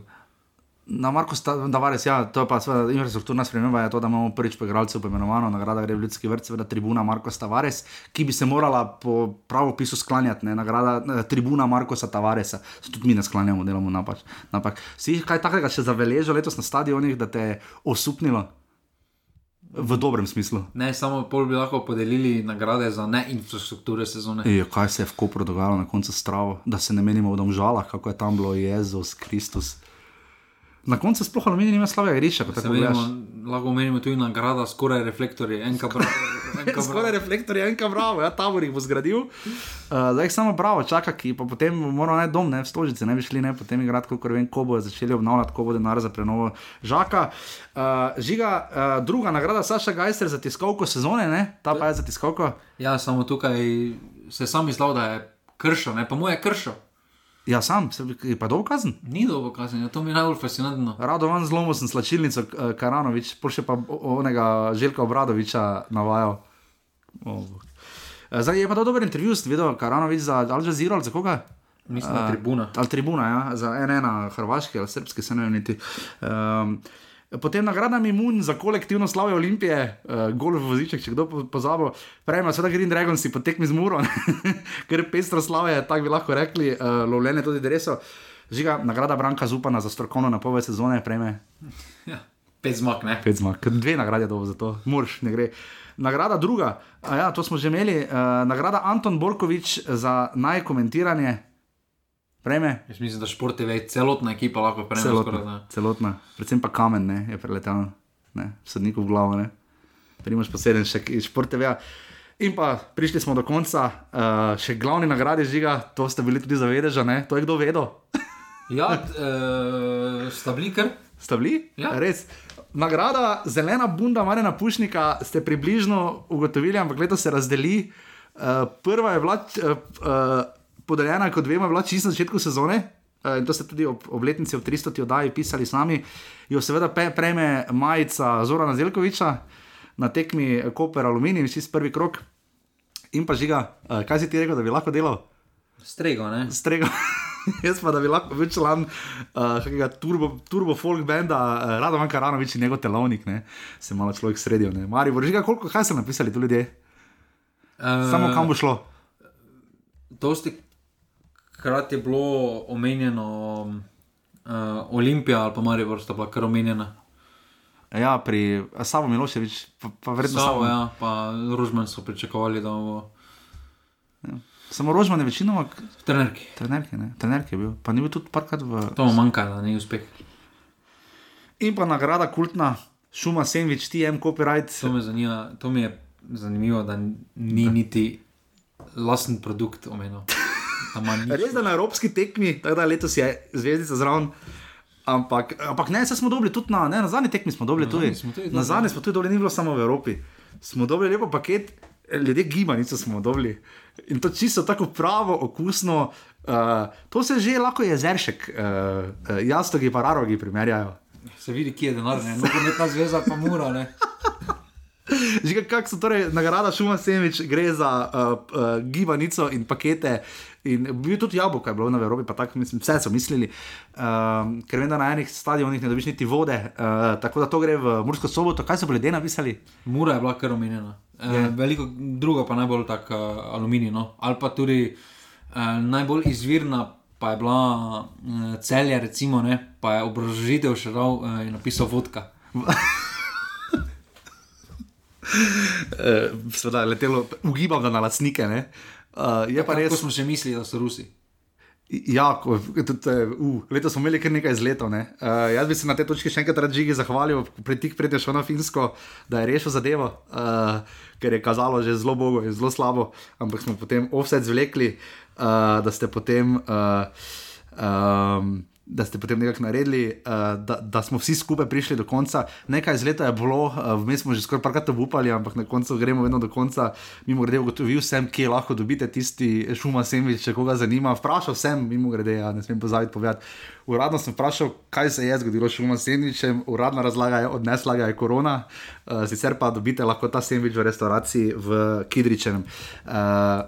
Na Marko Tavares, ja, to je pa seveda infrastrukturna sprememba, je to, da imamo prvič po igralcu poimenovano, nagrada gre v ljudski vrt, seveda tribuna Marko Tavares, ki bi se morala po pravopisu sklanjati, ne, nagrada eh, tribuna Markosa Tavaresa. Se tudi mi ne sklanjamo, delamo napač. napak. Si kaj takega še zabeležil letos na stadionih, da te je osupnilo? V dobrem smislu. Ne, samo pol bi lahko podelili nagrade za neinfrastrukture sezone. Ejo, kaj se je v Kopru dogajalo na koncu stravo, da se ne menimo v domžalah, kako je tam bilo Jezus Kristus. Na koncu sploh aluminij nima slabega griša, kot Se tako menimo, gledaš. lahko omenimo tudi nagrada skoraj reflektorje, enka, bra, Enka Skoraj reflektor je enka bravo, ja, tabor jih bo zgradil. Uh, zdaj jih samo bravo, čaka, ki pa potem moramo najti dom, ne v Stožice, ne bi šli, ne potem igrati, kot vem, ko bodo začeli obnavljati, ko bo denar za prenovo žaka. Uh, žiga, uh, druga nagrada Saša Gajster za tiskovko sezone, ne? ta pa je za tiskovko. Ja, samo tukaj se sam izlal, da je kršo, ne pa mu je kršo. Ja, sam, je pa dolg kazen. Ni dobro kazanje, to mi je najbolj fascinantno. Rado vam zlomo sem slačilnico uh, Karanovič, še pa onega Željka Obradoviča navajal. Oh. Eh, Zdaj je pa to dober intervju, videl, Karanovič za Al Jazeera ali za koga? Mislim, da tribuna. Ali tribuna, ja, za NN, hrvaški ali srpski, se ne vem niti. Um, Potem nagrada Mimun za kolektivno slavje Olimpije, uh, golf voziček, če kdo po- pozabi, prejme seveda Green Dragons po tekmi z Muro, ker pestro slavje, tako bi lahko rekli, uh, lovljene tudi dreso. Žiga, nagrada Branka Zupana za strokovno napoved sezone, prejme. Ja, pet zmag, ne. pet zmag, dve nagrade dobo za to, murš ne gre. Nagrada druga, a ja, to smo že imeli, uh, nagrada Anton Borkovič za najkomentiranje, prejme. Jaz mislim, da šport TV celotna ekipa lahko prejme skoraj. Celotna, da- celotna, predvsem pa kamen ne, je preletel, ne, sodniku v glavo. Ne. Primaš poseben še iz športeve. In pa prišli smo do konca, uh, še glavni nagradi žiga, to ste bili tudi zavedeža, ne? to je kdo vedel. Ja, uh, sta bili kar. Ste bili? Ja. Res. Nagrada zelena bunda Marina Pušnika ste približno ugotovili, ampak letos se razdeli. Uh, prva je bila uh, uh, podeljena, kot vemo, je bila čisto na začetku sezone. Uh, in to ste tudi ob obletnici ob 300. oddaji pisali sami. Jo seveda pe, prejme majica Zorana Zelkoviča na tekmi Koper Aluminij, vsi prvi krok. In pa žiga, uh, kaj si ti rekel, da bi lahko delal? Strego, ne. strega. Jaz pa, da bi lahko bil član uh, turbo, turbo folk benda, uh, rado manj Karanovič in njegov telovnik, ne? se malo človek sredijo. Mari, božiga, koliko, kaj so napisali tu ljudje? Uh, Samo kam bo šlo? Dosti krat je bilo omenjeno uh, Olimpija ali pa Maribor, sta bila kar omenjena. Ja, pri Savo Miloševič, pa, pa verjetno Samo, ja, pa Ružman so pričakovali, da bo Samo Rožman je večinoma trenerki. trenerke, ne? trenerke je bil, pa ni bil tudi parkrat v. To mu manjka, da ni uspeh. In pa nagrada kultna, šuma Sandwich, TM Copyright. To me zanima, to mi je zanimivo, da ni niti lasten produkt omenil. Res da na evropski tekmi, tako da letos je zvezdica zraven. Ampak, ampak ne, saj smo dobili tudi na, ne, na zadnji tekmi, smo dobili Na tudi. smo tudi Na zadnji smo tudi dobili, ni bilo samo v Evropi. Smo dobili lepo paket, ljudje gibanico smo dobili. In to čisto tako pravo, okusno. Uh, to se že lahko jezeršek, uh, uh, jastogi pa rarogi primerjajo. Se vidi, kje je denar, ne. Nogometna zveza pa mora, ne. Že kako so torej nagrada Šuma Semič, gre za uh, uh, gibanico in pakete. In bil tudi jabolko, je bilo na Evropi, pa tako mislim, vse so mislili, um, ker vem, da na enih stadionih ne dobiš niti vode, uh, tako da to gre v Mursko soboto. Kaj so bili ljudje napisali? Mura je bila kar omenjena. E, veliko druga pa najbolj tak uh, aluminij, no. ali pa tudi uh, najbolj izvirna. Pa je bila uh, celja, recimo, ne, pa je obrazložitev še dal uh, in napisal vodka. Uh, Sveda je letelo, ugibam, da na lastnike. ne. Uh, je pa Tako res. smo še mislili, da so Rusi. Ja, ko, tudi, uh, letos smo imeli kar nekaj izletov. Ne? Uh, jaz bi se na tej točki še enkrat Žigi zahvalil, pred tik pred je šel na Finsko, da je rešil zadevo, uh, ker je kazalo že zelo bogo in zelo slabo, ampak smo potem offset zvlekli, uh, da ste potem. Uh, um, Da ste potem nekako naredili, uh, da, da smo vsi skupaj prišli do konca. Nekaj izleta je bilo, uh, vmes smo že skoraj parkrat upali, ampak na koncu gremo vedno do konca. Mimo grede, ugotovil sem, kje lahko dobite tisti šuma sandvič, če koga zanima. Vprašal sem, mimo grede, ja, ne smem pozabiti povedati. Uradno sem vprašal, kaj se je zgodilo s šuma sandvičem, uradna razlaga je, odnesla ga je korona, uh, sicer pa dobite lahko ta sandvič v restavraciji v Kidričenem. Uh,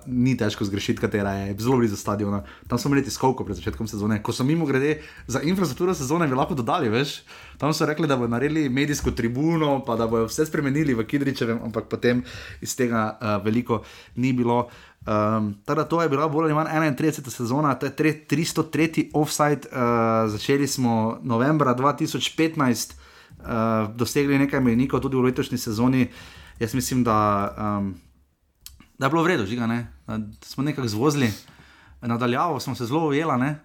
ni težko zgrešiti, katera je zelo blizu stadiona. Tam smo imeli tiskovko pred začetkom sezone, ko so mimo grede za infrastrukturo sezone bi lahko dodali, veš. Tam so rekli, da bodo naredili medijsko tribuno, pa da bodo vse spremenili v Kidričevem, ampak potem iz tega uh, veliko ni bilo. Um, teda to je bila bolj ali manj 31. sezona, to je tre- 303. offside, uh, začeli smo novembra 2015, uh, dosegli nekaj mejnikov tudi v letošnji sezoni. Jaz mislim, da, um, da je bilo v redu, žiga, ne? da smo nekako zvozili, nadaljavo smo se zelo ujela. Ne?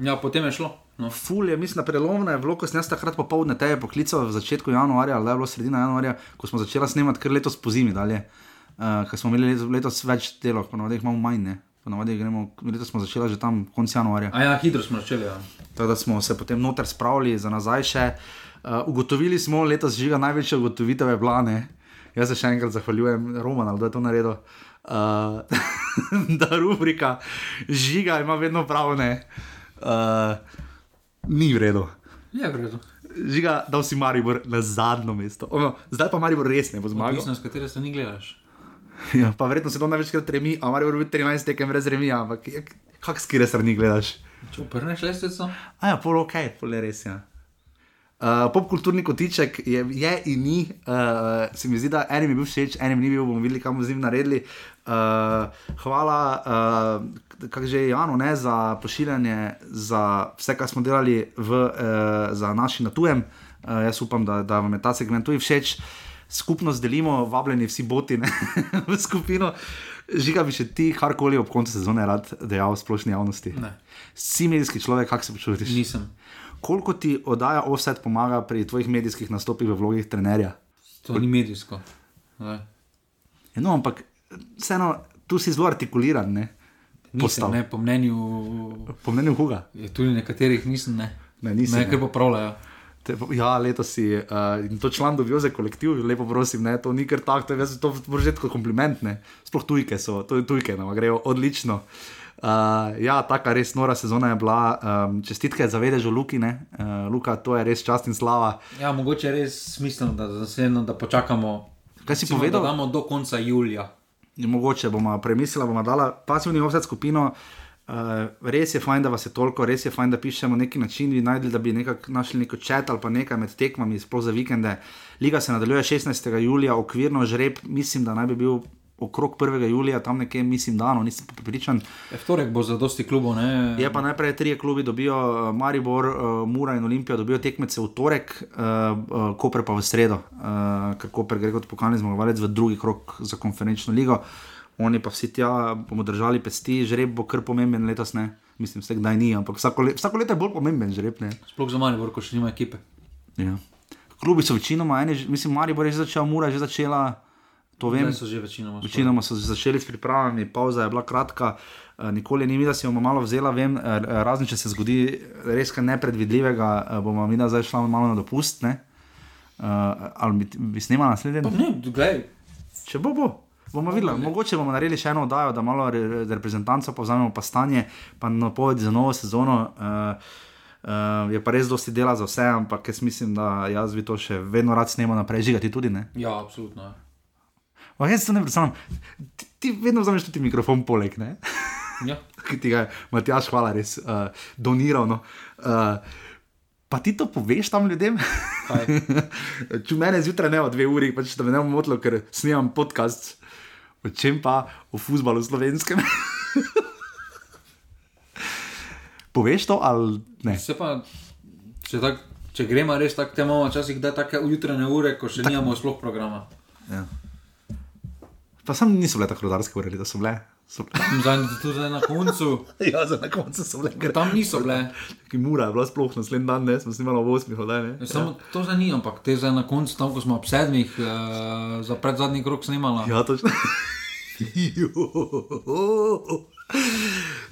Ja, potem je šlo. No. Ful je, mislim, prelomno je bilo, ko sem jaz takrat popoldne te poklical v začetku januarja, ali je bilo sredina januarja, ko smo začeli snemati, ker letos po zimi dalje. uh, ker smo imeli letos, več delov, ponovadi jih imamo manj. Ne? Ponovadi gremo, letos smo začeli že tam konec januarja. A ja, hitro smo začeli. Ja. Tako da smo se potem noter spravili za nazaj še. Uh, ugotovili smo letos žiga največje ugotovitev je blane. Jaz se še enkrat zahvaljujem Romanu, da je to naredil. Uh, da rubrika žiga ima vedno prav, ne. Uh, ni v redu. Je v redu. Žiga, da si Maribor na zadnjo mesto. Ono, zdaj pa Maribor res ne bo zmagal. Odvisno, s katere strani gledaš. Ja, pa verjetno se to največkrat remi, a Maribor bi 13 tekem brez remija, ampak kak skire strani gledaš? Če obrneš lestvico, A ja, pol ok, pol res. Ja. Uh, popkulturni kotiček je, je in ni, uh, se mi zdi, da enim je bil všeč, enim ni bil, bomo videli, kam bomo z njim naredili. Uh, hvala, uh, kako že je Janu, ne, za pošiljanje, za vse, kar smo delali v, uh, za naši na tujem. Uh, jaz upam, da, da vam je ta segment tudi všeč. Skupnost delimo, vabljeni vsi boti ne, v skupino. Žiga bi še ti karkoli ob koncu sezone rad dejal splošni javnosti. Ne. Si medijski človek, kako se počutiš? nisem. Koliko ti oddaja offset pomaga pri tvojih medijskih nastopih v vlogi trenerja? To ni medijsko. Ne. Ja, No, ampak vseeno, tu si zelo artikuliran, ne? Nisem, ne, po mnenju, Po mnenju Huga. je tudi nekaterih nisem. Ne, Ne, nisi, ne, ne. ker popravljajo. Te, ja, letos si uh, to član dobil za kolektiv, lepo prosim, ne, to ni kar tako, to je jaz to reči kot kompliment, ne. Sploh tujke so, to je tujke, no, grejo odlično. Uh, ja, taka res nora sezona je bila, um, čestitke za vedežo Luki, ne, uh, Luka, to je res čast in slava. Ja, mogoče je res smiselno, da, zasledno, da počakamo. Kaj si recimo, povedal? Da damo do konca julija. Mogoče bomo premislili, bomo dala pasivni offset skupino. Uh, res je fajn, da vas je toliko, res je fajn, da pišemo neki način, bi najdli, da bi nekako našli neko čet ali pa nekaj med tekmami, sploh za vikende. Liga se nadaljuje 16. julija, okvirno žreb, mislim, da naj bi bil okrog 1. julija, tam nekje, mislim, da no, nisem pa prepričan. E, vtorek bo za dosti klubov. Ne? Je pa najprej trije klubi dobijo, uh, Maribor, uh, Mura in Olimpijo dobijo tekmece v torek, uh, uh, Koper pa v sredo, uh, ker Koper gre kot pokalni zmagovalec v drugi krok za konferenčno ligo. Oni pa vsi tja bomo držali pesti, žreb bo kar pomemben letos, ne. Mislim, vse kdaj ni, ampak vsako, le, vsako leto je bolj pomemben žreb. Ne? Sploh za Maribor, ko še nima ekipe. Ja. Klubi so večinoma, eni, že- mislim, Maribor je že začel, Mura je že začela, to vem. Zdaj so že večinoma. skoraj. Večinoma so začeli s pripravami, pauza je bila kratka, eh, nikoli ni mi, da si bomo malo vzela, vem, eh, razen če se zgodi res kaj nepredvidljivega, eh, bomo mi da zdaj šla malo na dopust. Ne? Uh, ali bi, bi snimala naslednji? Ne, glej, Če bo, bo. Bomo videli, mogoče bomo naredili še eno oddajo, da malo re, reprezentanco povzamemo, pa stanje, pa napovedi za novo sezono. Uh, uh, je pa res dosti dela za vse, ampak jaz mislim, da jaz bi to še vedno rad snemal naprej, žigati tudi ne. ja, absolutno. Ja. Pa jaz se ne predstavljam, ti, ti vedno vzameš tudi mikrofon poleg, ne? Ja. ki ti ga je Matjaš, hvala, res uh, doniral. No. Uh, pa ti to poveš tam ljudem? Če mene zjutraj ne o dve uri, pač da me ne bo motilo, ker snimam podcast. O čem pa o futbalu slovenskem? poveš to ali ne? Se pa, če, tak, če gremo res tako, te imamo včasih kdaj take jutrajne ure, ko še nimamo sploh programa. Ja. Pa sam niso bile tako rodarske ure, da so bile. So bile. Zdaj, tu zdaj na koncu, ja, za na koncu so bile. tam niso bile. Ki mura je bila sploh naslednji dan, ne, smo snimali ob 8. hodaj, ne. Ja, Samo to zdaj ni, ampak te zdaj na koncu, tam ko smo ob sedmih, uh, za predzadnji krok snimala. Ja, točno.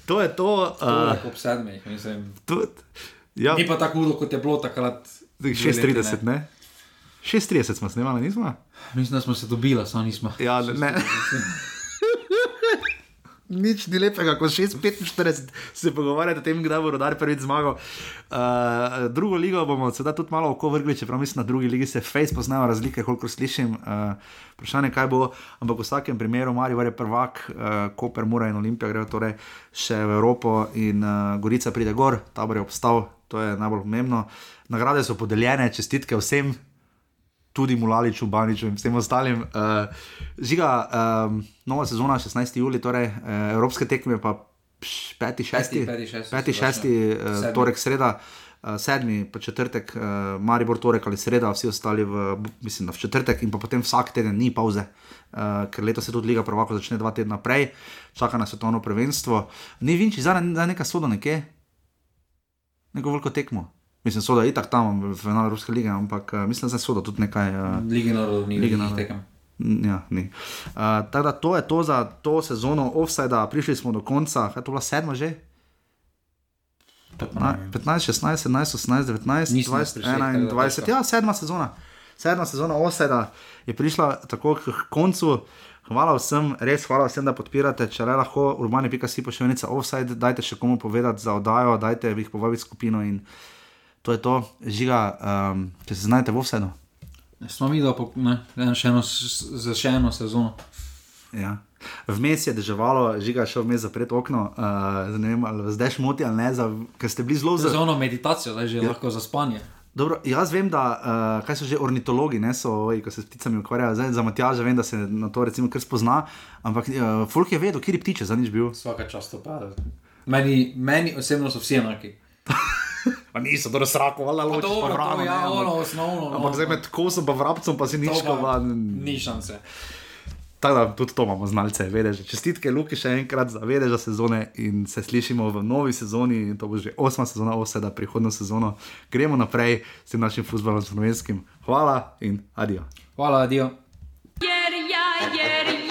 to je to. Uh, Uh, ob sedmih, mislim. to ja, Ni pa tako hudo, kot je bilo takrat. dve leti, 6:30, ne? 6:30 smo snimali, nismo? Mislim, da smo se dobili, samo nismo. Ja, ne. Nič ni lepega, kot 6:45 se pogovarjati o tem, kdaj bo rodar prvič zmagal. Uh, drugo ligo bomo sedaj tudi malo oko vrgli, čeprav mislim, na drugi ligi se face poznajo razlike, koliko slišim. Uh, vprašanje, kaj bo, ampak v vsakem primeru Marijo je prvak, uh, Koper, Mura in Olimpija grejo torej še v Evropo in uh, Gorica pride gor, tabor je obstal, to je najbolj pomembno. Nagrade so podeljene, čestitke vsem, tudi Mulaliču, Baniču in vsem ostalim. Uh, žiga, um, nova sezona, 16. juli, torej uh, evropske tekme, pa 5. 6. peti, šesti, 5. 6. Uh, Sedmi. torek, sreda. Uh, sedmi, pa četrtek, uh, Maribor, torek ali sreda, vsi ostali v, mislim, v četrtek, in pa potem vsak teden ni pauze, uh, ker letos se tudi Liga Prvako začne dva tedna prej, čaka na svetovno prvenstvo. Ni vinči, zdaj je neka soda nekje, neko veliko tekmo. Mislim, soda je itak tam v finalu Evropske lige, ampak uh, mislim, da se soda tudi nekaj. Uh, Lige narodov ni Lige narodov. tekem. Ja, ni. uh, tako da to je to za to sezono offside, prišli smo do konca, kaj je to bila sedma že? Na, 15, 16, 17, 18, 19, Nismo 20, prišli tako 21, daleko. ja, sedma sezona. Sedma sezona Oseda je prišla tako k koncu. Hvala vsem, res hvala vsem, da podpirate. Če le lahko, urbani.si pošiljnica offside, dajte še komu povedati za oddajo, dajte jih povabiti skupino in to je to. Žiga, um, če se znajdete v offsetu. Smo mi, da še eno, za še eno sezono. Ja. Vmes je deževalo, žiga je šel vmes zapret okno. Uh, ne vem, ali zdaj šmoti ali ne, za, ker ste bili zelo Za zelo. ono meditacijo, zdaj že ja. lahko za spanje. Dobro, jaz vem, da uh, kaj so že ornitologi, ne so, oj, ko se s pticami ukvarjajo, zdaj za Matjaža vem, da se na to recimo kar spozna, ampak uh, Folk je vedel, kje je ptiče, zadnjič bil. Vsaka čast to pa. Meni, meni osebno so vsi enaki. Pa niso, dobro, srako, ali pa dobro, hrano. to, ja, ne, ono, ampak, osnovno. no, ampak zdaj med kosom pa vrabcem pa si to nič pa kova. Ni šanse. Tako da tudi to imamo znalce, vedeže. Čestitke Luki še enkrat za vedeža sezone in se slišimo v novi sezoni, to bo že osma sezona, oseda prihodno sezono. Gremo naprej s tem našim futbolom slovenskim. Hvala in adijo. Hvala, adijo. Jer ja, jer ja, ja